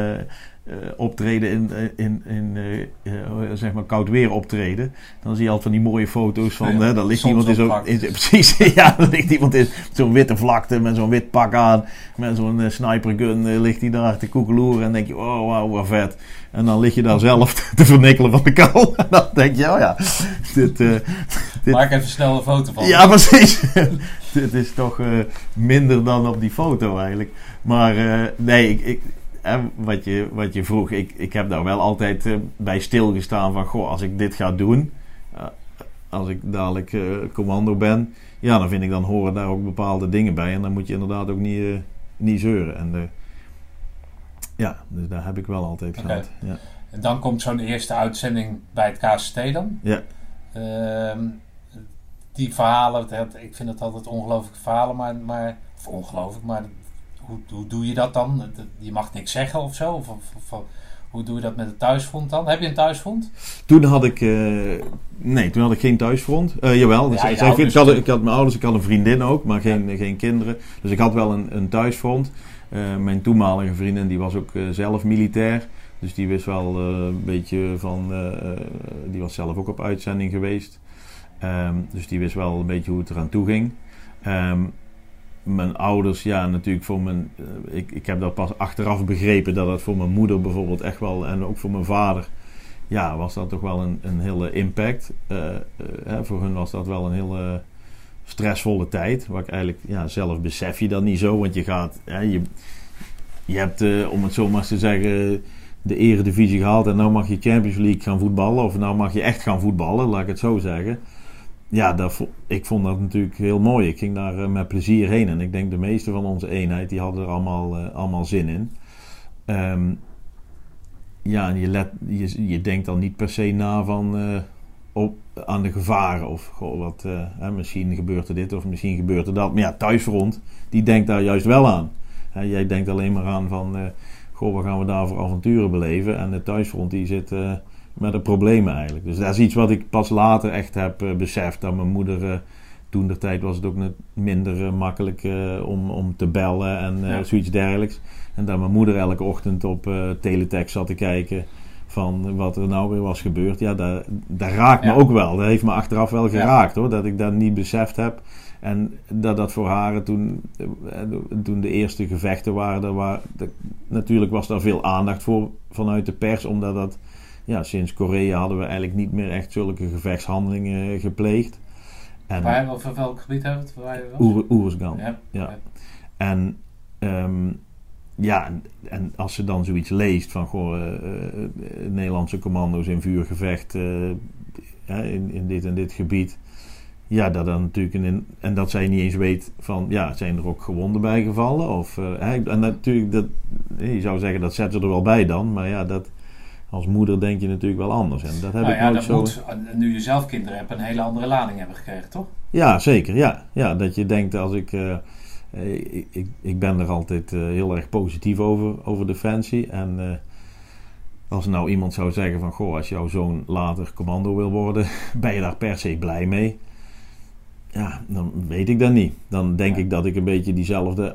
eh, optreden in, eh, in, in eh, zeg maar koud weer optreden. Dan zie je altijd van die mooie foto's van... Ja, hè, dan ligt iemand in zo'n... [laughs] Precies, ja. Dan ligt iemand in zo'n witte vlakte met zo'n wit pak aan. Met zo'n eh, snipergun ligt hij daar te koekeloeren. En dan denk je, oh wauw, wat vet. En dan lig je daar zelf [laughs] te vernikkelen van de kou. [laughs] En dan denk je, oh ja, dit... dit Maak even snel een foto van. ja, precies. Dit is toch minder dan op die foto eigenlijk. Maar nee, ik, ik, hè, wat, je, wat je vroeg, ik, ik heb daar wel altijd eh, bij stilgestaan van... Goh, als ik dit ga doen, eh, als ik dadelijk eh, commando ben... Ja, dan vind ik dan horen daar ook bepaalde dingen bij. En dan moet je inderdaad ook niet, niet zeuren. En ja, dus daar heb ik wel altijd Oké. gehad. Ja. En dan komt zo'n eerste uitzending bij het KCT dan. Ja. Ehm, die verhalen, dat- ik vind het altijd ongelooflijke verhalen, maar, maar of ongelooflijk, maar hoe, hoe doe je dat dan? Je mag niks zeggen of zo? Of, of, of- hoe doe je dat met het thuisfront dan? Heb je een thuisfront? Toen had ik... eh, nee, toen had ik geen thuisfront. Eh, jawel, dus, Ja, ik, had, ik had mijn ouders, ik had een vriendin ook, maar geen, geen kinderen. Dus ik had wel een, een thuisfront. Eh, mijn toenmalige vriendin die was ook zelf militair. Dus die wist wel een beetje van... die was zelf ook op uitzending geweest. Ehm, dus die wist wel een beetje hoe het eraan toe ging. Ehm, mijn ouders, ja, natuurlijk voor mijn. eh, ik, ik heb dat pas achteraf begrepen dat het voor mijn moeder bijvoorbeeld echt wel. en ook voor mijn vader. Ja, was dat toch wel een, een hele impact. Eh, eh, hè, voor hun was dat wel een hele stressvolle tijd. Waar ik eigenlijk, ja, zelf besef je dat niet zo. Want je gaat. Hè, je, je hebt, om het zo maar te zeggen. de eredivisie gehaald. en nou mag je Champions League gaan voetballen. of nou mag je echt gaan voetballen, laat ik het zo zeggen ja, ik vond dat natuurlijk heel mooi. Ik ging daar eh, met plezier heen. En ik denk de meeste van onze eenheid, die hadden er allemaal, eh, allemaal zin in. Ehm, ja, en je, let, je, je denkt dan niet per se na van, eh, op, aan de gevaren. Of goh, wat, hè, misschien gebeurt er dit of misschien gebeurt er dat. Maar ja, thuisfront, die denkt daar juist wel aan. Hè, jij denkt alleen maar aan van, goh, wat gaan we daar voor avonturen beleven. En de thuisfront, die zit... met de problemen eigenlijk. Dus dat is iets wat ik pas later echt heb eh, beseft. Dat mijn moeder, eh, toen de tijd was het ook net minder eh, makkelijk om, om te bellen en Ja. zoiets dergelijks. En dat mijn moeder elke ochtend op teletext zat te kijken van wat er nou weer was gebeurd. Ja, dat, dat raakt Ja. me ook wel. Dat heeft me achteraf wel Ja. geraakt hoor. Dat ik dat niet beseft heb. En dat dat voor haar toen, toen de eerste gevechten waren, daar waar, dat- natuurlijk was daar veel aandacht voor vanuit de pers, omdat dat ja, sinds Korea hadden we eigenlijk niet meer echt zulke gevechtshandelingen gepleegd. En Waar, welk gebied hebben we het? Oer-. Ja. Ja. En ehm, ja, en, als ze dan zoiets leest van goh, eh, eh, Nederlandse commando's in vuurgevecht hè, in, in dit en dit gebied. Ja, dat dan natuurlijk een, en dat zij niet eens weet van ja, zijn er ook gewonden bij gevallen? Of, en natuurlijk, dat, je zou zeggen dat zetten ze er wel bij dan, maar ja, dat, als moeder denk je natuurlijk wel anders. En dat heb Nou ik ja, nooit dat zo. moet, nu je zelf kinderen hebt, een hele andere lading hebben gekregen, toch? Ja, zeker. Ja, ja dat je denkt als ik. eh, eh, ik, ik, ik ben er altijd eh, heel erg positief over, over Defensie. En eh, als nou iemand zou zeggen van goh, als jouw zoon later commando wil worden, [laughs] ben je daar per se blij mee? Ja, dan weet ik dat niet. Dan denk Ja. ik dat ik een beetje diezelfde eh,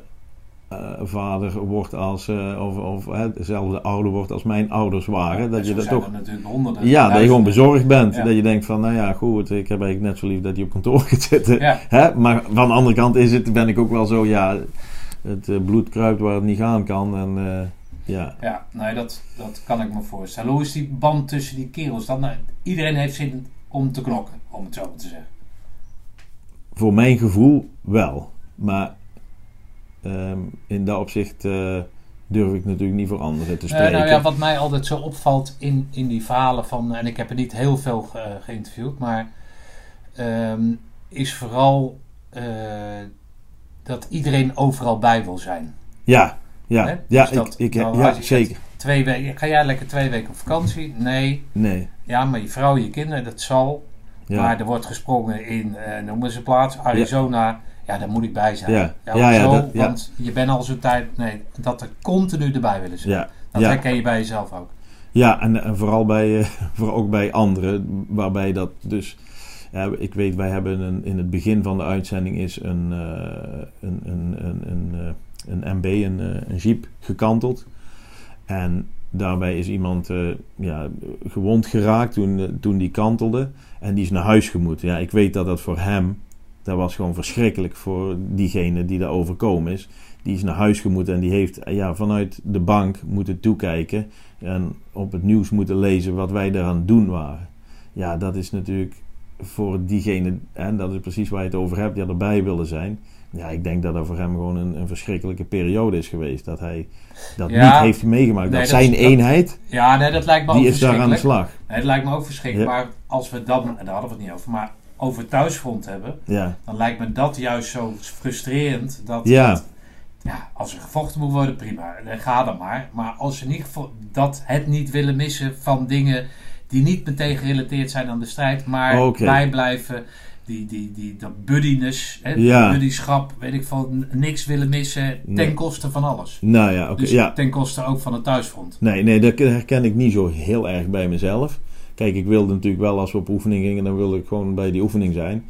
vader word als, eh, of, of hè, dezelfde ouder wordt als mijn ouders waren. dat En je dat toch honderden. ja, dat je gewoon bezorgd bent. Ja. Dat je denkt van, nou ja, goed, ik heb eigenlijk net zo lief dat je op kantoor [laughs] gaat zitten. Ja. Hè? Maar van de andere kant is het, ben ik ook wel zo, ja, het eh, bloed kruipt waar het niet gaan kan. En eh, ja, Ja, nee, dat, dat kan ik me voorstellen. Hoe is die band tussen die kerels dan? Nou, iedereen heeft zin om te knokken, om het zo maar te zeggen. voor mijn gevoel wel. Maar ehm, in dat opzicht eh, durf ik natuurlijk niet voor anderen te Eh, spreken. nou ja, wat mij altijd zo opvalt in, in die verhalen van, en ik heb er niet heel veel ge- geïnterviewd, maar ehm, is vooral eh, dat iedereen overal bij wil zijn. ja, ja, ja, Dus dat- ik, ik, nou, ja zeker. Twee weken, ga jij lekker twee weken op vakantie? Nee. Nee, Ja, maar je vrouw, je kinderen, dat zal. ja. Maar er wordt gesprongen in, eh noem eens een plaats, Arizona. Ja, daar moet ik bij zijn. Ja. Ja, ja, dat- ja. Want je bent al zo'n tijd... Nee, dat er continu erbij willen zijn. ja, Dat ja. herken je bij jezelf ook. Ja, en, en vooral, bij, eh, [laughs] vooral ook bij anderen, waarbij dat dus... Ja, ik weet, wij hebben een, in het begin van de uitzending is een, eh, een, een, een, een, eh, een MB, een, een jeep, gekanteld. En daarbij is iemand ja, gewond geraakt toen, toen die kantelde. En die is naar huis gemoet. Ja, ik weet dat dat voor hem, dat was gewoon verschrikkelijk voor diegene die daar overkomen is. Die is naar huis gemoet en die heeft ja, vanuit de bank moeten toekijken. En op het nieuws moeten lezen wat wij daaraan het doen waren. Ja, dat is natuurlijk voor diegene, en dat is precies waar je het over hebt, die erbij willen zijn. Ja, ik denk dat dat voor hem gewoon een, een verschrikkelijke periode is geweest. Dat hij dat Ja. niet heeft meegemaakt. Nee, dat dat zijn dat- eenheid, Ja, nee, dat lijkt me die ook is daar aan de slag. Nee, dat lijkt me ook verschrikkelijk. Ja. Maar als we en daar hadden we het niet over, maar over thuisfront hebben, Ja, dan lijkt me dat juist zo frustrerend. Dat, Ja. ja, als er gevochten moet worden, prima. Dan ga dan maar. Maar als ze geval dat het niet willen missen van dingen die niet meteen gerelateerd zijn aan de strijd, maar Oké. bijblijven. Die, die, die, dat buddiness, hè, Ja. buddyschap, weet ik veel, n- niks willen missen ten Nee. koste van alles. nou ja, oké. Dus ja. ten koste ook van het thuisfront. Nee, nee, dat herken ik niet zo heel erg bij mezelf. Kijk, ik wilde natuurlijk wel als we op oefening gingen, dan wilde ik gewoon bij die oefening zijn.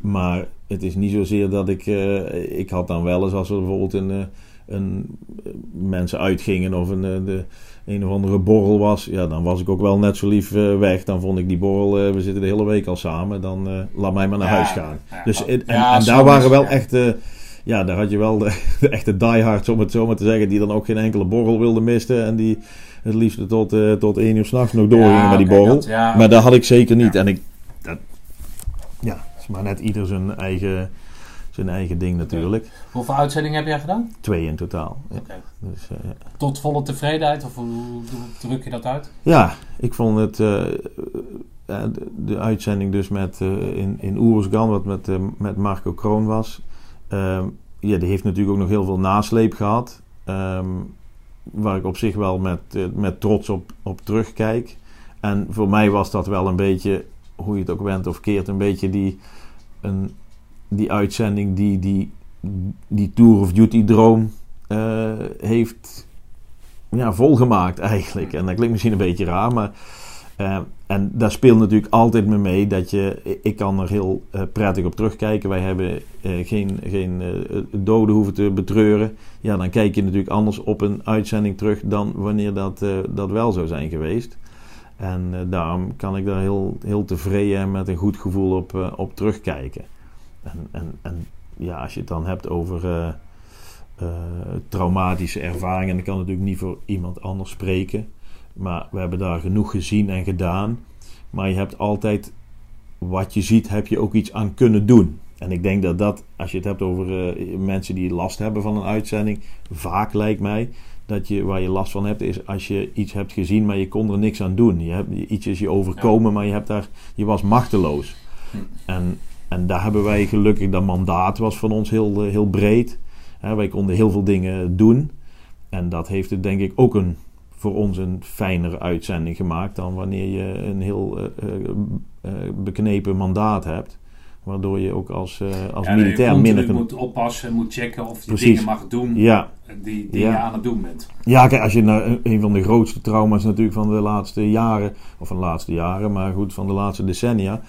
Maar het is niet zozeer dat ik. eh, ik had dan wel eens als er bijvoorbeeld een, eh, een, mensen uitgingen of een, de, een of andere borrel was, ja, dan was ik ook wel net zo lief weg. Dan vond ik die borrel, we zitten de hele week al samen, dan laat mij maar naar huis gaan. dus, en, en, daar waren wel echt ja, daar had je wel de, [laughs] de, echte diehards, om het zo maar te zeggen, die dan ook geen enkele borrel wilden missen. En die het liefst tot, uh, tot één uur s'nachts nog doorgingen met die borrel. maar dat had ik zeker niet. En ik, dat, ja, is maar net ieder zijn eigen, zijn eigen ding natuurlijk. Hoeveel uitzendingen heb jij gedaan? Twee in totaal. Dus, uh, Tot volle tevredenheid? Of hoe, druk je dat uit? Ja, ik vond het... Uh, de, de, uitzending dus met, in, in Oersgan, wat met, met Marco Kroon was... Ehm, ja, die heeft natuurlijk ook nog heel veel nasleep gehad. Ehm, waar ik op zich wel met, eh, met trots op, op terugkijk. En voor mij was dat wel een beetje, hoe je het ook bent of keert, een beetje die, een, die uitzending die die, die Tour of Duty droom uh, heeft ja, volgemaakt eigenlijk. En dat klinkt misschien een beetje raar, maar uh, en daar speelt natuurlijk altijd me mee dat je, ik kan er heel uh, prettig op terugkijken. Wij hebben uh, geen, geen doden hoeven te betreuren. Ja, dan kijk je natuurlijk anders op een uitzending terug dan wanneer dat, dat wel zou zijn geweest. En daarom kan ik daar heel, heel tevreden en met een goed gevoel op, op terugkijken. En, en, en ja, als je het dan hebt over traumatische ervaringen, dan kan natuurlijk niet voor iemand anders spreken. Maar we hebben daar genoeg gezien en gedaan. Maar je hebt altijd, wat je ziet, heb je ook iets aan kunnen doen. En ik denk dat dat, als je het hebt over uh, mensen die last hebben van een uitzending, vaak lijkt mij dat je waar je last van hebt, is als je iets hebt gezien, maar je kon er niks aan doen. Je hebt, iets is je overkomen, maar je, hebt daar, je was machteloos. En, en daar hebben wij gelukkig, dat mandaat was van ons heel, eh, heel breed. wij konden heel veel dingen doen. En dat heeft het denk ik ook een voor ons een fijnere uitzending gemaakt dan wanneer je een heel uh, uh, beknepen mandaat hebt. Waardoor je ook als, als ja, militair minder... Moet oppassen, moet checken of je dingen mag doen ja. die, die je aan het doen bent. Ja, kijk, als je naar een van de grootste trauma's natuurlijk van de laatste jaren... Of van de laatste jaren, maar goed, van de laatste decennia...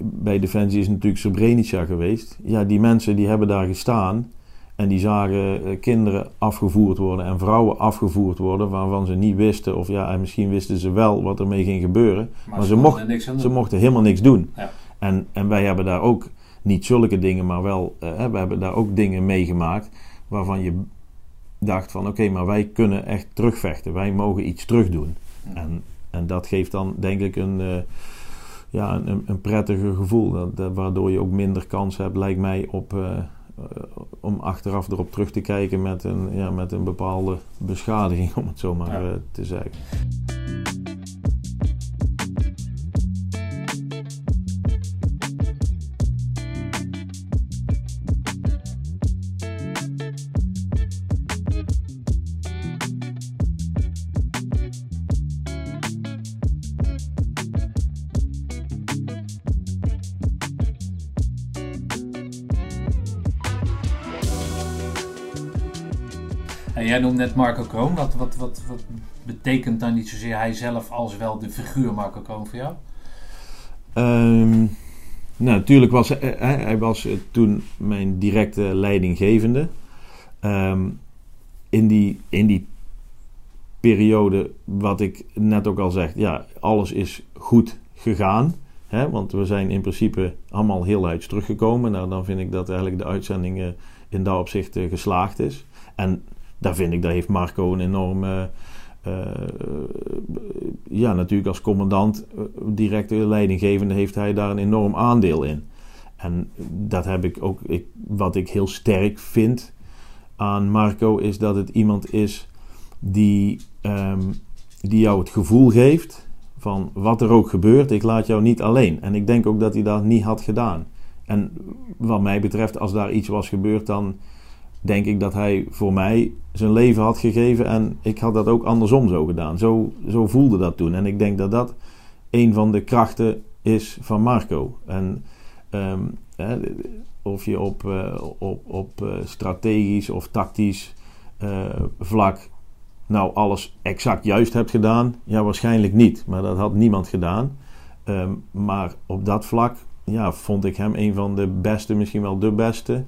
Bij Defensie is natuurlijk Srebrenica geweest. Ja, die mensen die hebben daar gestaan... En die zagen eh, kinderen afgevoerd worden en vrouwen afgevoerd worden waarvan ze niet wisten, of ja, en misschien wisten ze wel wat ermee ging gebeuren. Maar, ze, mochten, ze mochten helemaal niks doen. Ja. En, en wij hebben daar ook niet zulke dingen, maar wel, uh, we hebben daar ook dingen meegemaakt waarvan je dacht van oké, maar wij kunnen echt terugvechten. Wij mogen iets terugdoen. En, en dat geeft dan denk ik een, uh, ja, een, een prettiger gevoel. Dat, waardoor je ook minder kans hebt, lijkt mij, op, eh, om achteraf erop terug te kijken met een, ja, met een bepaalde beschadiging, [laughs] om het zo maar ja. Eh, te zeggen. Jij noemt net Marco Kroon. Wat, wat, wat, wat betekent dan niet zozeer hij zelf als wel de figuur Marco Kroon voor jou? Um, nou, natuurlijk was hij, hij was toen mijn directe leidinggevende. Um, in, die, in die periode, wat ik net ook al zeg, ja, alles is goed gegaan. Hè, want we zijn in principe allemaal heel uit teruggekomen. Nou, dan vind ik dat eigenlijk de uitzending in dat opzicht geslaagd is. En daar vind ik, daar heeft Marco een enorme. Uh, ja, natuurlijk als commandant, uh, directe leidinggevende, heeft hij daar een enorm aandeel in. En dat heb ik ook, ik, wat ik heel sterk vind aan Marco, is dat het iemand is die, um, die jou het gevoel geeft van wat er ook gebeurt, ik laat jou niet alleen. En ik denk ook dat hij dat niet had gedaan. En wat mij betreft, als daar iets was gebeurd, dan denk ik dat hij voor mij zijn leven had gegeven. En ik had dat ook andersom zo gedaan. Zo, zo voelde dat toen. En ik denk dat dat een van de krachten is van Marco. En ehm, hè, of je op, uh, op, op uh, strategisch of tactisch uh, vlak nou alles exact juist hebt gedaan, ja, waarschijnlijk niet. Maar dat had niemand gedaan. Um, maar op dat vlak ja, vond ik hem een van de beste, misschien wel de beste eh,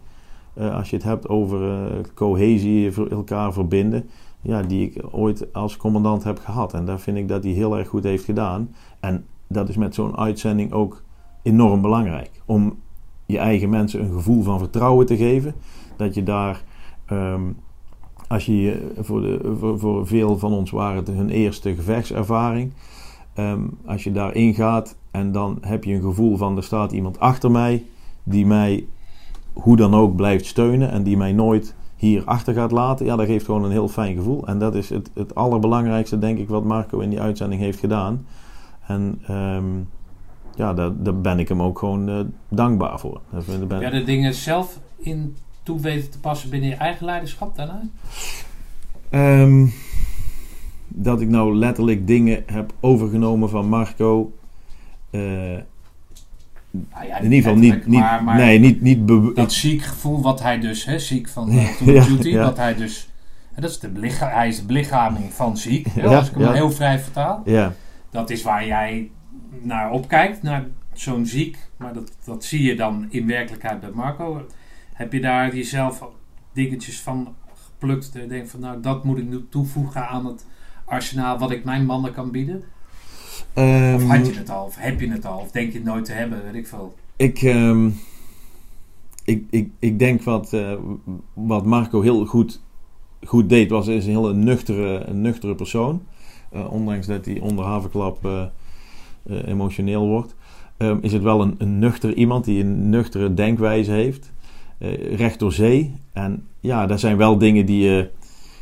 als je het hebt over eh, cohesie, elkaar verbinden, ja, die ik ooit als commandant heb gehad. En daar vind ik dat hij heel erg goed heeft gedaan. En dat is met zo'n uitzending ook enorm belangrijk. Om je eigen mensen een gevoel van vertrouwen te geven. Dat je daar, ehm, als je je- voor, de, voor veel van ons waren het hun eerste gevechtservaring. Ehm, als je daarin gaat en dan heb je een gevoel van er staat iemand achter mij die mij hoe dan ook blijft steunen en die mij nooit hier achter gaat laten. Ja, dat geeft gewoon een heel fijn gevoel. En dat is het, het allerbelangrijkste, denk ik, wat Marco in die uitzending heeft gedaan. En ehm, ja, daar, daar ben ik hem ook gewoon eh, dankbaar voor. Ben- Ja, de dingen zelf in toe weten te passen binnen je eigen leiderschap daarna? Ehm, dat ik nou letterlijk dingen heb overgenomen van Marco. eh, Nou ja, in ieder geval niet, niet, maar, maar nee, niet, niet dat ziek gevoel wat hij dus, hè, ziek van [laughs] of Duty, dat hij dus, hè, dat is de belicha- hij is de belichaming van ziek, hè, als ik hem heel vrij vertaal. Ja, Dat is waar jij naar opkijkt, naar zo'n ziek, maar dat, dat zie je dan in werkelijkheid bij Marco. Heb je daar jezelf dingetjes van geplukt, je denkt van nou, dat moet ik nu toevoegen aan het arsenaal wat ik mijn mannen kan bieden? Of Ehm, had je het al, of heb je het al, of denk je het nooit te hebben, weet ik veel. Ik, ehm, ik, ik, ik denk wat, eh, wat Marco heel goed, goed deed, was is een hele nuchtere, een nuchtere persoon. Eh, ondanks dat hij onder havenklap eh, emotioneel wordt. ehm, is het wel een, een nuchter iemand die een nuchtere denkwijze heeft. recht door zee. En ja, dat zijn wel dingen die je,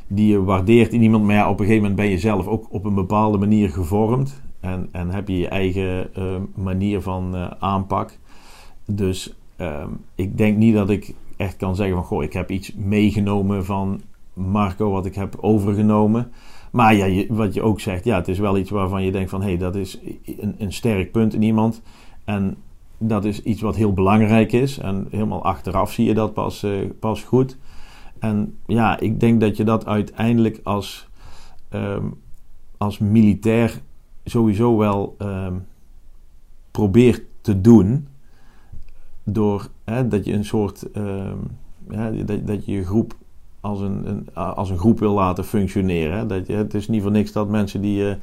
die je waardeert in iemand. Maar ja, op een gegeven moment ben je zelf ook op een bepaalde manier gevormd. En, en heb je je eigen eh, manier van eh, aanpak. Dus ehm, ik denk niet dat ik echt kan zeggen van... Goh, ik heb iets meegenomen van Marco wat ik heb overgenomen. Maar ja, wat je ook zegt, ja, het is wel iets waarvan je denkt van... Hé, hey, dat is een, een sterk punt in iemand. En dat is iets wat heel belangrijk is. En helemaal achteraf zie je dat pas, eh, pas goed. En ja, ik denk dat je dat uiteindelijk als, ehm, als militair sowieso wel ehm, probeert te doen. Door hè, dat je een soort. ehm, dat, dat je je groep als een, een, als een groep wil laten functioneren. Dat het is niet voor niks dat mensen die, eh,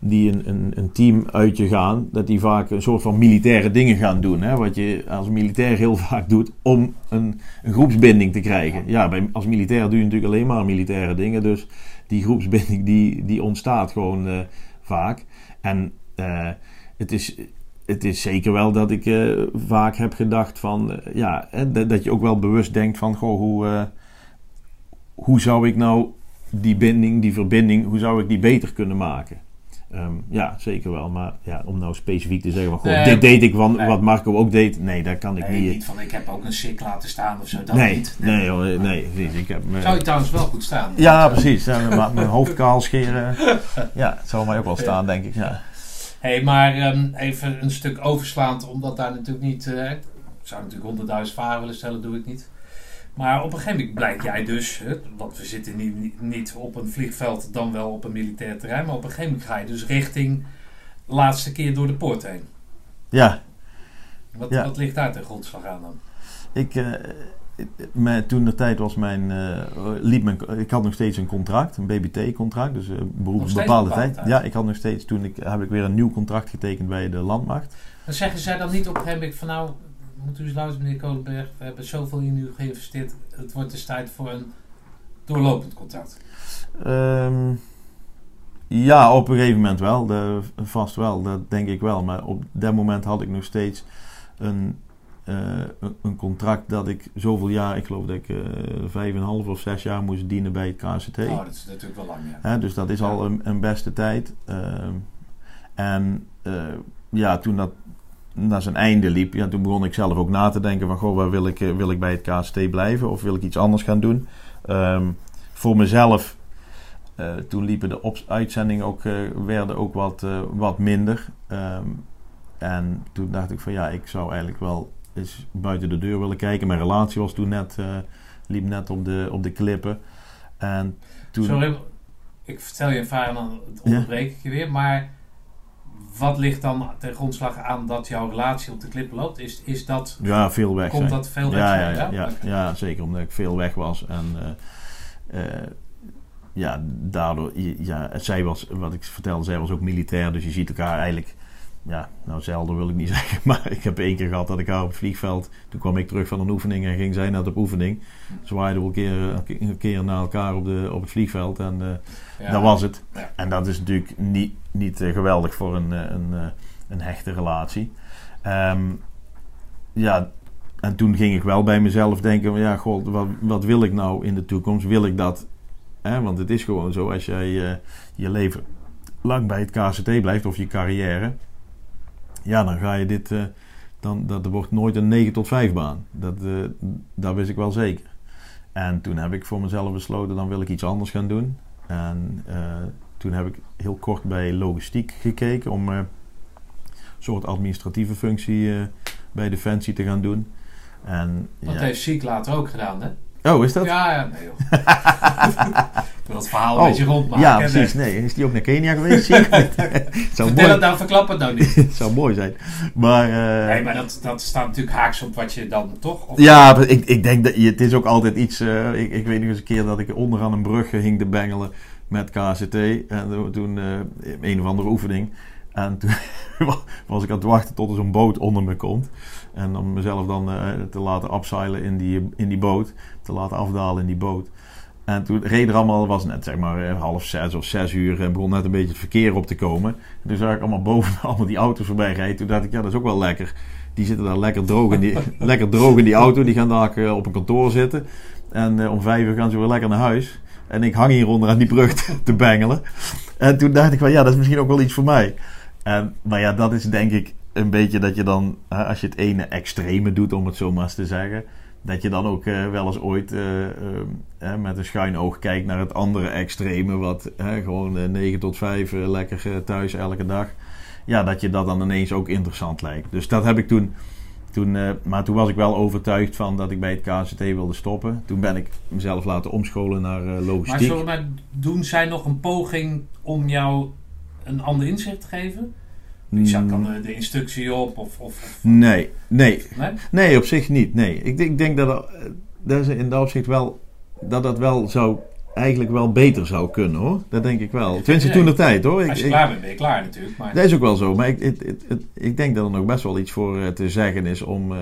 die een, een, een team uit je gaan, dat die vaak een soort van militaire dingen gaan doen. Hè. Wat je als militair heel [laughs] vaak doet om een, een groepsbinding te krijgen. Ja, bij, als militair doe je natuurlijk alleen maar militaire dingen. Dus die groepsbinding die, die ontstaat gewoon eh, vaak. En eh, het, is, het is zeker wel dat ik eh, vaak heb gedacht van... eh, ja, dat, je ook wel bewust denkt van... Goh, hoe, hoe zou ik nou die binding, die verbinding... hoe zou ik die beter kunnen maken? Ehm, ja, zeker wel. Maar ja, om nou specifiek te zeggen van... Goh, Nee, dit deed ik van, nee. wat Marco ook deed. Nee, dat kan ik Nee, niet. niet van ik heb ook een sik laten staan of zo, dat nee, niet. nee, hoor, nee, precies. Ik heb, eh, Zou je trouwens wel goed staan. ja, precies. Ja, maar mijn hoofd kaal scheren. Ja, het zou mij ook wel staan, denk ik. Ja. hey, maar ehm, even een stuk overslaand, omdat daar natuurlijk niet... eh, ik zou natuurlijk honderdduizend vragen willen stellen, doe ik niet. Maar op een gegeven moment blijkt jij dus, hè, want we zitten niet, niet, niet op een vliegveld, dan wel op een militair terrein, maar op een gegeven moment ga je dus richting laatste keer door de poort heen. ja, Wat, Ja. wat ligt daar ten grondslag aan dan? ik, eh, mijn, toen de tijd was mijn, eh, liep mijn, ik had nog steeds een contract, een BBT-contract, dus eh Nog beroep steeds bepaalde bepaalde tijd. tijd? Ja, ik had nog steeds, toen ik, heb ik weer een nieuw contract getekend bij de landmacht. Dan zeggen zij dan niet op een gegeven moment van nou, moet u eens luisteren meneer Kolenberg, we hebben zoveel in u geïnvesteerd, het wordt dus tijd voor een doorlopend contract. Ehm, ja, op een gegeven moment wel, de, vast wel, dat denk ik wel. Maar op dat moment had ik nog steeds een, eh, een- contract dat ik zoveel jaar, ik geloof dat ik eh, vijf en een half of zes jaar moest dienen bij het KCT. Oh, dat is natuurlijk wel lang, ja. Hè, dus dat is al een, een beste tijd. Ehm, en eh, ja, toen dat naar zijn einde liep, ja, toen begon ik zelf ook na te denken van... Goh, waar wil ik, eh, wil ik bij het KST blijven of wil ik iets anders gaan doen? Ehm, voor mezelf, eh, toen liepen de uitzendingen ook, eh, werden ook wat, wat minder. Ehm, en toen dacht ik van ja, ik zou eigenlijk wel eens buiten de deur willen kijken. Mijn relatie was toen net, liep net op de, op de klippen. En toen... Sorry, ik vertel je en dan onderbreek ik je weer, maar wat ligt dan ten grondslag aan dat jouw relatie op de klippen loopt? Is, is dat, Ja, veel weg komt zijn. dat veel weg ja, zijn, ja, ja, ja, ja, zeker omdat ik veel weg was. En eh, eh, ja, daardoor, ja, zij was, wat ik vertelde, zij was ook militair. Dus je ziet elkaar eigenlijk, ja, nou zelden wil ik niet [laughs] zeggen. Maar ik heb één keer gehad dat ik haar op het vliegveld, toen kwam ik terug van een oefening en ging zij naar de oefening. Zwaaiden we een keer, een keer naar elkaar op, de, op het vliegveld en eh, Ja. dat was het. Ja. En dat is natuurlijk niet, niet eh, geweldig voor een, eh, een, een hechte relatie. Ehm, ja, en toen ging ik wel bij mezelf denken: van, ja, god, wat, wat wil ik nou in de toekomst? Wil ik dat? Hè? Want het is gewoon zo, als jij je leven lang bij het KCT blijft of je carrière, ja, dan ga je dit, eh, dan, dat wordt nooit een 9 tot 5 baan. Dat, eh, dat wist ik wel zeker. En toen heb ik voor mezelf besloten: dan wil ik iets anders gaan doen. En eh, toen heb ik heel kort bij logistiek gekeken om een soort administratieve functie bij Defensie te gaan doen. En, Dat ja. heeft Ziek later ook gedaan, hè? Oh, is dat? Ja, ja, nee joh. [laughs] ik wil het verhaal een Oh, beetje rondmaken. ja, precies. nee. Nee, is die ook naar Kenia geweest? Zie [laughs] Vertel mooi, het nou, verklap het nou niet. het [laughs] zou mooi zijn. Maar, eh, Nee, maar dat, dat staat natuurlijk haaks op wat je dan toch... Of, Ja, ik, ik denk dat je, het is ook altijd iets. eh, ik, ik weet nog eens een keer dat ik onderaan een brug hing te bengelen met KCT. En toen eh, een of andere oefening. En toen was ik aan het wachten tot er zo'n boot onder me komt. En om mezelf dan eh, te laten abseilen in die, in die boot. Te laten afdalen in die boot. En toen reed er allemaal, was net zeg maar eh, half zes of zes uur. En begon net een beetje het verkeer op te komen. En toen zag ik allemaal boven [laughs] allemaal die auto's voorbij rijden. Toen dacht ik, ja, dat is ook wel lekker. Die zitten daar lekker droog in die, [laughs] lekker droog in die auto. Die gaan daar eh, op een kantoor zitten. En eh, om vijf uur gaan ze weer lekker naar huis. En ik hang hieronder aan die brug [laughs] te, te bengelen. En toen dacht ik van ja, dat is misschien ook wel iets voor mij. En, maar ja, dat is denk ik een beetje dat je dan, als je het ene extreme doet, om het zo maar eens te zeggen. Dat je dan ook eh, wel eens ooit eh, eh, eh, met een schuin oog kijkt naar het andere extreme. Wat gewoon eh, 9 tot 5 eh, lekker eh, thuis elke dag. Ja, dat je dat dan ineens ook interessant lijkt. Dus dat heb ik toen. toen eh, maar toen was ik wel overtuigd van dat ik bij het KCT wilde stoppen. Toen ben ik mezelf laten omscholen naar eh, Maar logistiek. zullen maar doen zij nog een poging om jou een ander inzicht te geven? Ik zag dan de, de instructie op of... of, of Nee, nee, nee? Nee, op zich niet. Nee, ik, denk- ik denk dat, er- dat in dat opzicht wel dat dat wel zou eigenlijk wel beter zou kunnen hoor. Dat denk ik wel. Tenminste toen de tijd hoor. Ik, Als je ik- klaar bent, ben je klaar natuurlijk. Maar dat is ook wel zo. Maar ik, het- ik denk dat er nog best wel iets voor eh, te zeggen is om, eh,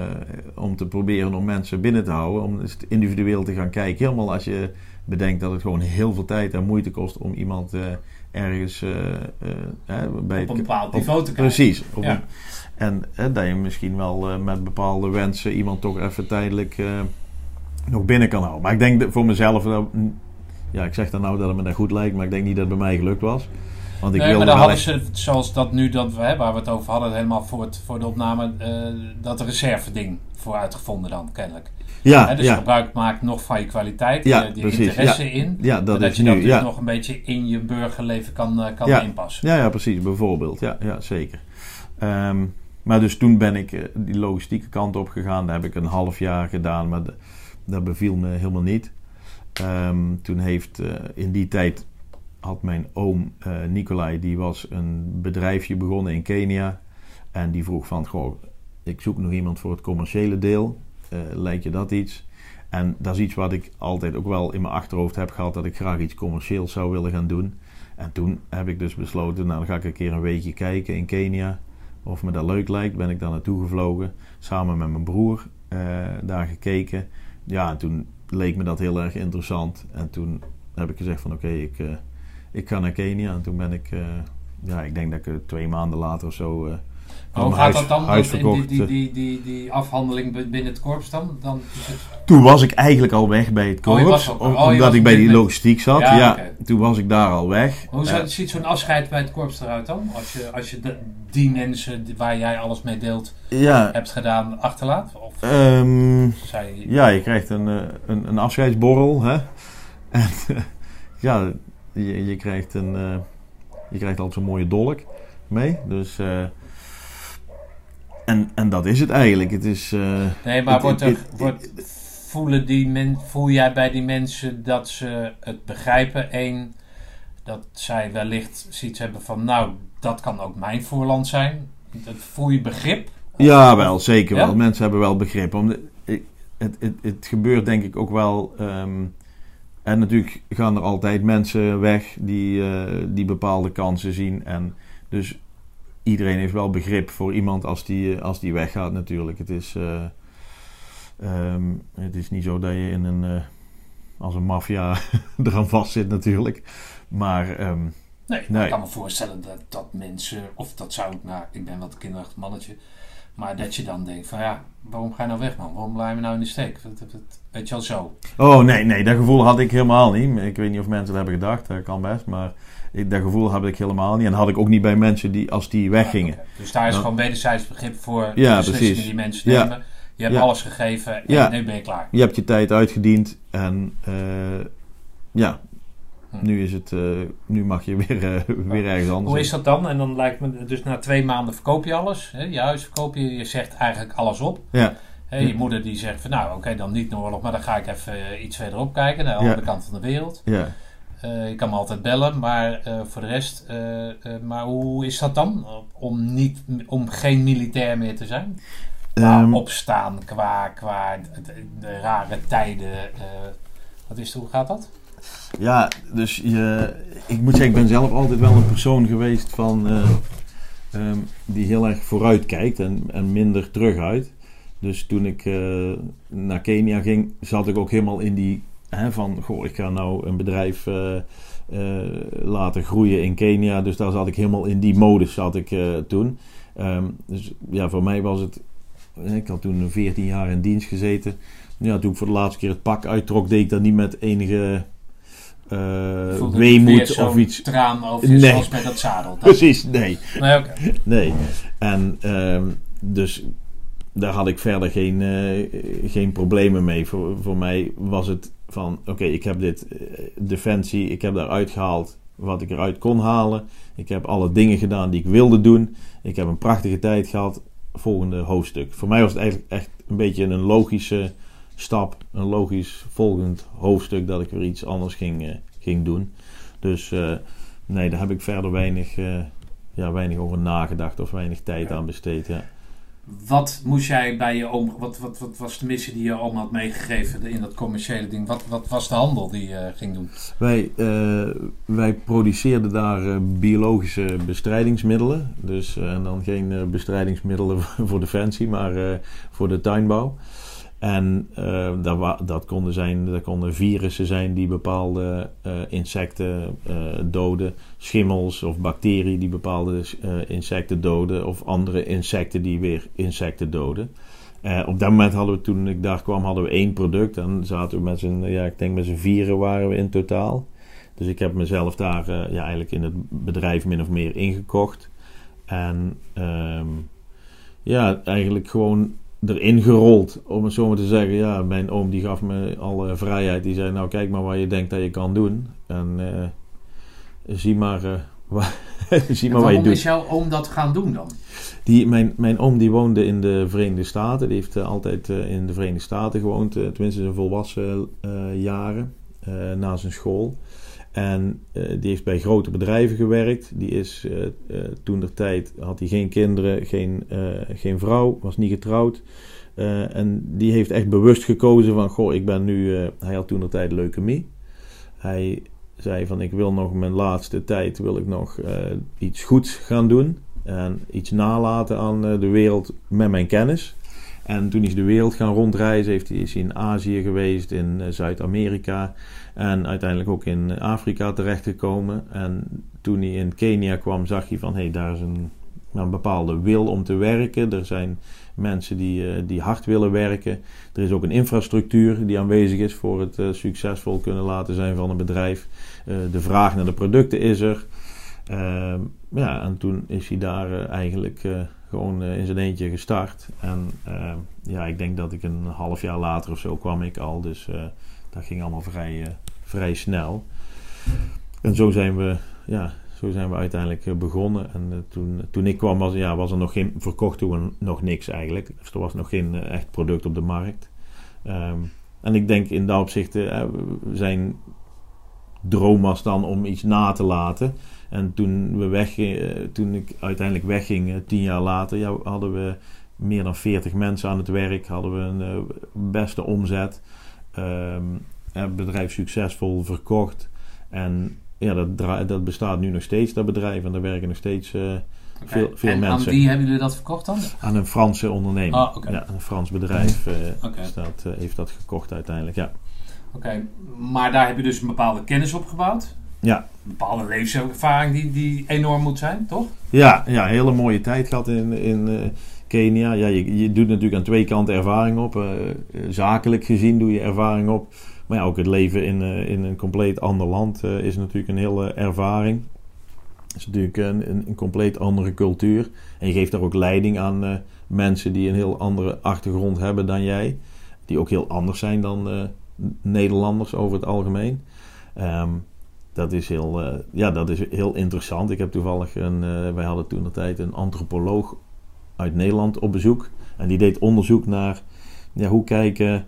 om te proberen om mensen binnen te houden. Om individueel te gaan kijken. Helemaal als je bedenkt dat het gewoon heel veel tijd en moeite kost om iemand eh, ergens eh, eh, bij op een bepaald niveau te kijken. Precies. Op Ja. een- en eh, dat je misschien wel met bepaalde wensen iemand toch even tijdelijk nog binnen kan houden. Maar ik denk dat voor mezelf, mm, ja, ik zeg dan nou dat het me dat goed lijkt, maar ik denk niet dat het bij mij gelukt was. Want ik nee, maar dan hadden echt- ze, zoals dat nu, dat we, hè, waar we het over hadden, helemaal voor, het, voor de opname, dat reserve-ding voor uitgevonden dan, kennelijk. Ja, dus ja, gebruik maakt nog van je kwaliteit, Ja, die, precies, interesse in. ja, dat Dat, je nu. dat dus ja. nog een beetje in je burgerleven kan, eh, kan Ja. inpassen. Ja, ja, precies. Bijvoorbeeld. Ja, ja zeker. Ehm, maar dus toen ben ik eh, die logistieke kant op gegaan. Dat heb ik een half jaar gedaan, maar d- dat beviel me helemaal niet. Ehm, toen heeft eh, in die tijd had mijn oom eh, Nicolai, die was een bedrijfje begonnen in Kenia. En die vroeg van, goh, ik zoek nog iemand voor het commerciële deel. Eh, lijkt je dat iets? En dat is iets wat ik altijd ook wel in mijn achterhoofd heb gehad, dat ik graag iets commercieels zou willen gaan doen. En toen heb ik dus besloten, nou dan ga ik een keer een weekje kijken in Kenia. Of me dat leuk lijkt, ben ik daar naartoe gevlogen. Samen met mijn broer eh, daar gekeken. Ja, en toen leek me dat heel erg interessant. En toen heb ik gezegd van oké, ik, eh, ik ga naar Kenia. En toen ben ik, ja, ik denk dat ik twee maanden later of zo... hoe gaat huis- dat dan? huis Dat- verkocht, die, die, die, die, afhandeling binnen het korps dan? dan is het, Toen was ik eigenlijk al weg bij het Oh, korps. oh, omdat ik bij die logistiek zat. Ja, toen was ik daar al weg. hoe ziet zo'n afscheid bij het korps eruit dan? Als je, als je de- die mensen waar jij alles mee deelt ja, hebt gedaan achterlaat? Of ehm, zij, Ja, je krijgt een, eh, een, een afscheidsborrel. Hè? [laughs] En ja, je, je krijgt een. eh, je krijgt altijd zo'n mooie dolk mee. Dus. eh, en, en dat is het eigenlijk. Het is. eh, nee, maar het- wordt er, het- wordt, voelen die men, voel jij bij die mensen dat ze het begrijpen? Eén, dat zij wellicht zoiets hebben van, nou, dat kan ook mijn voorland zijn. Dat voel je begrip? Ja, wel, zeker Ja? wel. Mensen hebben wel begrip. Om het, het, het gebeurt denk ik ook wel. ehm, en natuurlijk gaan er altijd mensen weg die, eh, die bepaalde kansen zien. En dus iedereen heeft wel begrip voor iemand als die, als die weggaat natuurlijk. Het is, eh, ehm, het is niet zo dat je in een, eh, als een maffia [laughs] eraan vast zit natuurlijk. Maar ehm, Nee, ik kan me voorstellen dat, dat mensen, of dat zou ik, nou, ik ben wat een kinderachtig mannetje, maar dat je dan denkt van ja, waarom ga je nou weg man? Waarom blijf je nou in de steek? Weet je wel zo. Oh nee, nee, dat gevoel had ik helemaal niet. Ik weet niet of mensen dat hebben gedacht, dat kan best. Maar ik, dat gevoel had ik helemaal niet. En had ik ook niet bij mensen die, als die weggingen. Dus daar is gewoon wederzijds begrip voor de Ja, beslissingen precies. die mensen Ja. nemen. Je hebt alles gegeven en nu ben je klaar. Je hebt je tijd uitgediend en eh, ja, Hm. nu, is het, eh, nu mag je weer, eh, weer ergens anders. Hoe is dat dan? En dan lijkt me, dus na twee maanden verkoop je alles. Hè? Je huis verkoop je, je zegt eigenlijk alles op. Ja, Hè, je moeder die zegt van nou oké, dan niet Noorlog, maar dan ga ik even iets verderop kijken, naar de Ja. andere kant van de wereld. ja. Eh, je kan me altijd bellen, maar eh, voor de rest, eh, maar hoe is dat dan? Om, niet, om geen militair meer te zijn? Qua Ehm, opstaan, qua, qua de, de rare tijden. wat is het, hoe gaat dat? Ja, dus je, ik moet zeggen, ik ben zelf altijd wel een persoon geweest van, eh, ehm, die heel erg vooruit kijkt en, en minder teruguit. Dus toen ik naar Kenia ging, zat ik ook helemaal in die hè, van, goh, ik ga nou een bedrijf eh, eh, laten groeien in Kenia. Dus daar zat ik helemaal in die modus zat ik eh, toen. Ehm, dus ja, voor mij was het, ik had toen 14 jaar in dienst gezeten. Ja, toen ik voor de laatste keer het pak uittrok, deed ik dat niet met enige weer weemoed of iets. traan over Nee. zoals met dat zadel. Precies, nee. Nee. Nee. En ehm, dus daar had ik verder geen, geen problemen mee. Voor, voor mij was het van, oké, ik heb dit eh, defensie, ik heb daaruit gehaald wat ik eruit kon halen. Ik heb alle dingen gedaan die ik wilde doen. Ik heb een prachtige tijd gehad. Volgende hoofdstuk. Voor mij was het eigenlijk echt een beetje een logische stap, een logisch volgend hoofdstuk dat ik weer iets anders ging, eh, ging doen. Dus eh, nee, daar heb ik verder weinig, ja, weinig over nagedacht of weinig tijd aan besteed. Ja. Wat moest jij bij je oom, wat, wat, wat was de missie die je oom had meegegeven in dat commerciële ding? Wat, wat was de handel die je ging doen? Wij, eh, wij produceerden daar eh, biologische bestrijdingsmiddelen. Dus, eh, en dan geen eh, bestrijdingsmiddelen [laughs] voor defensie, maar eh, voor de tuinbouw. En eh, dat, dat, konden zijn, dat konden virussen zijn die bepaalde eh, insecten eh, doden. Schimmels of bacteriën die bepaalde eh, insecten doden. Of andere insecten die weer insecten doden. Op dat moment hadden we, toen ik daar kwam, hadden we één product. En zaten we met z'n, ja, ik denk met z'n vieren waren we in totaal. Dus ik heb mezelf daar ja, eigenlijk in het bedrijf min of meer ingekocht. En ehm, ja, eigenlijk gewoon erin gerold, om het zo maar te zeggen. Ja, mijn oom die gaf me alle vrijheid. Die zei, nou kijk maar wat je denkt dat je kan doen. En eh, zie maar, eh, [laughs] wa- zie maar wat je Waarom doet. is jouw oom dat gaan doen dan? Die, mijn, mijn oom die woonde in de Verenigde Staten. Die heeft eh, altijd in de Verenigde Staten gewoond. tenminste zijn volwassen jaren. na zijn school. En eh, die heeft bij grote bedrijven gewerkt. Die is eh, eh, toen der tijd had hij geen kinderen, geen, geen vrouw, was niet getrouwd. En die heeft echt bewust gekozen van, goh, ik ben nu... hij had toen der tijd leukemie. Hij zei van, ik wil nog mijn laatste tijd, wil ik nog iets goeds gaan doen. En iets nalaten aan de wereld met mijn kennis. En toen is de wereld gaan rondreizen. Heeft hij, is hij in Azië geweest, in Zuid-Amerika. En uiteindelijk ook in Afrika terechtgekomen. En toen hij in Kenia kwam, zag hij van... hé, hey, daar is een, een bepaalde wil om te werken. Er zijn mensen die, eh, die hard willen werken. Er is ook een infrastructuur die aanwezig is... voor het eh, succesvol kunnen laten zijn van een bedrijf. Eh, de vraag naar de producten is er. Ehm, ja, en toen is hij daar eigenlijk gewoon in zijn eentje gestart. En ehm, ja, ik denk dat ik een half jaar later of zo kwam ik al. Dus dat ging allemaal vrij, vrij snel. En zo zijn we, ja, zo zijn we uiteindelijk eh, begonnen. En eh, toen, toen ik kwam was, ja, was er nog geen, verkochten we nog niks eigenlijk. Dus er was nog geen eh, echt product op de markt. Ehm, en ik denk in dat opzicht, zijn droom was dan om iets na te laten. En toen, we weg, toen ik uiteindelijk wegging, tien jaar later, ja, hadden we meer dan 40 mensen aan het werk. Hadden we een beste omzet. Um, het bedrijf succesvol verkocht. En ja, dat, dat bestaat nu nog steeds, dat bedrijf. En daar werken nog steeds veel, veel en mensen. aan wie hebben jullie dat verkocht dan? Aan een Franse ondernemer. Ah, ja, een Frans bedrijf uh, staat, uh, heeft dat gekocht uiteindelijk, ja. Oké, maar daar heb je dus een bepaalde kennis opgebouwd. Ja. Een bepaalde levenservaring die, die enorm moet zijn, toch? Ja, ja hele mooie tijd gehad in, in Kenia. Ja, je, je doet natuurlijk aan twee kanten ervaring op. zakelijk gezien doe je ervaring op. Ook het leven in, in een compleet ander land is natuurlijk een hele ervaring. Het is natuurlijk een, een, compleet andere cultuur. En je geeft daar ook leiding aan uh, mensen die een heel andere achtergrond hebben dan jij. Die ook heel anders zijn dan uh, Nederlanders over het algemeen. Um, dat, is heel, uh, ja, dat is heel interessant. Ik heb toevallig een. wij hadden toen de tijd een antropoloog uit Nederland op bezoek. En die deed onderzoek naar ja, hoe kijken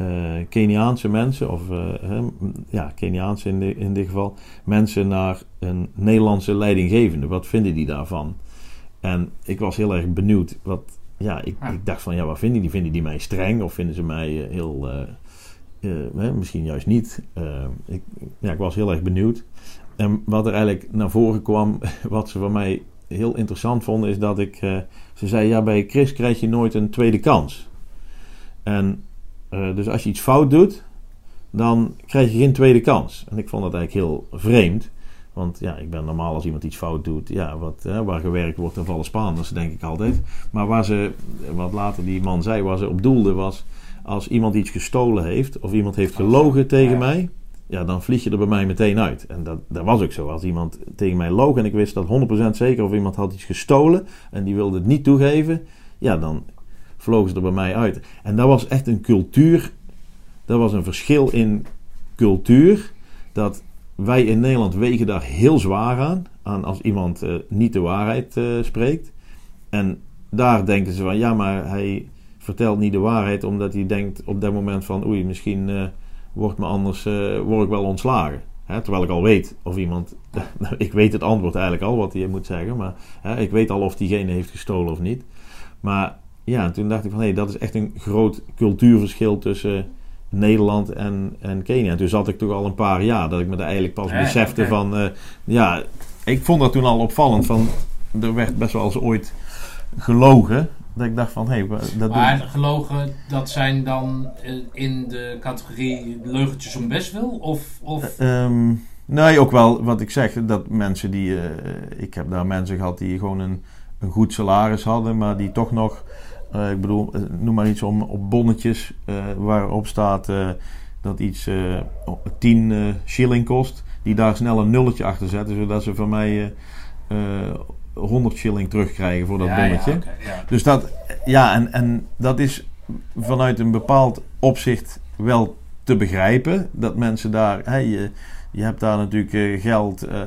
uh, Keniaanse mensen, of uh, ja, Keniaanse in, de, in dit geval, mensen naar een Nederlandse leidinggevende. Wat vinden die daarvan? En ik was heel erg benieuwd. Wat, ja, ik, ik dacht van, ja, wat vinden die? Vinden die mij streng of vinden ze mij uh, heel, misschien juist niet? ik, ja, ik was heel erg benieuwd. En wat er eigenlijk naar voren kwam, [laughs] wat ze van mij heel interessant vonden, is dat ik, ze zei, ja, bij Chris krijg je nooit een tweede kans. En uh, dus als je iets fout doet, dan krijg je geen tweede kans. En ik vond dat eigenlijk heel vreemd. Want ja, ik ben normaal als iemand iets fout doet, ja, wat, hè, waar gewerkt wordt, dan vallen Spaanders, denk ik altijd. Maar waar ze, wat later die man zei, waar ze op doelde was, als iemand iets gestolen heeft, of iemand heeft gelogen tegen mij, ja, dan vlieg je er bij mij meteen uit. En dat, dat was ook zo. Als iemand tegen mij loog en ik wist dat 100% zeker of iemand had iets gestolen en die wilde het niet toegeven, ja, dan vlogen ze er bij mij uit. En dat was echt een cultuur. Dat was een verschil in cultuur. Dat wij in Nederland wegen daar heel zwaar aan. aan als iemand uh, niet de waarheid uh, spreekt. En daar denken ze van ja, maar hij vertelt niet de waarheid omdat hij denkt op dat moment van oei, misschien uh, wordt me anders word ik wel ontslagen. Terwijl ik al weet of iemand. [laughs] ik weet het antwoord eigenlijk al wat hij moet zeggen. Maar ik weet al of diegene heeft gestolen of niet. Maar ja, toen dacht ik van hé, hey, dat is echt een groot cultuurverschil tussen Nederland en, en Kenia. En toen zat ik toch al een paar jaar dat ik me daar eigenlijk pas besefte van uh, ja, ik vond dat toen al opvallend van er werd best wel eens ooit gelogen. Dat ik dacht van hé, hey, dat Maar gelogen, dat zijn dan in de categorie leugentjes om best wil? Of, of... Uh, um, nee, ook wel wat ik zeg, dat mensen die, uh, ik heb daar mensen gehad die gewoon een, een goed salaris hadden, maar die toch nog uh, ik bedoel, eh, noem maar iets om, op bonnetjes uh, waarop staat dat iets 10 shilling kost. Die daar snel een nulletje achter zetten, zodat ze van mij 100 shilling terugkrijgen voor dat ja, bonnetje. Ja, okay, ja. Dus dat, ja, en, en dat is vanuit een bepaald opzicht wel te begrijpen. Dat mensen daar, hey, je hebt daar natuurlijk uh, geld, uh,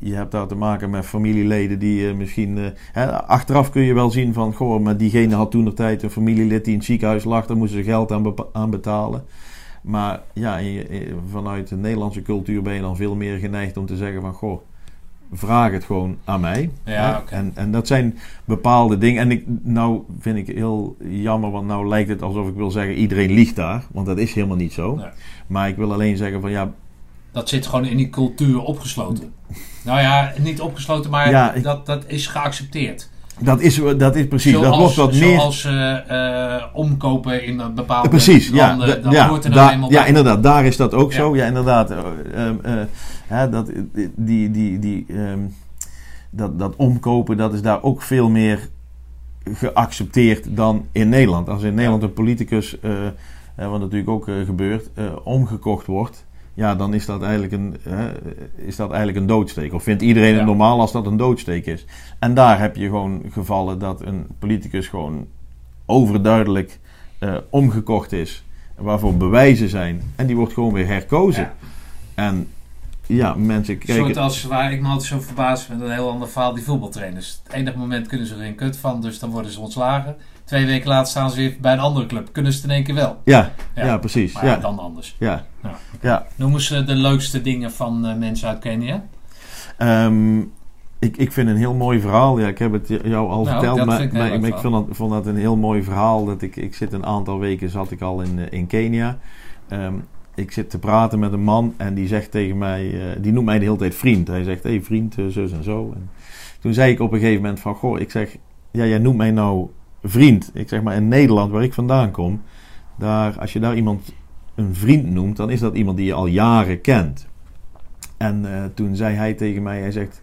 je hebt daar te maken met familieleden die uh, misschien... Hè, achteraf kun je wel zien van, goh, maar diegene had toen de tijd een familielid die in het ziekenhuis lag, daar moesten ze geld aan, aan betalen. Maar ja, vanuit de Nederlandse cultuur ben je dan veel meer geneigd om te zeggen van, goh, vraag het gewoon aan mij. Ja, okay. en, en dat zijn bepaalde dingen. En ik, nou vind ik heel jammer, want nou lijkt het alsof ik wil zeggen, iedereen liegt daar. Want dat is helemaal niet zo. Nee. Maar ik wil alleen zeggen van, ja dat zit gewoon in die cultuur opgesloten. Nou ja, niet opgesloten, maar ja, ik, dat, dat is geaccepteerd. Dat is, dat is precies. Zoals, dat wordt wat meer. Zoals uh, uh, omkopen in bepaalde precies, landen. Ja, dat ja, hoort er nou eenmaal ja inderdaad. Daar is dat ook ja. zo. Ja, inderdaad. Uh, hè, dat, die, die, die, um, dat, dat omkopen, dat is daar ook veel meer geaccepteerd dan in Nederland. Als in Nederland een politicus, wat natuurlijk ook gebeurt, omgekocht wordt ja, dan is dat eigenlijk een, hè, is dat eigenlijk een doodsteek. Of vindt iedereen het ja. normaal als dat een doodsteek is? En daar heb je gewoon gevallen dat een politicus gewoon overduidelijk uh, omgekocht is. Waarvoor bewijzen zijn. En die wordt gewoon weer herkozen. Ja. En ja, mensen kijken... Soort als waar ik me altijd zo verbaas met een heel ander verhaal, die voetbaltrainers. Het enige moment kunnen ze er geen kut van, dus dan worden ze ontslagen. Twee weken later staan ze weer bij een andere club. Kunnen ze het in één keer wel. Ja, ja. ja precies. Maar ja. dan anders. Ja. ja. Noemen ze de leukste dingen van uh, mensen uit Kenia? Ehm, ik, ik vind een heel mooi verhaal. Ja, ik heb het jou al Nou, verteld, maar, ik maar, ik vond dat, vond dat een heel mooi verhaal. Dat ik, ik zit een aantal weken zat ik al in, eh, in Kenia. Ehm, ik zit te praten met een man en die zegt tegen mij, eh, die noemt mij de hele tijd vriend. Hij zegt, hé hey, vriend, eh, zus en zo. En toen zei ik op een gegeven moment van, goh, ik zeg, ja, jij noemt mij nou vriend. Ik zeg maar, in Nederland, waar ik vandaan kom, daar, als je daar iemand een vriend noemt, dan is dat iemand die je al jaren kent. En eh, toen zei hij tegen mij, hij zegt,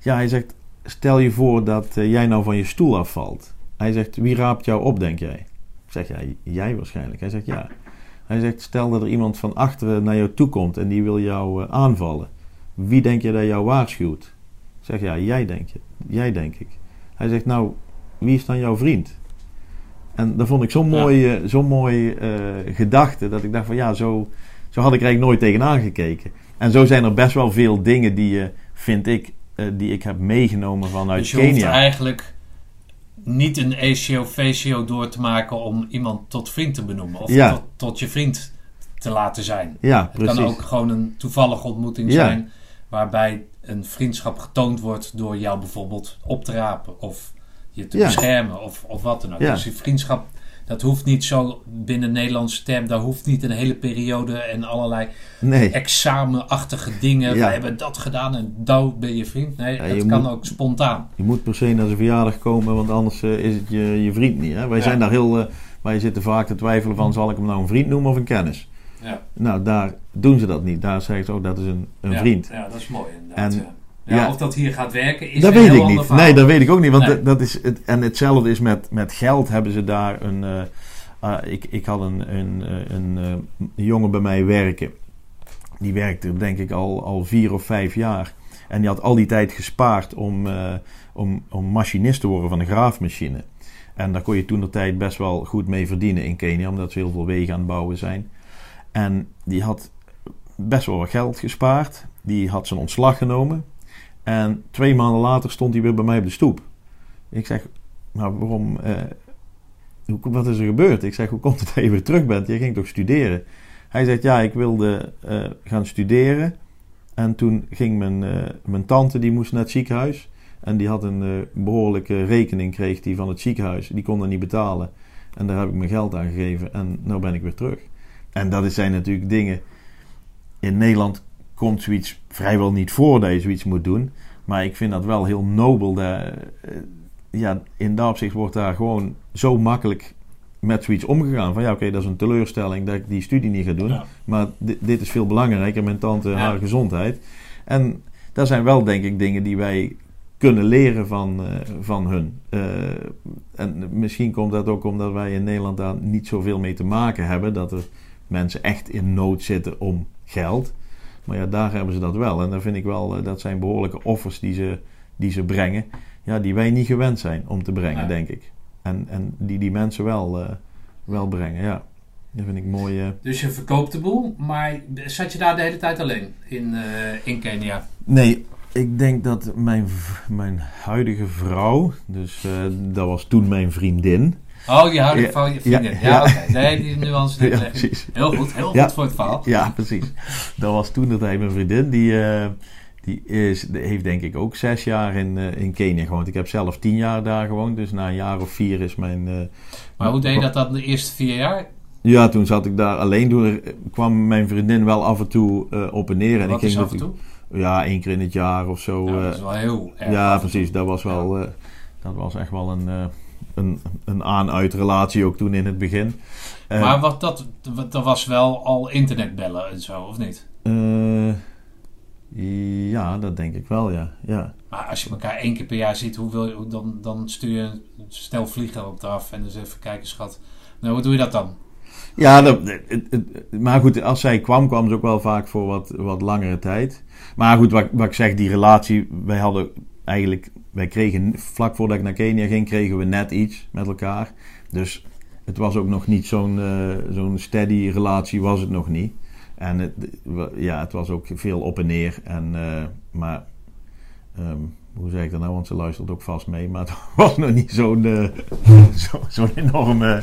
ja, hij zegt, stel je voor dat eh, jij nou van je stoel afvalt. Hij zegt, wie raapt jou op, denk jij? Ik zeg, ja, jij waarschijnlijk. Hij zegt, ja. Hij zegt, stel dat er iemand van achteren naar jou toe komt en die wil jou eh, aanvallen. Wie denk je dat jou waarschuwt? Ik zeg, ja, jij denk je. Jij denk ik. Hij zegt, nou, wie is dan jouw vriend? En dat vond ik zo'n Ja. mooi, eh, zo'n mooi eh, gedachte, dat ik dacht van ja, zo, zo had ik er eigenlijk nooit tegenaan gekeken. En zo zijn er best wel veel dingen die je, vind ik, eh, die ik heb meegenomen vanuit Dus je hoeft Kenia. eigenlijk niet een ACO facio door te maken om iemand tot vriend te benoemen. Of Ja. tot, tot je vriend te laten zijn. Ja, Het precies. kan ook gewoon een toevallige ontmoeting Ja. zijn. Waarbij een vriendschap getoond wordt door jou bijvoorbeeld op te rapen. Of je te Ja. beschermen. Of, of wat dan ook. Ja. Dus die vriendschap, dat hoeft niet zo binnen Nederlandse term. Daar hoeft niet een hele periode en allerlei Nee, examenachtige dingen. Ja. We hebben dat gedaan en dan ben je vriend. Nee, Ja, je kan moet- ook spontaan. je moet per se naar zijn verjaardag komen, want anders eh, is het je, je vriend niet. Hè? Wij zijn daar heel, eh, wij zitten vaak te twijfelen van, zal ik hem nou een vriend noemen of een kennis? Ja. Nou, daar doen ze dat niet. Daar zeggen ze, oh, dat is een, een vriend. Ja, dat is mooi inderdaad. En- ja. Of dat hier gaat werken is dat een weet heel ik niet. verhaal. Nee, dat weet ik ook niet. Want Nee. dat, is het, en hetzelfde is met, met geld. Hebben ze daar een. eh, ah, ik, ik had een, een, eh, een, eh, jongen bij mij werken. Die werkte denk ik al, al vier of vijf jaar. En die had al die tijd gespaard om, eh, om, om machinist te worden van een graafmachine. En daar kon je toen de tijd best wel goed mee verdienen in Kenia, omdat ze heel veel wegen aan het bouwen zijn. En die had best wel wat geld gespaard. Die had zijn ontslag genomen. En twee maanden later stond hij weer bij mij op de stoep. Ik zeg, maar waarom, eh, hoe, wat is er gebeurd? Ik zeg, hoe komt het dat je weer terug bent? Je ging toch studeren? Hij zegt, ja, ik wilde eh, gaan studeren. En toen ging mijn, eh, mijn tante, die moest naar het ziekenhuis. En die had een eh, behoorlijke rekening, kreeg die van het ziekenhuis. Die kon dat niet betalen. En daar heb ik mijn geld aan gegeven. En nu ben ik weer terug. En dat zijn natuurlijk dingen... In Nederland komt zoiets vrijwel niet voor dat je zoiets moet doen. Maar ik vind dat wel heel nobel. Dat, eh, ja, in dat opzicht wordt daar gewoon zo makkelijk met zoiets omgegaan. Van ja, oké, dat is een teleurstelling dat ik die studie niet ga doen. Ja. Maar di- dit is veel belangrijker, mijn tante, Ja. haar gezondheid. En dat zijn wel, denk ik, dingen die wij kunnen leren van, eh, van hun. Eh, en misschien komt dat ook omdat wij in Nederland daar niet zoveel mee te maken hebben. Dat er mensen echt in nood zitten om geld. Maar ja, daar hebben ze dat wel. En dan vind ik wel, eh, dat zijn behoorlijke offers die ze, die ze brengen. Ja, die wij niet gewend zijn om te brengen, denk ik. En, en die die mensen wel, eh, wel brengen, ja. Dat vind ik mooi. eh. Dus je verkoopt de boel, maar zat je daar de hele tijd alleen in, in Kenia? Nee, ik denk dat mijn, mijn huidige vrouw, dus dat was toen mijn vriendin. Oh, je houdt Ja, van je vriendin. ja, Ja, ja. oké. Nee, die nuance Ja, niet leggen. precies. Heel goed, heel Ja. goed voor het verhaal. Ja, precies. Dat was toen dat hij mijn vriendin. Die, eh, die, is, heeft denk ik ook zes jaar in, eh, in Kenia gewoond. Ik heb zelf tien jaar daar gewoond. Dus na een jaar of vier is mijn... eh, Maar hoe deed je dat dan de eerste vier jaar? Ja, toen zat ik daar alleen. Toen kwam mijn vriendin wel af en toe op en neer. En Wat ik is ging af en toe? Ja, één keer in het jaar of zo. Eh, dat is wel heel erg. ja, precies. Dat was wel... dat was echt wel een, een, een aan-uit relatie ook toen in het begin. Eh, Maar wat dat, wat- dat was wel al internetbellen en zo, of niet? eh, ja, dat denk ik wel, ja. ja. Maar als je elkaar één keer per jaar ziet, hoe wil je, dan, dan stuur je een stel vliegen op af en dus even kijken, schat. Nou, hoe doe je dat dan? Ja, dat, maar goed, als zij kwam, kwam ze ook wel vaak voor wat, wat langere tijd. Maar goed, wat, wat ik zeg, die relatie, wij hadden eigenlijk, wij kregen vlak voordat ik naar Kenia ging, kregen we net iets met elkaar. Dus het was ook nog niet zo'n eh, zo'n steady relatie, was het nog niet. En het, ja, het was ook veel op en neer. En, eh, maar ehm, hoe zeg ik dat nou? Want ze luistert ook vast mee. Maar [laughs] het was nog niet zo'n eh, [laughs] zo, zo'n enorme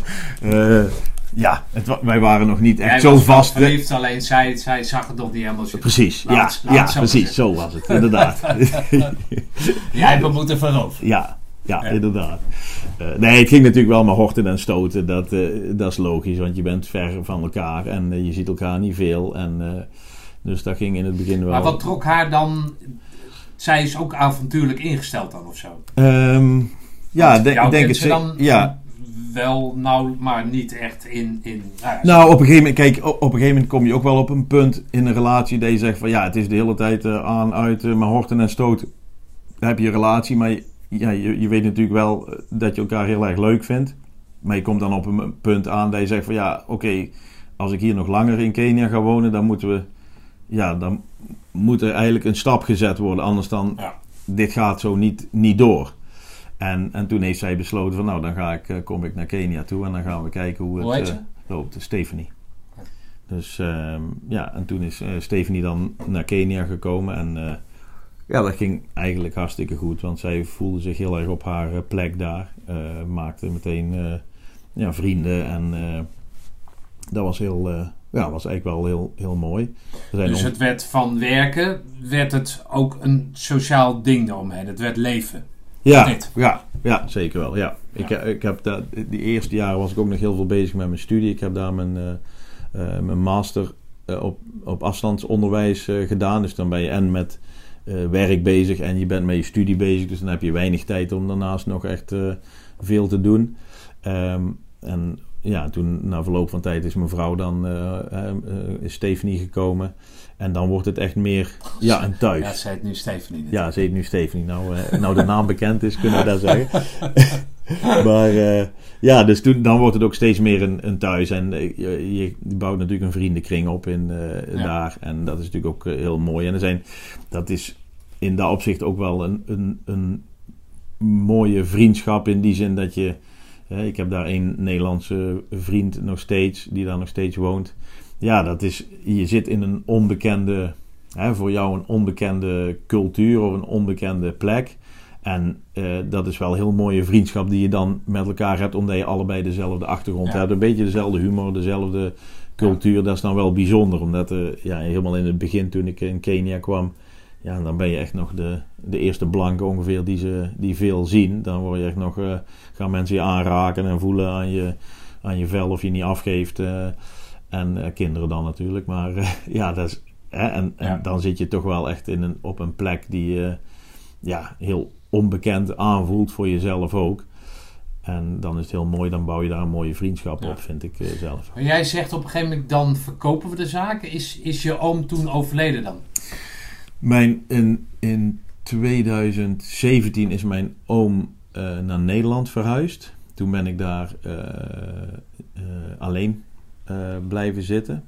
ja, het, wij waren nog niet echt Jij zo vast. verliefd, alleen zij, zij zag het nog niet helemaal zo. Precies, Laat ja, laat ja zo precies, zo was het, inderdaad. Jij hebt hem moeten veroveren. ja, ja, Ja. inderdaad. Eh, nee, het ging natuurlijk wel maar horten en stoten, dat, eh, dat is logisch, want je bent ver van elkaar en eh, je ziet elkaar niet veel. En, eh, dus dat ging in het begin wel... Maar wat trok haar dan... Zij is ook avontuurlijk ingesteld dan of zo. Ehm, ja, ik denk het ze ze- dan ja, wel, nou, maar niet echt in... in nou, ja, Nou, op een gegeven moment, kijk, op een gegeven moment kom je ook wel op een punt in een relatie dat je zegt van ja, het is de hele tijd eh, aan, uit, eh, maar horten en stoten. Dan heb je een relatie, maar je, ja, je, je weet natuurlijk wel eh, dat je elkaar heel erg leuk vindt. Maar je komt dan op een punt aan dat je zegt van ja, oké, als ik hier nog langer in Kenia ga wonen, dan moeten we, ja, dan moet er eigenlijk een stap gezet worden. Anders dan, Ja. dit gaat zo niet, niet door. En, en toen heeft zij besloten van nou, dan ga ik, eh, kom ik naar Kenia toe en dan gaan we kijken hoe het Hoe eh, loopt. Stephanie. Dus ehm, ja, en toen is eh, Stephanie dan naar Kenia gekomen en ja, dat ging eigenlijk hartstikke goed, want zij voelde zich heel erg op haar plek daar. Maakte meteen ja, vrienden en dat was heel, ja, was eigenlijk wel heel, heel mooi. Dus het werd van werken, werd het ook een sociaal ding eromheen. Het werd leven. Ja, ja, ja, zeker wel. Ja. Ik, eh, ik heb dat, die eerste jaren was ik ook nog heel veel bezig met mijn studie. Ik heb daar mijn, eh, eh, mijn master op, op afstandsonderwijs gedaan. Dus dan ben je en met werk bezig en je bent met je studie bezig. Dus dan heb je weinig tijd om daarnaast nog echt veel te doen. Ehm, en ja, toen na verloop van tijd is mijn vrouw dan, is Stephanie gekomen. En dan wordt het echt meer, ja, een thuis. Ja, ze heet nu Stephanie. Ja, ze heet nu Stephanie. Nou, eh, nou de naam bekend is, kunnen we dat zeggen. [laughs] maar eh, ja, dus toen, dan wordt het ook steeds meer een, een thuis. En eh, je, je bouwt natuurlijk een vriendenkring op in, Ja. daar. En dat is natuurlijk ook heel mooi. En er zijn, dat is in dat opzicht ook wel een, een, een mooie vriendschap. In die zin dat je... ik heb daar een Nederlandse vriend nog steeds, die daar nog steeds woont. Ja, dat is... Je zit in een onbekende hè, voor jou een onbekende cultuur of een onbekende plek. En eh, dat is wel een heel mooie vriendschap die je dan met elkaar hebt, omdat je allebei dezelfde achtergrond Ja. hebt. Een beetje dezelfde humor, dezelfde cultuur. Dat is dan wel bijzonder, omdat eh, ja, helemaal in het begin toen ik in Kenia kwam, ja, dan ben je echt nog de, de eerste blanke ongeveer die ze die veel zien. Dan word je echt nog, eh, gaan mensen je aanraken en voelen aan je, aan je vel of je niet afgeeft. En eh, kinderen dan natuurlijk. Maar eh, [laughs] ja, dat is, hè, en, en dan zit je toch wel echt in een, op een plek die je ja, heel onbekend aanvoelt voor jezelf ook. En dan is het heel mooi, dan bouw je daar een mooie vriendschap Ja. op, vind ik eh, zelf. Maar jij zegt op een gegeven moment, dan verkopen we de zaken. Is, is je oom toen overleden dan? Mijn, in, in 2017 is mijn oom naar Nederland verhuisd. Toen ben ik daar alleen blijven zitten.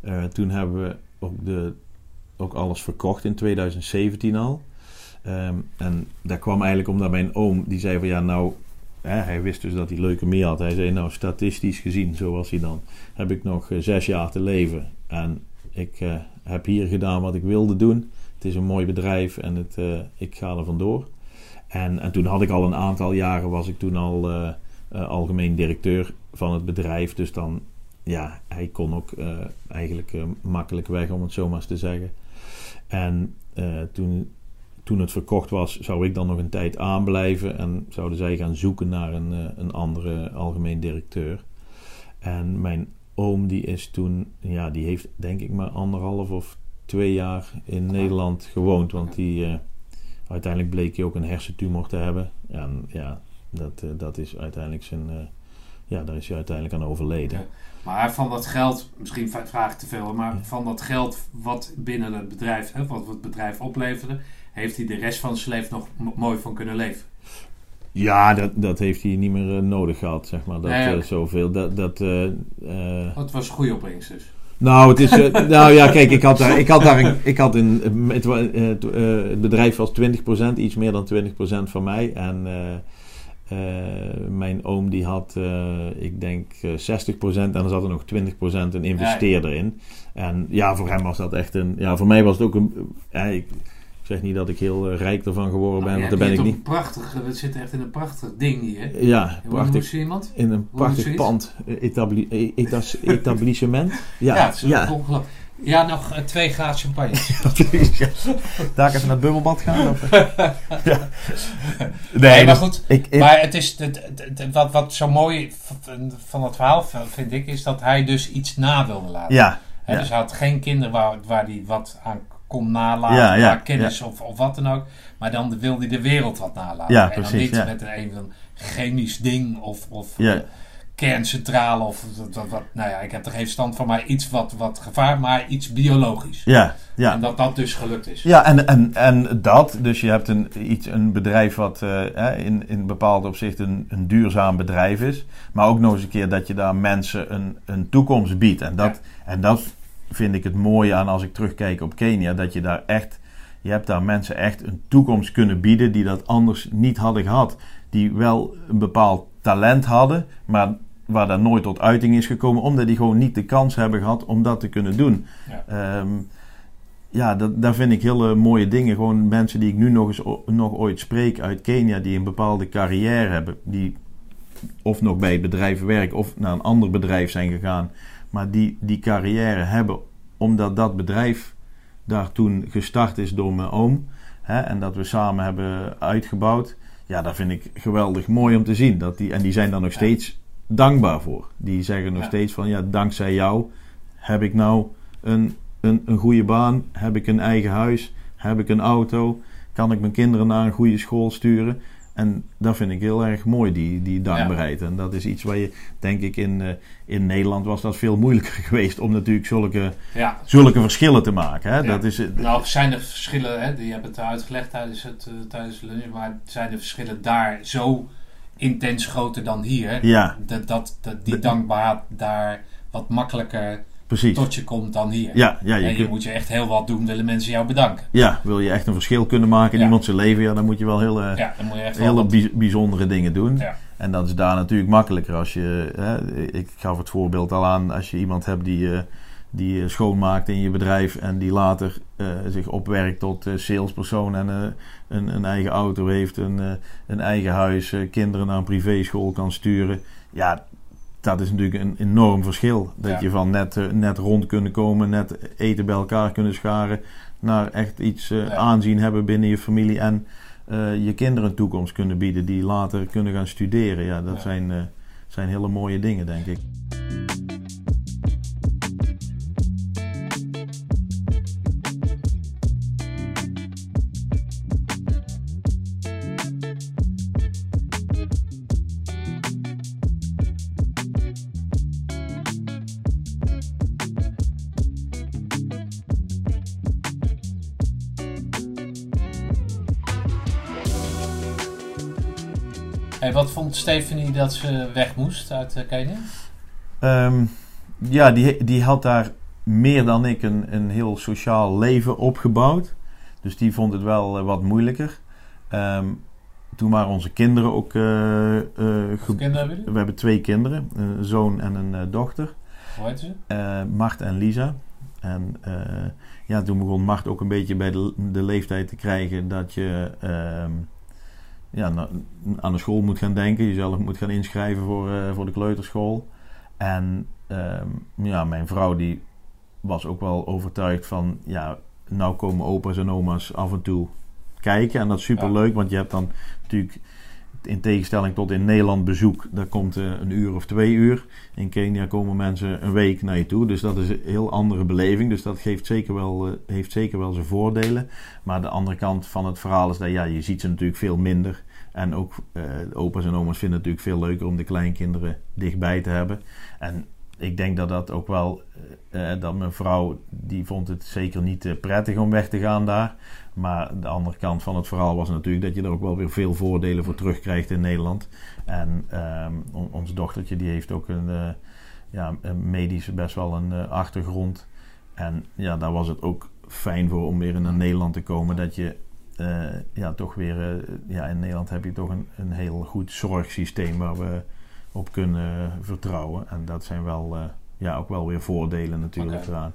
Eh, toen hebben we ook, de, ook alles verkocht in 2017 al. Ehm, en dat kwam eigenlijk omdat mijn oom, die zei van ja nou, hè, hij wist dus dat hij leukemie had. Hij zei nou statistisch gezien, zo was hij dan, heb ik nog eh, zes jaar te leven. En ik eh, heb hier gedaan wat ik wilde doen. Het is een mooi bedrijf en het, eh, ik ga er vandoor. En, en toen had ik al een aantal jaren, was ik toen al eh, eh, algemeen directeur van het bedrijf. Dus dan, ja, hij kon ook eh, eigenlijk eh, makkelijk weg, om het zo maar eens te zeggen. En eh, toen, toen het verkocht was, zou ik dan nog een tijd aanblijven. En zouden zij gaan zoeken naar een, een andere algemeen directeur. En mijn oom, die is toen, ja, die heeft denk ik maar anderhalf of twee jaar in Nederland gewoond. Want die, uiteindelijk bleek hij ook een hersentumor te hebben. En ja, dat, dat is uiteindelijk zijn, ja, daar is hij uiteindelijk aan overleden. Maar van dat geld, misschien vraag ik te veel, maar van dat geld wat binnen het bedrijf, hè, wat het bedrijf opleverde, heeft hij de rest van zijn leven nog mooi van kunnen leven. Ja, dat, dat heeft hij niet meer eh, nodig gehad, zeg maar. Dat, Nee, eh, zoveel. Dat, dat, het was een goede opbrengst dus. Nou, het is, [laughs] nou ja, kijk, ik had daar, ik had daar een, ik had een, het, het bedrijf was 20%, iets meer dan 20% van mij. En eh, eh, mijn oom die had, eh, ik denk, eh, 60% en er zat er nog 20% een investeerder in. En ja, voor hem was dat echt een, ja, voor mij was het ook een, eh, ik, zeg niet dat ik heel eh, rijk ervan geworden ben, Ja, want dat ben ik niet. Prachtig, we zitten echt in een prachtig ding hier. Ja, prachtig. iemand? In een prachtig pand, eh, etabli eh, etas- [laughs] etablissement. Ja, Ja, het is ja. ongelooflijk. Ja, nog eh, twee graad champagne. [laughs] Daar ik even naar het bubbelbad gaan? Of? [laughs] ja. Nee, maar dus goed. Ik, ik- Maar het is, het, het- het- wat, wat zo mooi van- van het verhaal v- vind ik, is dat hij dus iets na wilde laten. ja, ja. Dus hij had geen kinderen waar, waar hij wat aan kon nalaten, Ja, ja, kennis of, of wat dan ook. Maar dan wilde hij de wereld wat nalaten. Ja, en dan precies, niet ja. met een, een chemisch ding of, of Ja. Kerncentrale of wat, nou ja, ik heb er geen stand van, maar iets wat, wat gevaar, maar iets biologisch. ja, ja. En dat dat dus gelukt is. Ja, en, en, en dat, dus je hebt een, iets, een bedrijf wat eh, in, in bepaalde opzicht een, een duurzaam bedrijf is. Maar ook nog eens een keer dat je daar mensen een, een toekomst biedt. En dat, en dat vind ik het mooie aan als ik terugkijk op Kenia. Dat je daar echt, je hebt daar mensen echt een toekomst kunnen bieden die dat anders niet hadden gehad. Die wel een bepaald talent hadden, maar waar dat nooit tot uiting is gekomen. Omdat die gewoon niet de kans hebben gehad om dat te kunnen doen. Ja. Ehm, ja, dat, daar vind ik hele mooie dingen. Gewoon mensen die ik nu nog eens nog ooit spreek uit Kenia, die een bepaalde carrière hebben, die of nog bij het bedrijf werken of naar een ander bedrijf zijn gegaan, maar die die carrière hebben omdat dat bedrijf daar toen gestart is door mijn oom hè, en dat we samen hebben uitgebouwd. Ja, dat vind ik geweldig mooi om te zien. Dat die, en die zijn daar nog steeds dankbaar voor. Die zeggen nog Ja. steeds van ja, dankzij jou heb ik nou een, een, een goede baan, heb ik een eigen huis, heb ik een auto, kan ik mijn kinderen naar een goede school sturen. En dat vind ik heel erg mooi, die, die dankbaarheid. En dat is iets waar je, denk ik, in, eh, in Nederland was dat veel moeilijker [laughs] geweest om natuurlijk zulke, Ja. zulke verschillen te maken. Hè? Ja. Dat is, eh, Nou, zijn er verschillen, hè, die hebben het uitgelegd tijdens, het, eh, tijdens de lunch, maar zijn de verschillen daar zo intens groter dan hier? ja, Dat, dat, dat die dankbaarheid daar wat makkelijker precies. tot je komt dan hier. Ja, ja, je en je kunt, moet je echt heel wat doen, willen mensen jou bedanken. ja, wil je echt een verschil kunnen maken in Ja. iemand zijn leven, ja, dan moet je wel heel, eh, Ja, dan moet je echt hele bij- bijzondere dingen doen. Ja. En dat is daar natuurlijk makkelijker als je. Hè, ik gaf het voorbeeld al aan, als je iemand hebt die, eh, die eh, schoonmaakt in je bedrijf en die later eh, zich opwerkt tot eh, salespersoon en eh, een, een eigen auto heeft, een, een eigen huis, kinderen naar een privéschool kan sturen. Ja, dat is natuurlijk een enorm verschil. Dat Ja. je van net, net rond kunnen komen, net eten bij elkaar kunnen scharen, naar echt iets Ja. aanzien hebben binnen je familie en je kinderen een toekomst kunnen bieden die later kunnen gaan studeren. Ja, dat Ja. Zijn, zijn hele mooie dingen, denk ik. Stephanie dat ze weg moest uit eh, Kenia? Ehm, ja, die, die had daar meer dan ik een, een heel sociaal leven opgebouwd. Dus die vond het wel eh, wat moeilijker. Ehm, toen waren onze kinderen ook. kinderen hebben jullie? we hebben twee kinderen, een zoon en een dochter. Hoe heet ze? Mart en Lisa. En ja, toen begon Mart ook een beetje bij de, de leeftijd te krijgen dat je ehm, ja, na- aan de school moet gaan denken. Jezelf moet gaan inschrijven voor, eh, voor de kleuterschool. En ehm, ja, mijn vrouw die was ook wel overtuigd van, ja, nou komen opa's en oma's af en toe kijken. En dat is super leuk, want je hebt dan natuurlijk in tegenstelling tot in Nederland bezoek, daar komt eh, een uur of twee uur. In Kenia komen mensen een week naar je toe. Dus dat is een heel andere beleving. Dus dat geeft zeker wel, eh, heeft zeker wel zijn voordelen. Maar de andere kant van het verhaal is dat ja, je ziet ze natuurlijk veel minder. En ook eh, opa's en oma's vinden het natuurlijk veel leuker om de kleinkinderen dichtbij te hebben. En ik denk dat dat ook wel, dat mijn vrouw, die vond het zeker niet prettig om weg te gaan daar. Maar de andere kant van het verhaal was natuurlijk dat je er ook wel weer veel voordelen voor terugkrijgt in Nederland. En on- ons dochtertje die heeft ook een, eh, ja, een medisch best wel een eh, achtergrond. En ja, daar was het ook fijn voor om weer naar Nederland te komen. Dat je eh, ja, toch weer, ja, in Nederland heb je toch een, een heel goed zorgsysteem waar we op kunnen vertrouwen. En dat zijn wel, ja, ook wel weer voordelen natuurlijk eraan.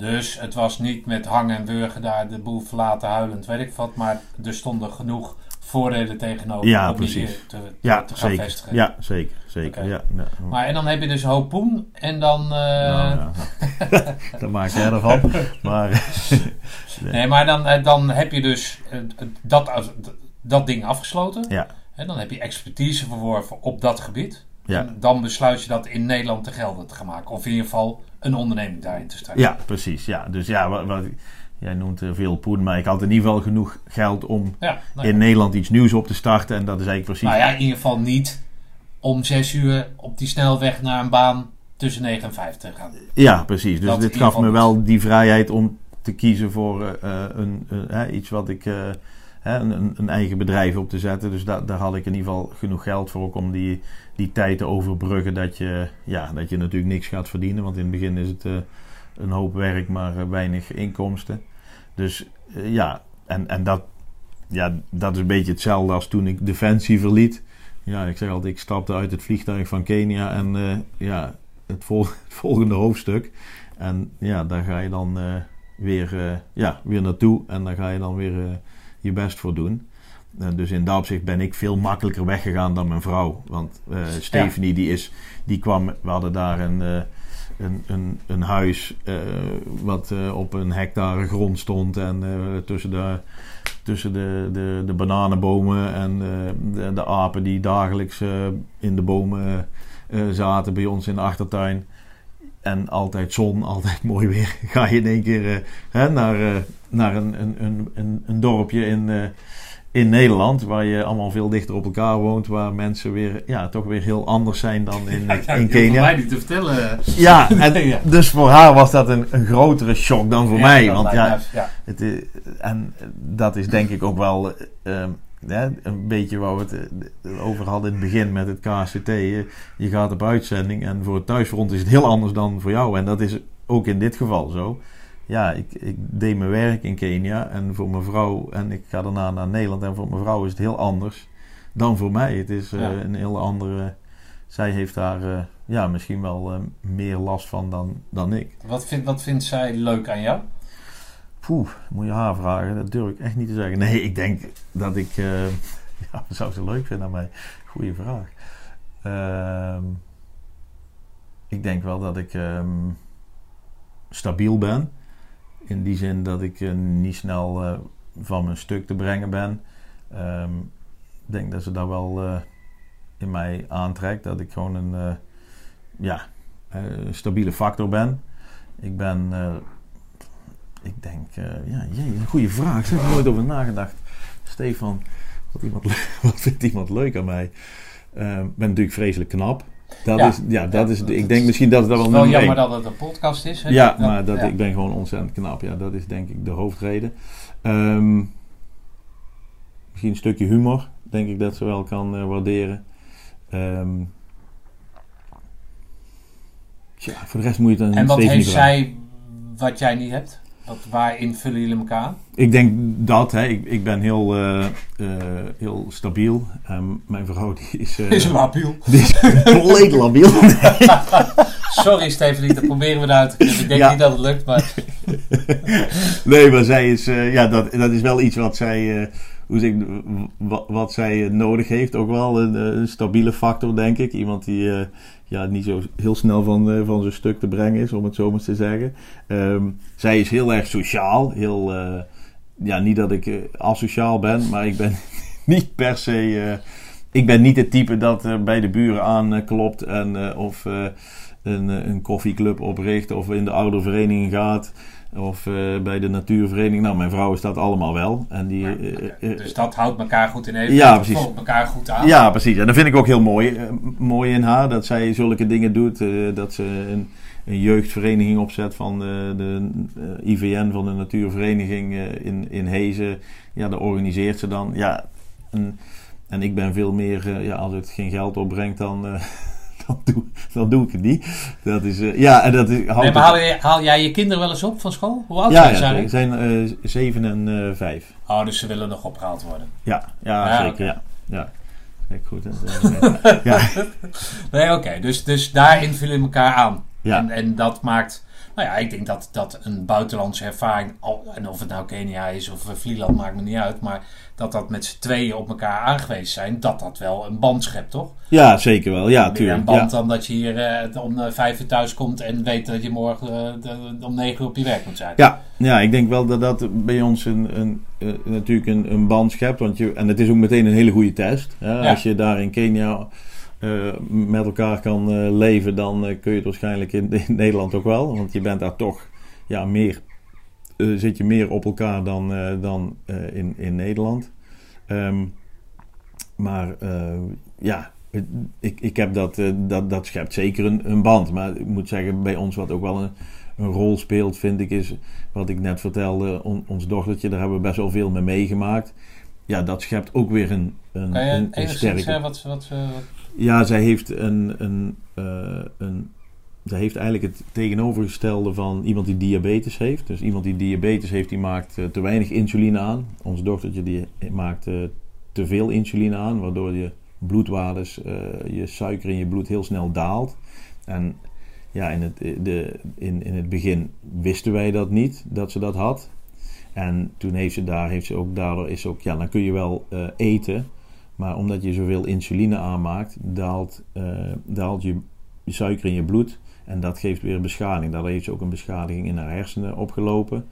Dus het was niet met hangen en wurgen daar de boel verlaten huilend, weet ik wat. Maar er stonden genoeg voordelen tegenover Ja, precies. hier te, Ja, te gaan zeker. vestigen. Ja, zeker. zeker. Ja, ja. Maar en dan heb je dus een hoop poen en dan... eh, Nou, ja, [laughs] [laughs] nou. dat maakt jij ervan. Maar [laughs] Nee, maar dan, eh, dan heb je dus eh, dat, dat ding afgesloten. ja, En dan heb je expertise verworven op dat gebied. ja. En dan besluit je dat in Nederland te gelden te gaan maken. Of in ieder geval een onderneming daarin te starten. ja, precies. Ja. Dus ja, wat, wat, jij noemt eh, veel poen, maar ik had in ieder geval genoeg geld om Ja, nou, ja. in Nederland iets nieuws op te starten. En dat is eigenlijk precies. nou ja, in ieder geval niet om zes uur op die snelweg naar een baan tussen 9 en 5 te gaan. Ja, precies. Dus Dat dit gaf me wel die vrijheid om te kiezen voor eh, eh, een, hè, iets wat ik. Een, een- eigen bedrijf op te zetten. Dus da- daar had ik in ieder geval genoeg geld voor. Ook om die, die tijd te overbruggen. Dat je, ja, dat je natuurlijk niks gaat verdienen. Want in het begin is het eh, een hoop werk, maar eh, weinig inkomsten. Dus eh, ja, en, en dat, ja, dat is een beetje hetzelfde als toen ik Defensie verliet. Ja, ik zeg altijd, ik stapte uit het vliegtuig van Kenia en ja, het, vol- [laughs] het volgende hoofdstuk. En ja, daar ga je dan weer, ja, weer naartoe en daar ga je dan weer je best voor doen. En dus in dat opzicht ben ik veel makkelijker weggegaan dan mijn vrouw. Want eh, Stephanie, die, is, die kwam, we hadden daar een, eh, een, een, een huis eh, wat eh, op een hectare grond stond. En eh, tussen, de, tussen de, de, de bananenbomen en eh, de, de apen die dagelijks eh, in de bomen eh, zaten bij ons in de achtertuin. En altijd zon, [laughs] altijd mooi weer. Ga je in één keer eh, hè, naar, eh, naar een, een, een, een, een dorpje in, eh, in Nederland. Waar je allemaal veel dichter op elkaar woont. Waar mensen weer, ja, toch weer heel anders zijn dan in, [laughs] Ja, in je hoeft Kenia. mij niet te vertellen. Ja, [laughs] en Ja. dus voor haar was dat een, een grotere shock dan voor Ja, mij. Want ja, ja. het, is- en dat is denk ik ook wel ja, een beetje waar we het eh, over hadden in het begin met het KCT. Je, je gaat op uitzending en voor het thuisfront is het heel anders dan voor jou. En dat is ook in dit geval zo. Ja, ik, ik deed mijn werk in Kenia en voor mijn vrouw, en ik ga daarna naar Nederland. En voor mijn vrouw is het heel anders dan voor mij. Het is eh, Ja. een heel andere. Zij heeft daar eh, ja, misschien wel eh, meer last van dan, dan ik. Wat, vindt, wat vindt zij leuk aan jou? Poeh, moet je haar vragen. Dat durf ik echt niet te zeggen. Nee, ik denk dat ik... eh, [laughs] ja, zou ze leuk vinden aan mij? Goeie vraag. Ehm, ik denk wel dat ik ehm, stabiel ben. In die zin dat ik eh, niet snel eh, van mijn stuk te brengen ben. Ehm, ik denk dat ze daar wel in mij aantrekt. Dat ik gewoon een ja, stabiele factor ben. Ik ben... ik denk, eh, ja, jee, een goede vraag. Daar heb ik nooit over nagedacht. Stefan, wat, iemand, [laughs] wat vindt iemand leuk aan mij? Eh, Ik ben natuurlijk vreselijk knap. Dat Ja. is, ja, dat Ja, is, dat ik denk misschien dat het wel nummer jammer dat het een podcast is. Hè? Ja, maar dat, ja. ik ben gewoon ontzettend knap. Ja, dat is denk ik de hoofdreden. Ehm, misschien een stukje humor, denk ik dat ze wel kan eh, waarderen. Ehm, tja, voor de rest moet je het dan En wat heeft vragen. zij wat jij niet hebt? Wat, waarin vullen jullie elkaar? Ik denk dat, hè. Ik, ik ben heel, eh, eh, heel stabiel. Ehm, mijn vrouw die is, eh, [laughs] Is labiel. [laughs] die is compleet labiel. [laughs] Sorry Stephanie, dat proberen we eruit te knippen. Ik denk Ja. niet dat het lukt, maar nee, maar zij is, ja, dat, dat is wel iets wat zij, hoe zeg wat, wat zij nodig heeft. Ook wel een, een stabiele factor, denk ik. Iemand die ja, niet zo heel snel van, eh, van zijn stuk te brengen is, om het zo maar te zeggen. Ehm, zij is heel erg sociaal. Heel, eh, ja, niet dat ik eh, asociaal ben, maar ik ben [laughs] niet per se. ik ben niet het type dat bij de buren aanklopt en of een, een koffieclub opricht of in de oudervereniging gaat. Of eh, bij de natuurvereniging. Nou, mijn vrouw is dat allemaal wel. En die, eh, eh, dus dat houdt elkaar goed in even. Ja, Dat precies. Volgt elkaar goed aan. ja, precies. En dat vind ik ook heel mooi. mooi in haar dat zij zulke dingen doet. dat ze een, een jeugdvereniging opzet van de, de IVN, van de natuurvereniging in, in Hezen. Ja, dat organiseert ze dan. Ja, en, en ik ben veel meer, ja, als het geen geld opbrengt, dan, [laughs] dan, doe, dan doe ik het niet. Dat is, eh, ja, en dat is, Nee, maar haal, je, haal jij je kinderen wel eens op van school? Hoe oud ja, zijn ja, ze eigenlijk? zijn eh, zeven en eh, vijf. Oh, dus ze willen nog opgehaald worden. Ja, ja, Ja, zeker. oké. Ja, ja. Kijk, goed. [laughs] ja, Nee, oké. Dus, dus daarin vullen we elkaar aan. ja. En, en dat maakt... Nou ja, ik denk dat, dat een buitenlandse ervaring, al- en of het nou Kenia is of Vlieland, maakt me niet uit. Maar dat dat met z'n tweeën op elkaar aangewezen zijn, dat dat wel een band schept, toch? Ja, zeker wel. Ja, tuurlijk. een band Ja. dan dat je hier eh, om eh, vijf uur thuis komt en weet dat je morgen de- om negen uur op je werk moet zijn. Ja, ja, ik denk wel dat dat bij ons een, een, natuurlijk een, een band schept. Want je, en het is ook meteen een hele goede test. Hè? Ja. Als je daar in Kenia met elkaar kan leven, dan kun je het waarschijnlijk in, in Nederland ook wel. Want je bent daar toch ja, meer, eh, zit je meer op elkaar dan, eh, dan eh, in, in Nederland. Ehm, maar ja, ik, ik heb dat, dat, dat schept zeker een, een band. Maar ik moet zeggen, bij ons wat ook wel een, een rol speelt, vind ik, is wat ik net vertelde, on- ons dochtertje, daar hebben we best wel veel mee meegemaakt. Ja, dat schept ook weer een, een, Kan je een, een sterke... zeggen wat, wat, wat Ja, zij heeft een, een, een. Zij heeft eigenlijk het tegenovergestelde van iemand die diabetes heeft. Dus iemand die diabetes heeft, die maakt eh, te weinig insuline aan. Ons dochtertje die maakt eh, te veel insuline aan, waardoor je bloedwaardes, eh, je suiker in je bloed heel snel daalt. En ja, in het, de, in, in het begin wisten wij dat niet, dat ze dat had. En toen heeft ze daar, heeft ze ook, daardoor is ook, ja, dan kun je wel eten. Maar omdat je zoveel insuline aanmaakt, daalt, daalt je suiker in je bloed. En dat geeft weer beschadiging. Daardoor heeft ze ook een beschadiging in haar hersenen opgelopen.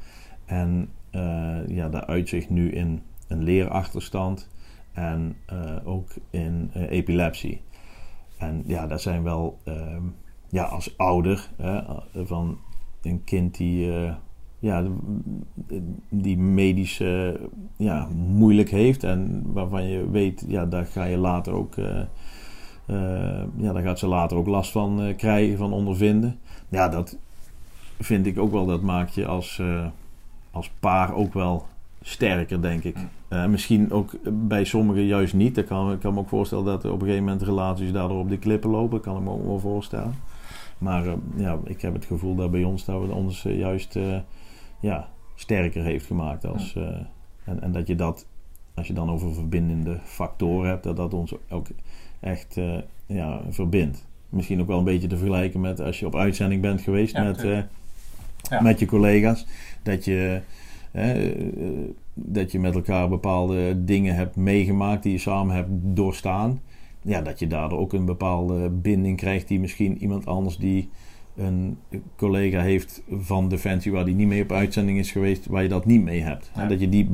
En eh, ja, dat uitzicht nu in een leerachterstand. En eh, ook in eh, epilepsie. En ja, dat zijn wel, ehm, ja, als ouder hè, van een kind die, ja, die medisch ja, moeilijk heeft. En waarvan je weet, ja, daar ga je later ook, eh, ja, daar gaat ze later ook last van eh, krijgen, van ondervinden. Ja, dat vind ik ook wel, dat maakt je als, eh, als paar ook wel sterker, denk ik. Misschien ook bij sommigen juist niet. Ik kan, ik kan me ook voorstellen dat er op een gegeven moment relaties daardoor op de klippen lopen. kan ik me ook wel voorstellen. Maar ja, ik heb het gevoel dat bij ons dat we ons juist ja, sterker heeft gemaakt. Als, en, en dat je dat, als je dan over verbindende factoren hebt, dat dat ons ook echt eh, ja, verbindt. Misschien ook wel een beetje te vergelijken met als je op uitzending bent geweest Ja, met, eh. Ja. met je collega's. Dat je, eh, dat je met elkaar bepaalde dingen hebt meegemaakt die je samen hebt doorstaan. Ja, dat je daardoor ook een bepaalde binding krijgt die misschien iemand anders die een collega heeft van Defensie waar die niet mee op uitzending is geweest, waar je dat niet mee hebt. Ja. Dat je die,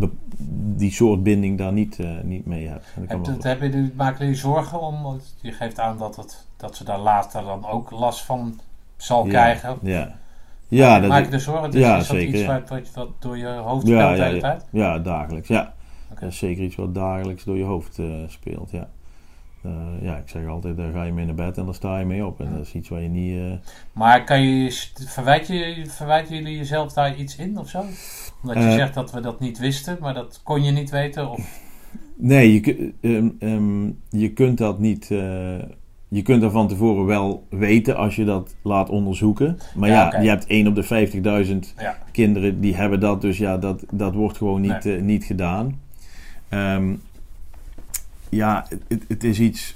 die soort binding daar niet, eh, niet mee hebt. En dat Heb, dat, heb je, maken jullie zorgen om? Want je geeft aan dat, het, dat ze daar later dan ook last van zal Ja, krijgen. Ja, ja, dat, Maak je er zorgen? Dus ja, is dat zeker, iets wat, wat, wat door je hoofd speelt de ja, hele ja. tijd? ja, dagelijks. Ja. Oké. Dat is zeker iets wat dagelijks door je hoofd eh, speelt. Ja. Eh, ja, ik zeg altijd, daar ga je mee naar bed en daar sta je mee op. En dat is iets waar je niet. eh, Maar kan je, verwijt je, verwijten jullie jezelf daar iets in of zo? Omdat je Eh. zegt dat we dat niet wisten, maar dat kon je niet weten? Of, Nee, je, ehm, ehm, je kunt dat niet. je kunt dat van tevoren wel weten als je dat laat onderzoeken. Maar Ja, je hebt 1 op de 50.000 ja. kinderen die hebben dat. Dus ja, dat, dat wordt gewoon niet, niet gedaan. Ehm, ja, het- het, is iets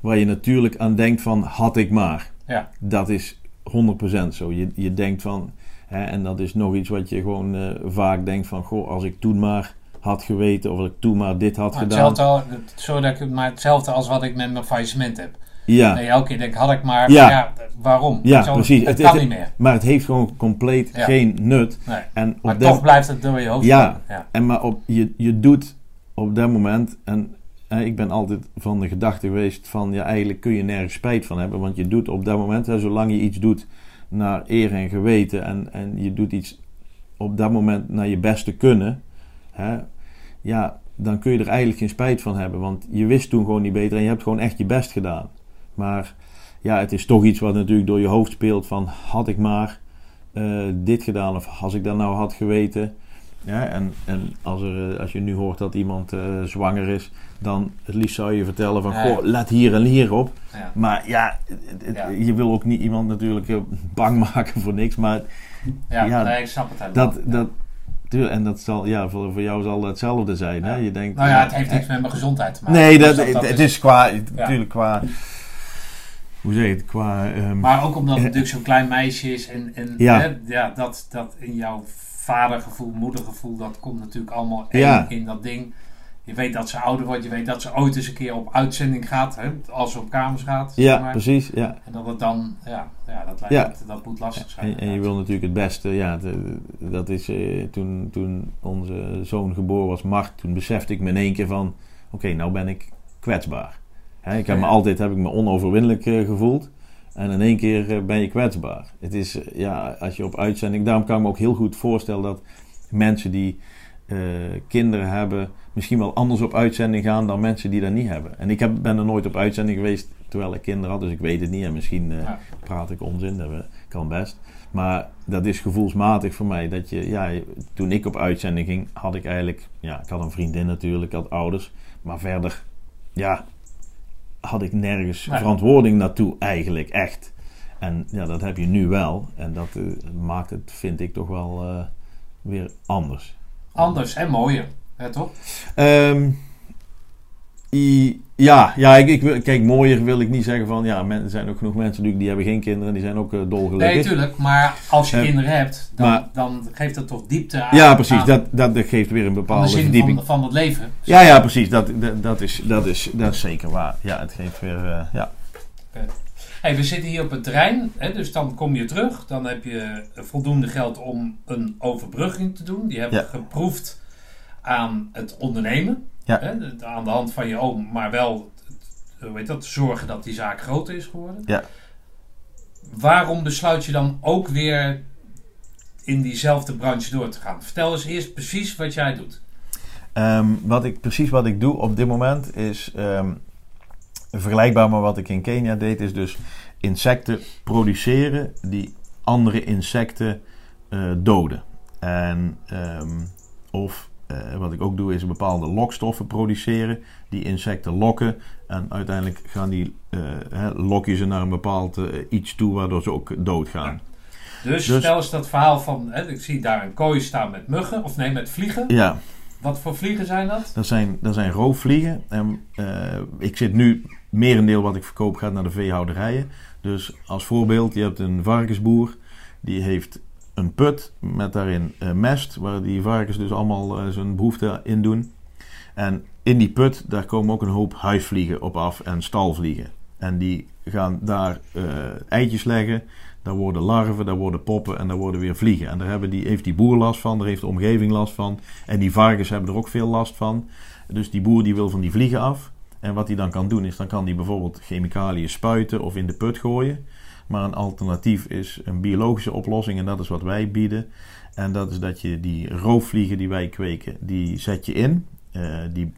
waar je natuurlijk aan denkt van had ik maar. Ja. Dat is 100% zo. Je, je denkt van, hè, en dat is nog iets wat je gewoon eh, vaak denkt van, goh, als ik toen maar had geweten of als ik toen maar dit had Maar gedaan. hetzelfde, sorry dat ik het- maar hetzelfde als wat ik met mijn faillissement heb. Ja, Nee, elke keer denk ik, had ik maar, Ja. ja. waarom? Ja, Zo, precies. Het, Het- kan het- niet meer. maar het heeft gewoon compleet Ja. geen nut. Nee. En Maar toch blijft het door je hoofd Ja. Ja. En maar op, je, je doet op dat moment, en ik ben altijd van de gedachte geweest van, ja, eigenlijk kun je nergens spijt van hebben, want je doet op dat moment, hè, zolang je iets doet naar eer en geweten en, en je doet iets op dat moment naar je beste kunnen, hè, ja, dan kun je er eigenlijk geen spijt van hebben, want je wist toen gewoon niet beter en je hebt gewoon echt je best gedaan. Maar ja, het is toch iets wat natuurlijk door je hoofd speelt van, had ik maar eh, dit gedaan of als ik dat nou had geweten. Ja, en en als, er, eh, als je nu hoort dat iemand eh, zwanger is, dan het liefst zou je vertellen van, Ja, goh, let hier en hier op. Ja. Maar ja, het- het- Ja. je wil ook niet iemand natuurlijk eh, bang [laughs] maken voor niks. Maar Ja, nee, ik snap het helemaal. dat, dat, en dat zal, ja, voor, voor jou zal hetzelfde zijn. Hè? Je denkt, nou ja, het heeft niks met mijn gezondheid te maken. Nee, Dus dat, het, is- is qua, natuurlijk qua... hoe zeg je het, qua... ehm, Maar ook omdat het natuurlijk zo'n klein meisje is en, en Ja. Hè, ja, dat, dat in jouw vadergevoel, moedergevoel, dat komt natuurlijk allemaal Ja. in dat ding. Je weet dat ze ouder wordt, je weet dat ze ooit eens een keer op uitzending gaat, hè, als ze op kamers gaat. zeg ja, maar. precies, ja. En dat het dan, ja, ja, dat, lijkt, Ja. dat, dat moet lastig zijn. En, en je wil natuurlijk het beste, ja, de- dat is eh, toen, toen onze zoon geboren was, Mart, toen besefte ik me in één keer van, oké, nou ben ik kwetsbaar. Ik heb me altijd heb ik me onoverwinnelijk eh, gevoeld en in één keer eh, ben je kwetsbaar. Het is, eh, ja, als je op uitzending, daarom kan ik me ook heel goed voorstellen dat mensen die eh, kinderen hebben, misschien wel anders op uitzending gaan dan mensen die dat niet hebben. En ik heb, ben er nooit op uitzending geweest terwijl ik kinderen had, dus ik weet het niet en misschien... praat ik onzin, dat kan best. Maar dat is gevoelsmatig voor mij. Dat je, ja, toen ik op uitzending ging, had ik eigenlijk, ja, ik had een vriendin natuurlijk, ik had ouders. Maar verder, ja, had ik nergens Nee. verantwoording naartoe eigenlijk, echt. En ja, dat heb je nu wel. En dat eh, maakt het, vind ik, toch wel eh, weer anders. Anders en mooier, hè, toch? Ehm, i- ja, ja ik, ik wil, kijk, mooier wil ik niet zeggen van, ja, men- er zijn ook genoeg mensen natuurlijk die hebben geen kinderen, die zijn ook eh, dolgelukkig. Nee, tuurlijk, maar als je Eh, kinderen hebt, dan, maar- dan geeft dat toch diepte aan, Ja, precies. aan- Dat, dat, dat geeft weer een de bepaalde zin verdieping. van, van het leven. Ja, ja, precies. Dat, dat, dat, is, dat, is, dat is zeker waar. Ja, het geeft weer... eh, ja. Hey, we zitten hier op het terrein, hè, dus dan kom je terug. Dan heb je voldoende geld om een overbrugging te doen. Die hebben Ja. geproefd aan het ondernemen. Ja. Hè, aan de hand van je oom, maar wel heet dat, zorgen dat die zaak groter is geworden. Ja. Waarom besluit je dan ook weer in diezelfde branche door te gaan? Vertel eens eerst precies wat jij doet. Ehm, wat ik, precies wat ik doe op dit moment is... ehm, vergelijkbaar met wat ik in Kenia deed... is dus insecten produceren die andere insecten eh, doden. En, ehm, of eh, wat ik ook doe is bepaalde lokstoffen produceren... die insecten lokken... en uiteindelijk gaan die, eh, hè, lok je ze naar een bepaald eh, iets toe... waardoor ze ook doodgaan. Dus, Dus- vertel eens dat verhaal van, hè, ik zie daar een kooi staan met muggen, of nee, met vliegen. Ja, Wat voor vliegen zijn dat? Dat zijn, dat zijn roofvliegen. En ik zit nu, merendeel wat ik verkoop gaat naar de veehouderijen. Dus als voorbeeld, je hebt een varkensboer. Die heeft een put met daarin eh, mest. Waar die varkens dus allemaal eh, zijn behoefte in doen. En in die put, daar komen ook een hoop huisvliegen op af en stalvliegen. En die gaan daar eh, eitjes leggen. Daar worden larven, daar worden poppen en daar worden weer vliegen. En daar hebben die, heeft die boer last van, daar heeft de omgeving last van. En die varkens hebben er ook veel last van. Dus die boer die wil van die vliegen af. En wat hij dan kan doen is, dan kan hij bijvoorbeeld chemicaliën spuiten of in de put gooien. Maar een alternatief is een biologische oplossing en dat is wat wij bieden. En dat is dat je die roofvliegen die wij kweken, die zet je in. Eh, die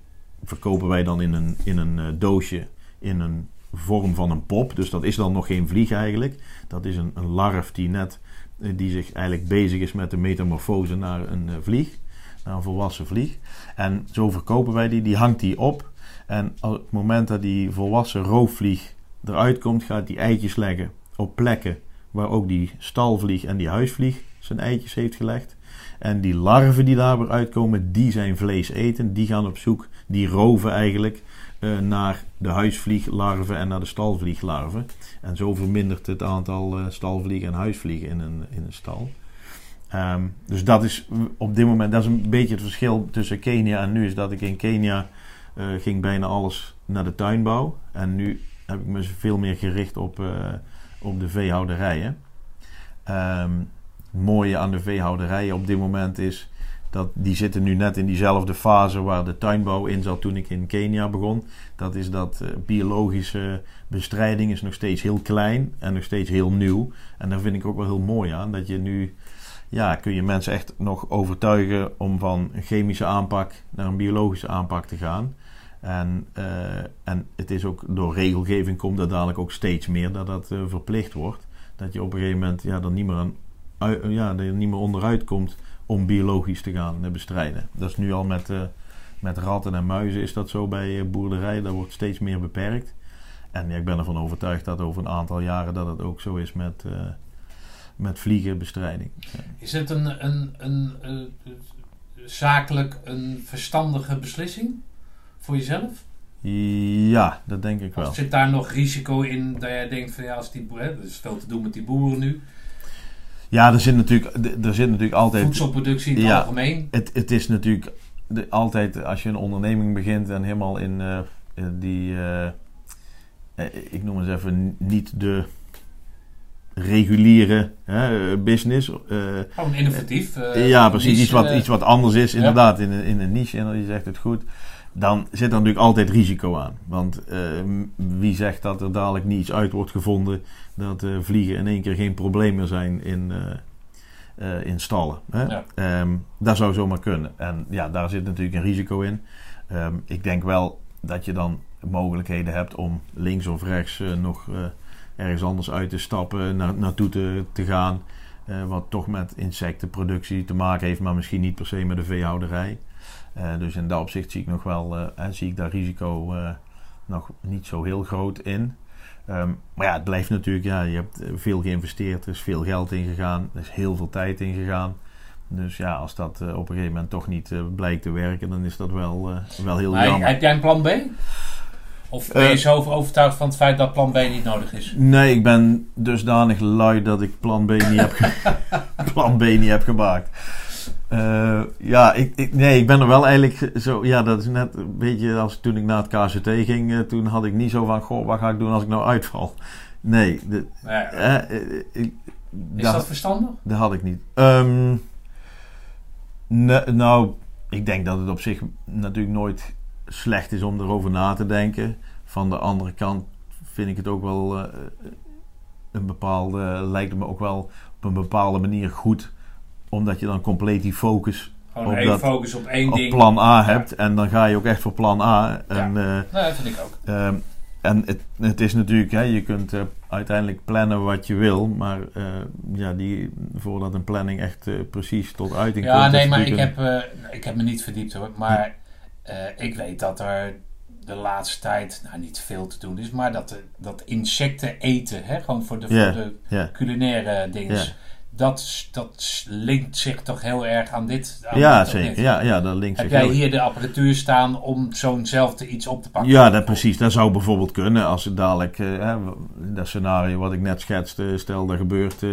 verkopen wij dan in een, in een eh, doosje in een vorm van een pop. Dus dat is dan nog geen vlieg eigenlijk. Dat is een, een larf die net eh, die zich eigenlijk bezig is met de metamorfose naar een vlieg. Naar een volwassen vlieg. En zo verkopen wij die. Die hangt die op. En op het moment dat die volwassen roofvlieg eruit komt, gaat die eitjes leggen op plekken waar ook die stalvlieg en die huisvlieg zijn eitjes heeft gelegd. En die larven die daar weer uitkomen, die zijn vlees eten. Die gaan op zoek, die roven eigenlijk eh, naar de huisvlieglarven en naar de stalvlieglarven. En zo vermindert het aantal eh, stalvliegen en huisvliegen in een, in een stal. Ehm, dus dat is op dit moment, dat is een beetje het verschil tussen Kenia en nu. Is dat ik in Kenia eh, ging bijna alles naar de tuinbouw. En nu heb ik me veel meer gericht op, op de veehouderijen. Ehm, het mooie aan de veehouderijen op dit moment is dat die zitten nu net in diezelfde fase waar de tuinbouw in zat toen ik in Kenia begon. Dat is dat eh, biologische bestrijding is nog steeds heel klein en nog steeds heel nieuw. En daar vind ik ook wel heel mooi aan. Dat je nu, ja, kun je mensen echt nog overtuigen om van een chemische aanpak naar een biologische aanpak te gaan. En, eh, en het is ook door regelgeving komt dat dadelijk ook steeds meer dat dat eh, verplicht wordt. Dat je op een gegeven moment ja, er niet meer, aan, ja, er niet meer onderuit komt om biologisch te gaan eh, bestrijden. Dat is nu al met, met ratten en muizen is dat zo bij boerderijen. Dat wordt steeds meer beperkt. En ja, ik ben ervan overtuigd dat over een aantal jaren dat het ook zo is met, met vliegenbestrijding. Is het een, een, een, eh, zakelijk een verstandige beslissing voor jezelf? Ja, dat denk ik wel. Of zit daar nog risico in dat jij denkt van ja, als die boeren, er is veel te doen met die boeren nu. Ja, er zit natuurlijk, er zit natuurlijk altijd... Voedselproductie in het Ja. algemeen. Het, het is natuurlijk de, altijd als je een onderneming begint en helemaal in eh, die, eh, eh, ik noem eens even niet de reguliere hè, business. Gewoon innovatief. ja, precies. niche, iets, wat, iets wat anders is, ja. inderdaad, in, in een niche. En je zegt het goed. Dan zit er natuurlijk altijd risico aan. Want eh, m- wie zegt dat er dadelijk niet iets uit wordt gevonden. Dat eh, vliegen in één keer geen probleem meer zijn in, eh, eh, in stallen. Hè? Ja. Ehm, dat zou zomaar kunnen. En ja, daar zit natuurlijk een risico in. Ehm, ik denk wel dat je dan mogelijkheden hebt om links of rechts nog ergens anders uit te stappen, naar, naartoe te, te gaan. wat toch met insectenproductie te maken heeft, maar misschien niet per se met de veehouderij. Eh, dus in dat opzicht zie ik nog wel, eh, eh, zie ik daar risico nog niet zo heel groot in. Ehm, maar ja, het blijft natuurlijk, ja, je hebt veel geïnvesteerd, er is veel geld ingegaan, er is heel veel tijd ingegaan. Dus ja, als dat op een gegeven moment toch niet blijkt te werken, dan is dat wel, wel heel Maar jammer. heb jij een plan B? Of ben je zo overtuigd van het feit dat plan B niet nodig is? Nee, ik ben dusdanig lui dat ik plan B niet heb, [laughs] plan B niet heb gemaakt. Eh, ja, ik, ik, nee, ik ben er wel eigenlijk zo. Ja, dat is net een beetje als toen ik naar het KCT ging. eh, toen had ik niet zo van: Goh, wat ga ik doen als ik nou uitval? [laughs] Nee, de, Ja, eh, ik, is dat, dat verstandig? dat had ik niet. Ehm, ne- nou, ik denk dat het op zich natuurlijk nooit slecht is om erover na te denken. Van de andere kant vind ik het ook wel een bepaalde, lijkt het me ook wel op een bepaalde manier goed. Omdat je dan compleet die focus Gewoon Op één dat- focus op één op ding. plan A hebt. En dan ga je ook echt voor plan A. En, eh, Nee, dat vind ik ook. Ehm, en het, het is natuurlijk, hè, je kunt eh, uiteindelijk plannen wat je wil, maar eh, ja, die, voordat een planning echt precies tot uiting komt. Ja, nee, maar ik heb, ik heb me niet verdiept hoor. Maar ik weet dat er de laatste tijd, nou niet veel te doen is, maar dat, dat insecten eten, hè, gewoon voor de, Ja. voor de ja, culinaire dingen. Ja. Dat, dat linkt zich toch heel erg aan dit. Aan ja dit, zeker. Ja, ja, dat linkt Heb zich jij heel- hier de apparatuur staan om zo'nzelfde iets op te pakken? Ja, dat, precies. Dat zou bijvoorbeeld kunnen als het dadelijk, eh, hè, dat scenario wat ik net schetste, stel dat gebeurt eh,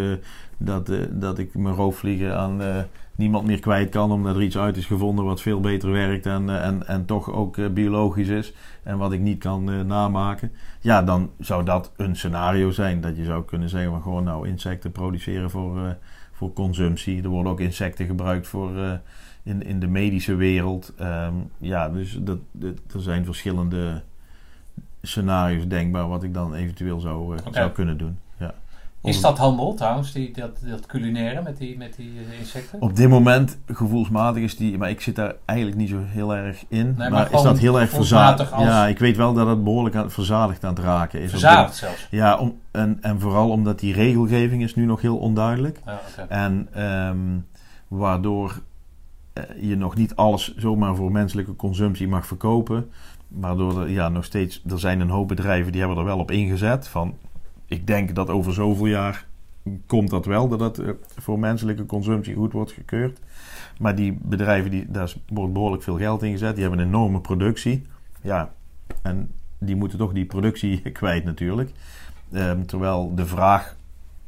dat, eh, dat ik mijn roofvliegen aan eh, niemand meer kwijt kan omdat er iets uit is gevonden wat veel beter werkt en, eh, en, en toch ook eh, biologisch is en wat ik niet kan eh, namaken. Ja, dan zou dat een scenario zijn dat je zou kunnen zeggen van gewoon nou insecten produceren voor, voor consumptie. Er worden ook insecten gebruikt voor... in, in de medische wereld. Ehm, ja, dus dat, dat- er zijn verschillende scenario's denkbaar wat ik dan eventueel zou, zou kunnen doen. Is dat handel trouwens, die, dat, dat culinaire met die, met die eh, insecten? Op dit moment, gevoelsmatig is die, maar ik zit daar eigenlijk niet zo heel erg in. maar maar is dat heel erg verzadigd? als- Ja, ik weet wel dat het behoorlijk aan, verzadigd aan het raken is. Verzadigd zelfs. Ja, om, en, en vooral omdat die regelgeving is nu nog heel onduidelijk. Ja. En ehm, waardoor eh, je nog niet alles zomaar voor menselijke consumptie mag verkopen. Waardoor er ja, nog steeds, er zijn een hoop bedrijven die hebben er wel op ingezet. Van, ik denk dat over zoveel jaar komt dat wel, dat het eh, voor menselijke consumptie goed wordt gekeurd. Maar die bedrijven, die, daar wordt behoorlijk veel geld in gezet. Die hebben een enorme productie. Ja, en die moeten toch die productie [laughs] kwijt natuurlijk. Ehm, terwijl de vraag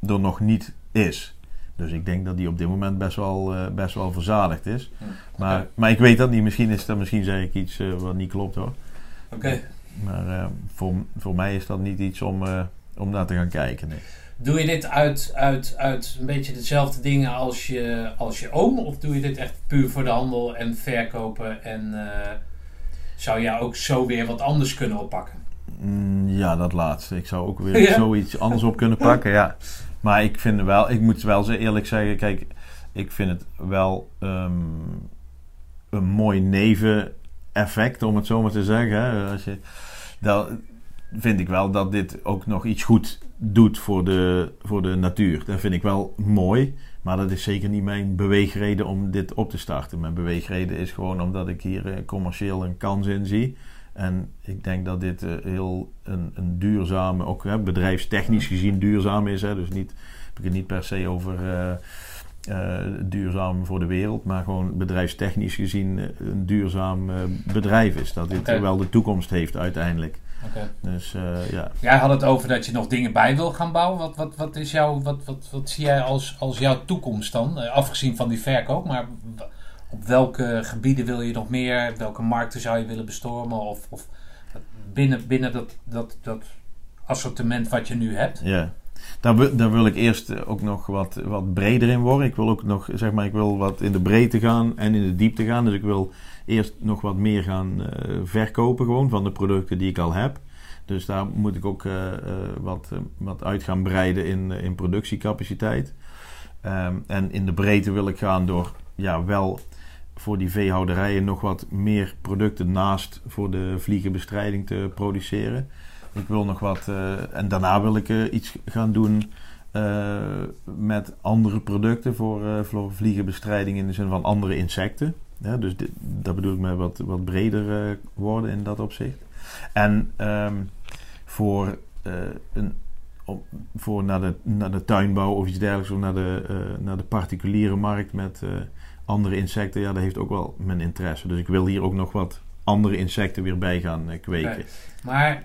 er nog niet is. Dus ik denk dat die op dit moment best wel, eh, best wel verzadigd is. Maar, maar ik weet dat niet. Misschien, is dat, misschien zeg ik iets eh, wat niet klopt hoor. Oké. Maar eh, voor, voor mij is dat niet iets om, om naar te gaan kijken. Nee. Doe je dit uit, uit, uit een beetje dezelfde dingen als je, als je oom? Of doe je dit echt puur voor de handel en verkopen? En eh, zou jij ook zo weer wat anders kunnen oppakken? Mm, ja, dat laatste. Ik zou ook weer [laughs] Ja. zoiets anders op kunnen pakken. Ja. Maar ik vind wel, ik moet wel zo eerlijk zeggen, kijk, ik vind het wel ehm, een mooi neveneffect, om het zo maar te zeggen. Hè. Als je, dan vind ik wel dat dit ook nog iets goed doet voor de, voor de natuur. Dat vind ik wel mooi. Maar dat is zeker niet mijn beweegreden om dit op te starten. Mijn beweegreden is gewoon omdat ik hier eh, commercieel een kans in zie. En ik denk dat dit eh, heel een, een duurzame, ook hè, bedrijfstechnisch gezien duurzaam is. Hè, dus niet, heb ik het niet per se over, eh, duurzaam voor de wereld, maar gewoon bedrijfstechnisch gezien een duurzaam bedrijf is. Dat dit wel de toekomst heeft uiteindelijk. Dus eh, ja. Jij had het over dat je nog dingen bij wil gaan bouwen. Wat, wat, wat, is jouw, wat, wat, wat zie jij als, als jouw toekomst dan? Eh, afgezien van die verkoop, maar op welke gebieden wil je nog meer? Welke markten zou je willen bestormen? Of, of binnen, binnen dat, dat, dat assortiment wat je nu hebt? Ja. Daar, wil- daar wil ik eerst eh, ook nog wat, wat breder in worden. Ik wil ook nog, zeg maar, ik wil wat in de breedte gaan en in de diepte gaan. Dus ik wil eerst nog wat meer gaan eh, verkopen gewoon van de producten die ik al heb. Dus daar moet ik ook eh, eh, wat, wat uit gaan breiden in, in productiecapaciteit. Ehm, en in de breedte wil ik gaan door ja, wel voor die veehouderijen nog wat meer producten naast voor de vliegenbestrijding te produceren. Ik wil nog wat, en daarna wil ik iets gaan doen met andere producten voor vliegenbestrijding in de zin van andere insecten. Ja, dus dat bedoel ik met wat, wat breder eh, worden in dat opzicht. En ehm, voor, eh, een, voor naar, de, naar de tuinbouw of iets dergelijks, of naar de, eh, naar de particuliere markt met andere insecten, ja, dat heeft ook wel mijn interesse. Dus ik wil hier ook nog wat andere insecten weer bij gaan kweken. Maar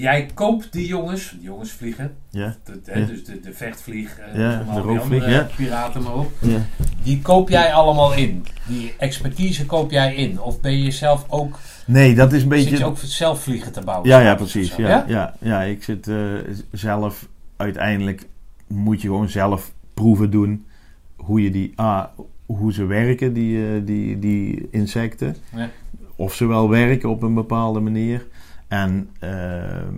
jij koopt die jongens, die jongens vliegen, Ja? de, Ja. dus de, de vechtvlieg, eh, Ja, de roofvlieg, ja. piraten maar op. Ja. Die koop jij allemaal in. Die expertise koop jij in. Of ben je zelf ook, Nee, dat is een zit je beetje. ook zelf vliegen te bouwen? Ja, ja, precies. Ja, ja? ja? Ik zit eh, zelf. Uiteindelijk moet je gewoon zelf proeven doen hoe je die. ah, hoe ze werken, die, eh, die, die insecten. Ja. Of ze wel werken op een bepaalde manier. En, ehm,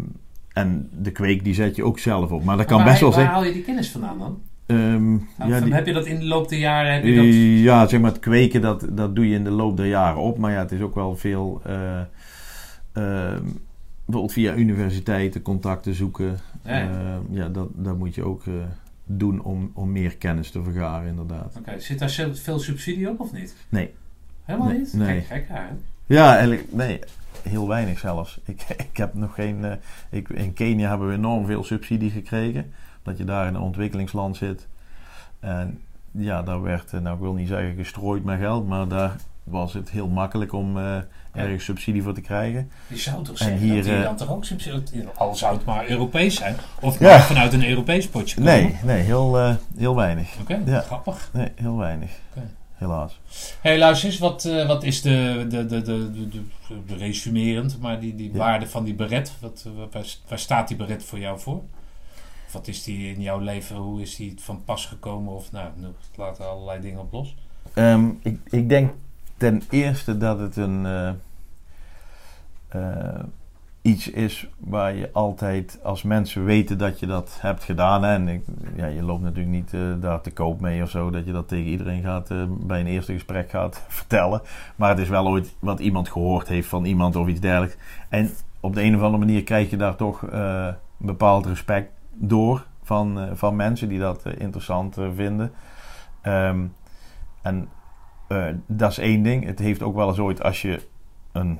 en de kweek die zet je ook zelf op. Maar dat kan best wel waar haal je die kennis vandaan dan? Ehm, Nou, ja, die- Heb je dat in de loop der jaren? Heb je dat... eh, Ja, zeg maar het kweken, dat, dat doe je in de loop der jaren op. Maar ja, het is ook wel veel... eh, ehm, bijvoorbeeld via universiteiten contacten zoeken. Ja, ja. Ehm, ja, dat, dat moet je ook eh, doen om, om meer kennis te vergaren, inderdaad. Oké, zit daar veel subsidie op of niet? Nee. Helemaal Nee, niet? nee. Kijk, daar. hè. Ja, eigenlijk, nee, heel weinig zelfs. [laughs] Ik, ik heb nog geen... eh, ik, in Kenia hebben we enorm veel subsidie gekregen. Dat je daar in een ontwikkelingsland zit. En ja, daar werd, eh, nou ik wil niet zeggen gestrooid met geld, maar daar was het heel makkelijk om eh, ergens subsidie voor te krijgen. Je zou toch En zeggen hier, dat eh, dan toch ook subsidie... Al zou het maar Europees zijn. Of Ja. vanuit een Europees potje komen. Nee, nee, heel, heel weinig. Oké, Ja. grappig. Nee, heel weinig. Oké. Helaas. Hé, hey, luister eens, wat, eh, wat is de, de, de, de, de, resumerend, maar die, die Ja. waarde van die beret? Wat, eh, waar, waar staat die beret voor jou voor? Of wat is die in jouw leven, hoe is die van pas gekomen? Of nou, nu laten allerlei dingen op los. Ehm, ik, ik denk ten eerste dat het een eh, iets is waar je altijd als mensen weten dat je dat hebt gedaan. Hè? En ja, je loopt natuurlijk niet eh, daar te koop mee of zo, dat je dat tegen iedereen gaat eh, bij een eerste gesprek gaat [laughs] vertellen. Maar het is wel ooit wat iemand gehoord heeft van iemand of iets dergelijks. En op de een of andere manier krijg je daar toch een bepaald respect door van, van mensen die dat interessant vinden. Ehm, en dat is één ding. Het heeft ook wel eens ooit als je een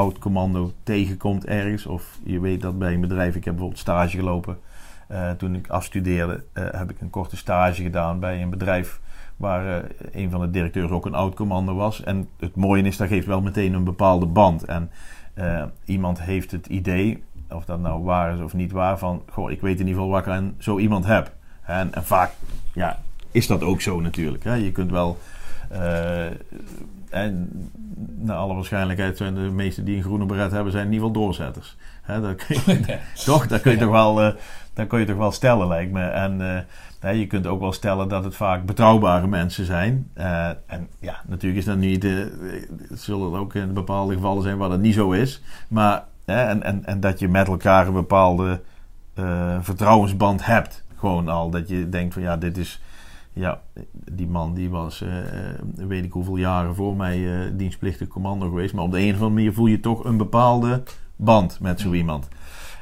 oud commando tegenkomt ergens. Of je weet dat bij een bedrijf. Ik heb bijvoorbeeld stage gelopen. Eh, toen ik afstudeerde eh, heb ik een korte stage gedaan bij een bedrijf. Waar eh, een van de directeurs ook een oud commando was. En het mooie is, dat geeft wel meteen een bepaalde band. En iemand heeft het idee, of dat nou waar is of niet waar, van... Goh, ik weet in ieder geval waar ik aan zo iemand heb. En, en vaak ja, is dat ook zo natuurlijk. Hè? Je kunt wel... en naar alle waarschijnlijkheid zijn de meesten die een groene beret hebben, zijn in ieder geval doorzetters. Dat kun je, [laughs] [laughs] toch? Dat kun je toch wel, dat kun je toch wel stellen, lijkt me. En eh, je kunt ook wel stellen dat het vaak betrouwbare mensen zijn. Eh, en ja, natuurlijk is dat niet. het zullen er ook in bepaalde gevallen zijn waar dat niet zo is. Maar en, en, en dat je met elkaar een bepaalde vertrouwensband hebt. Gewoon al dat je denkt van ja, dit is. Ja, die man die was, eh, eh, weet ik hoeveel jaren voor mij eh, dienstplichtig commando geweest. Maar op de een of andere manier voel je toch een bepaalde band met zo iemand.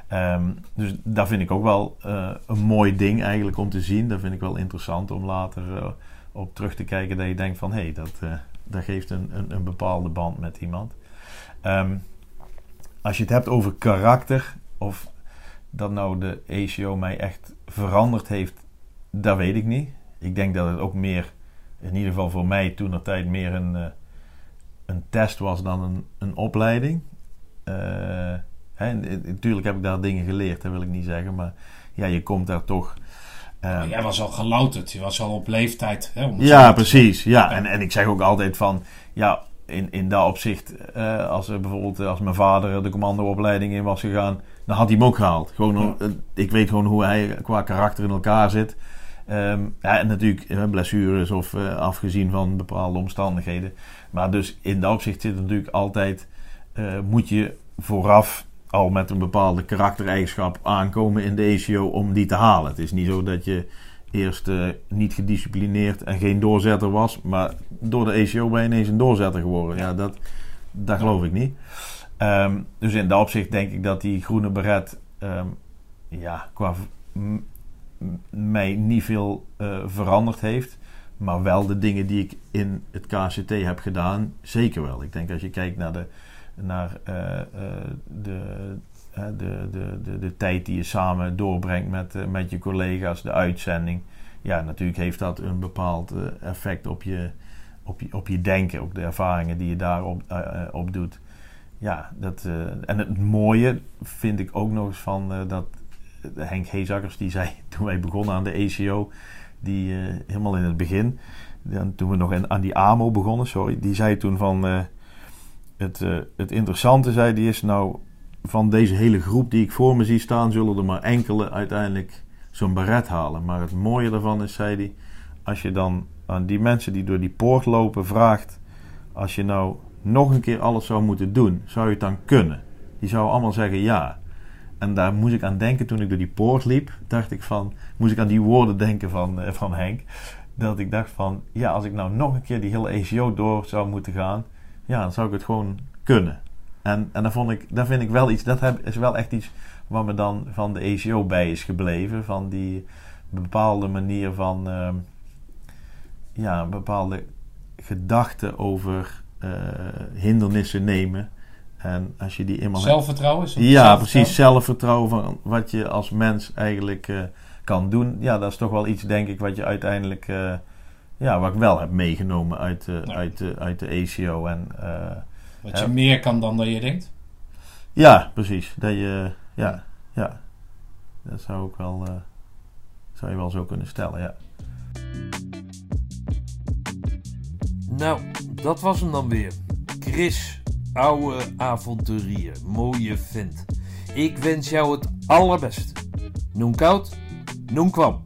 Ehm, dus dat vind ik ook wel een mooi ding eigenlijk om te zien. Dat vind ik wel interessant om later op terug te kijken. Dat je denkt van hé, hey, dat, dat geeft een, een, een bepaalde band met iemand. Ehm, als je het hebt over karakter of dat nou de ACO mij echt veranderd heeft, dat weet ik niet. Ik denk dat het ook meer, in ieder geval voor mij toen de tijd, meer een, eh, een test was dan een, een opleiding. Uh, hè, natuurlijk heb ik daar dingen geleerd, dat wil ik niet zeggen. Maar ja, je komt daar toch. Uh, jij was al gelouterd, je was al op leeftijd. Hè, ja, precies. Ja. En, en ik zeg ook altijd van, ja, in, in dat opzicht, uh, als er bijvoorbeeld als mijn vader de commandoopleiding in was gegaan, dan had hij hem ook gehaald. Gewoon, Ik weet gewoon hoe hij qua karakter in elkaar zit. Um, ja, en natuurlijk blessures of uh, afgezien van bepaalde omstandigheden. Maar dus in dat opzicht zit natuurlijk altijd, uh, moet je vooraf al met een bepaalde karaktereigenschap aankomen in de ACO om die te halen. Het is niet zo dat je eerst uh, niet gedisciplineerd en geen doorzetter was, maar door de ACO ben je ineens een doorzetter geworden. Ja, dat, dat geloof ik niet. Um, dus in dat opzicht denk ik dat die groene beret um, ja, qua mij niet veel uh, veranderd heeft. Maar wel de dingen die ik in het KCT heb gedaan, zeker wel. Ik denk als je kijkt naar de, naar, uh, uh, de, de, de, de, de, tijd die je samen doorbrengt met, met je collega's, de uitzending. Ja, natuurlijk heeft dat een bepaald effect op je, op, je, op je denken. Ook de ervaringen die je daarop op doet. Ja, dat, en het mooie vind ik ook nog eens van dat Henk Heezakkers die zei [laughs] toen wij begonnen aan de ACO, die uh, helemaal in het begin, dan, toen we nog aan die AMO begonnen, sorry, die zei toen van uh, het, uh, het interessante, zei die is nou van deze hele groep die ik voor me zie staan, zullen er maar enkele uiteindelijk zo'n beret halen. Maar het mooie daarvan is, zei hij, als je dan aan die mensen die door die poort lopen vraagt, als je nou nog een keer alles zou moeten doen, zou je het dan kunnen? Die zouden allemaal zeggen ja. En daar moest ik aan denken toen ik door die poort liep. Dacht ik van, moest ik aan die woorden denken van, uh, van Henk. Dat ik dacht van, ja, als ik nou nog een keer die hele ECO door zou moeten gaan. Ja, dan zou ik het gewoon kunnen. En, en dan vond ik, dat vind ik wel iets, dat heb, is wel echt iets wat me dan van de ECO bij is gebleven. Van die bepaalde manier van, uh, ja, bepaalde gedachten over uh, hindernissen nemen. En als je die eenmaal zelfvertrouwen? Hebt, ja, precies. Zelfvertrouwen van wat je als mens eigenlijk uh, kan doen. Ja, dat is toch wel iets, denk ik, wat je uiteindelijk... Uh, ja, wat ik wel heb meegenomen uit, uh, ja. uit, uit de ACO. En, wat je meer kan dan dat je denkt? Ja, precies. Dat je... Ja, ja. Dat zou ik wel... zou je wel zo kunnen stellen, ja. Nou, dat was hem dan weer. Chris oude avonturier, mooie vent. Ik wens jou het allerbeste. Noem koud, noem kwam.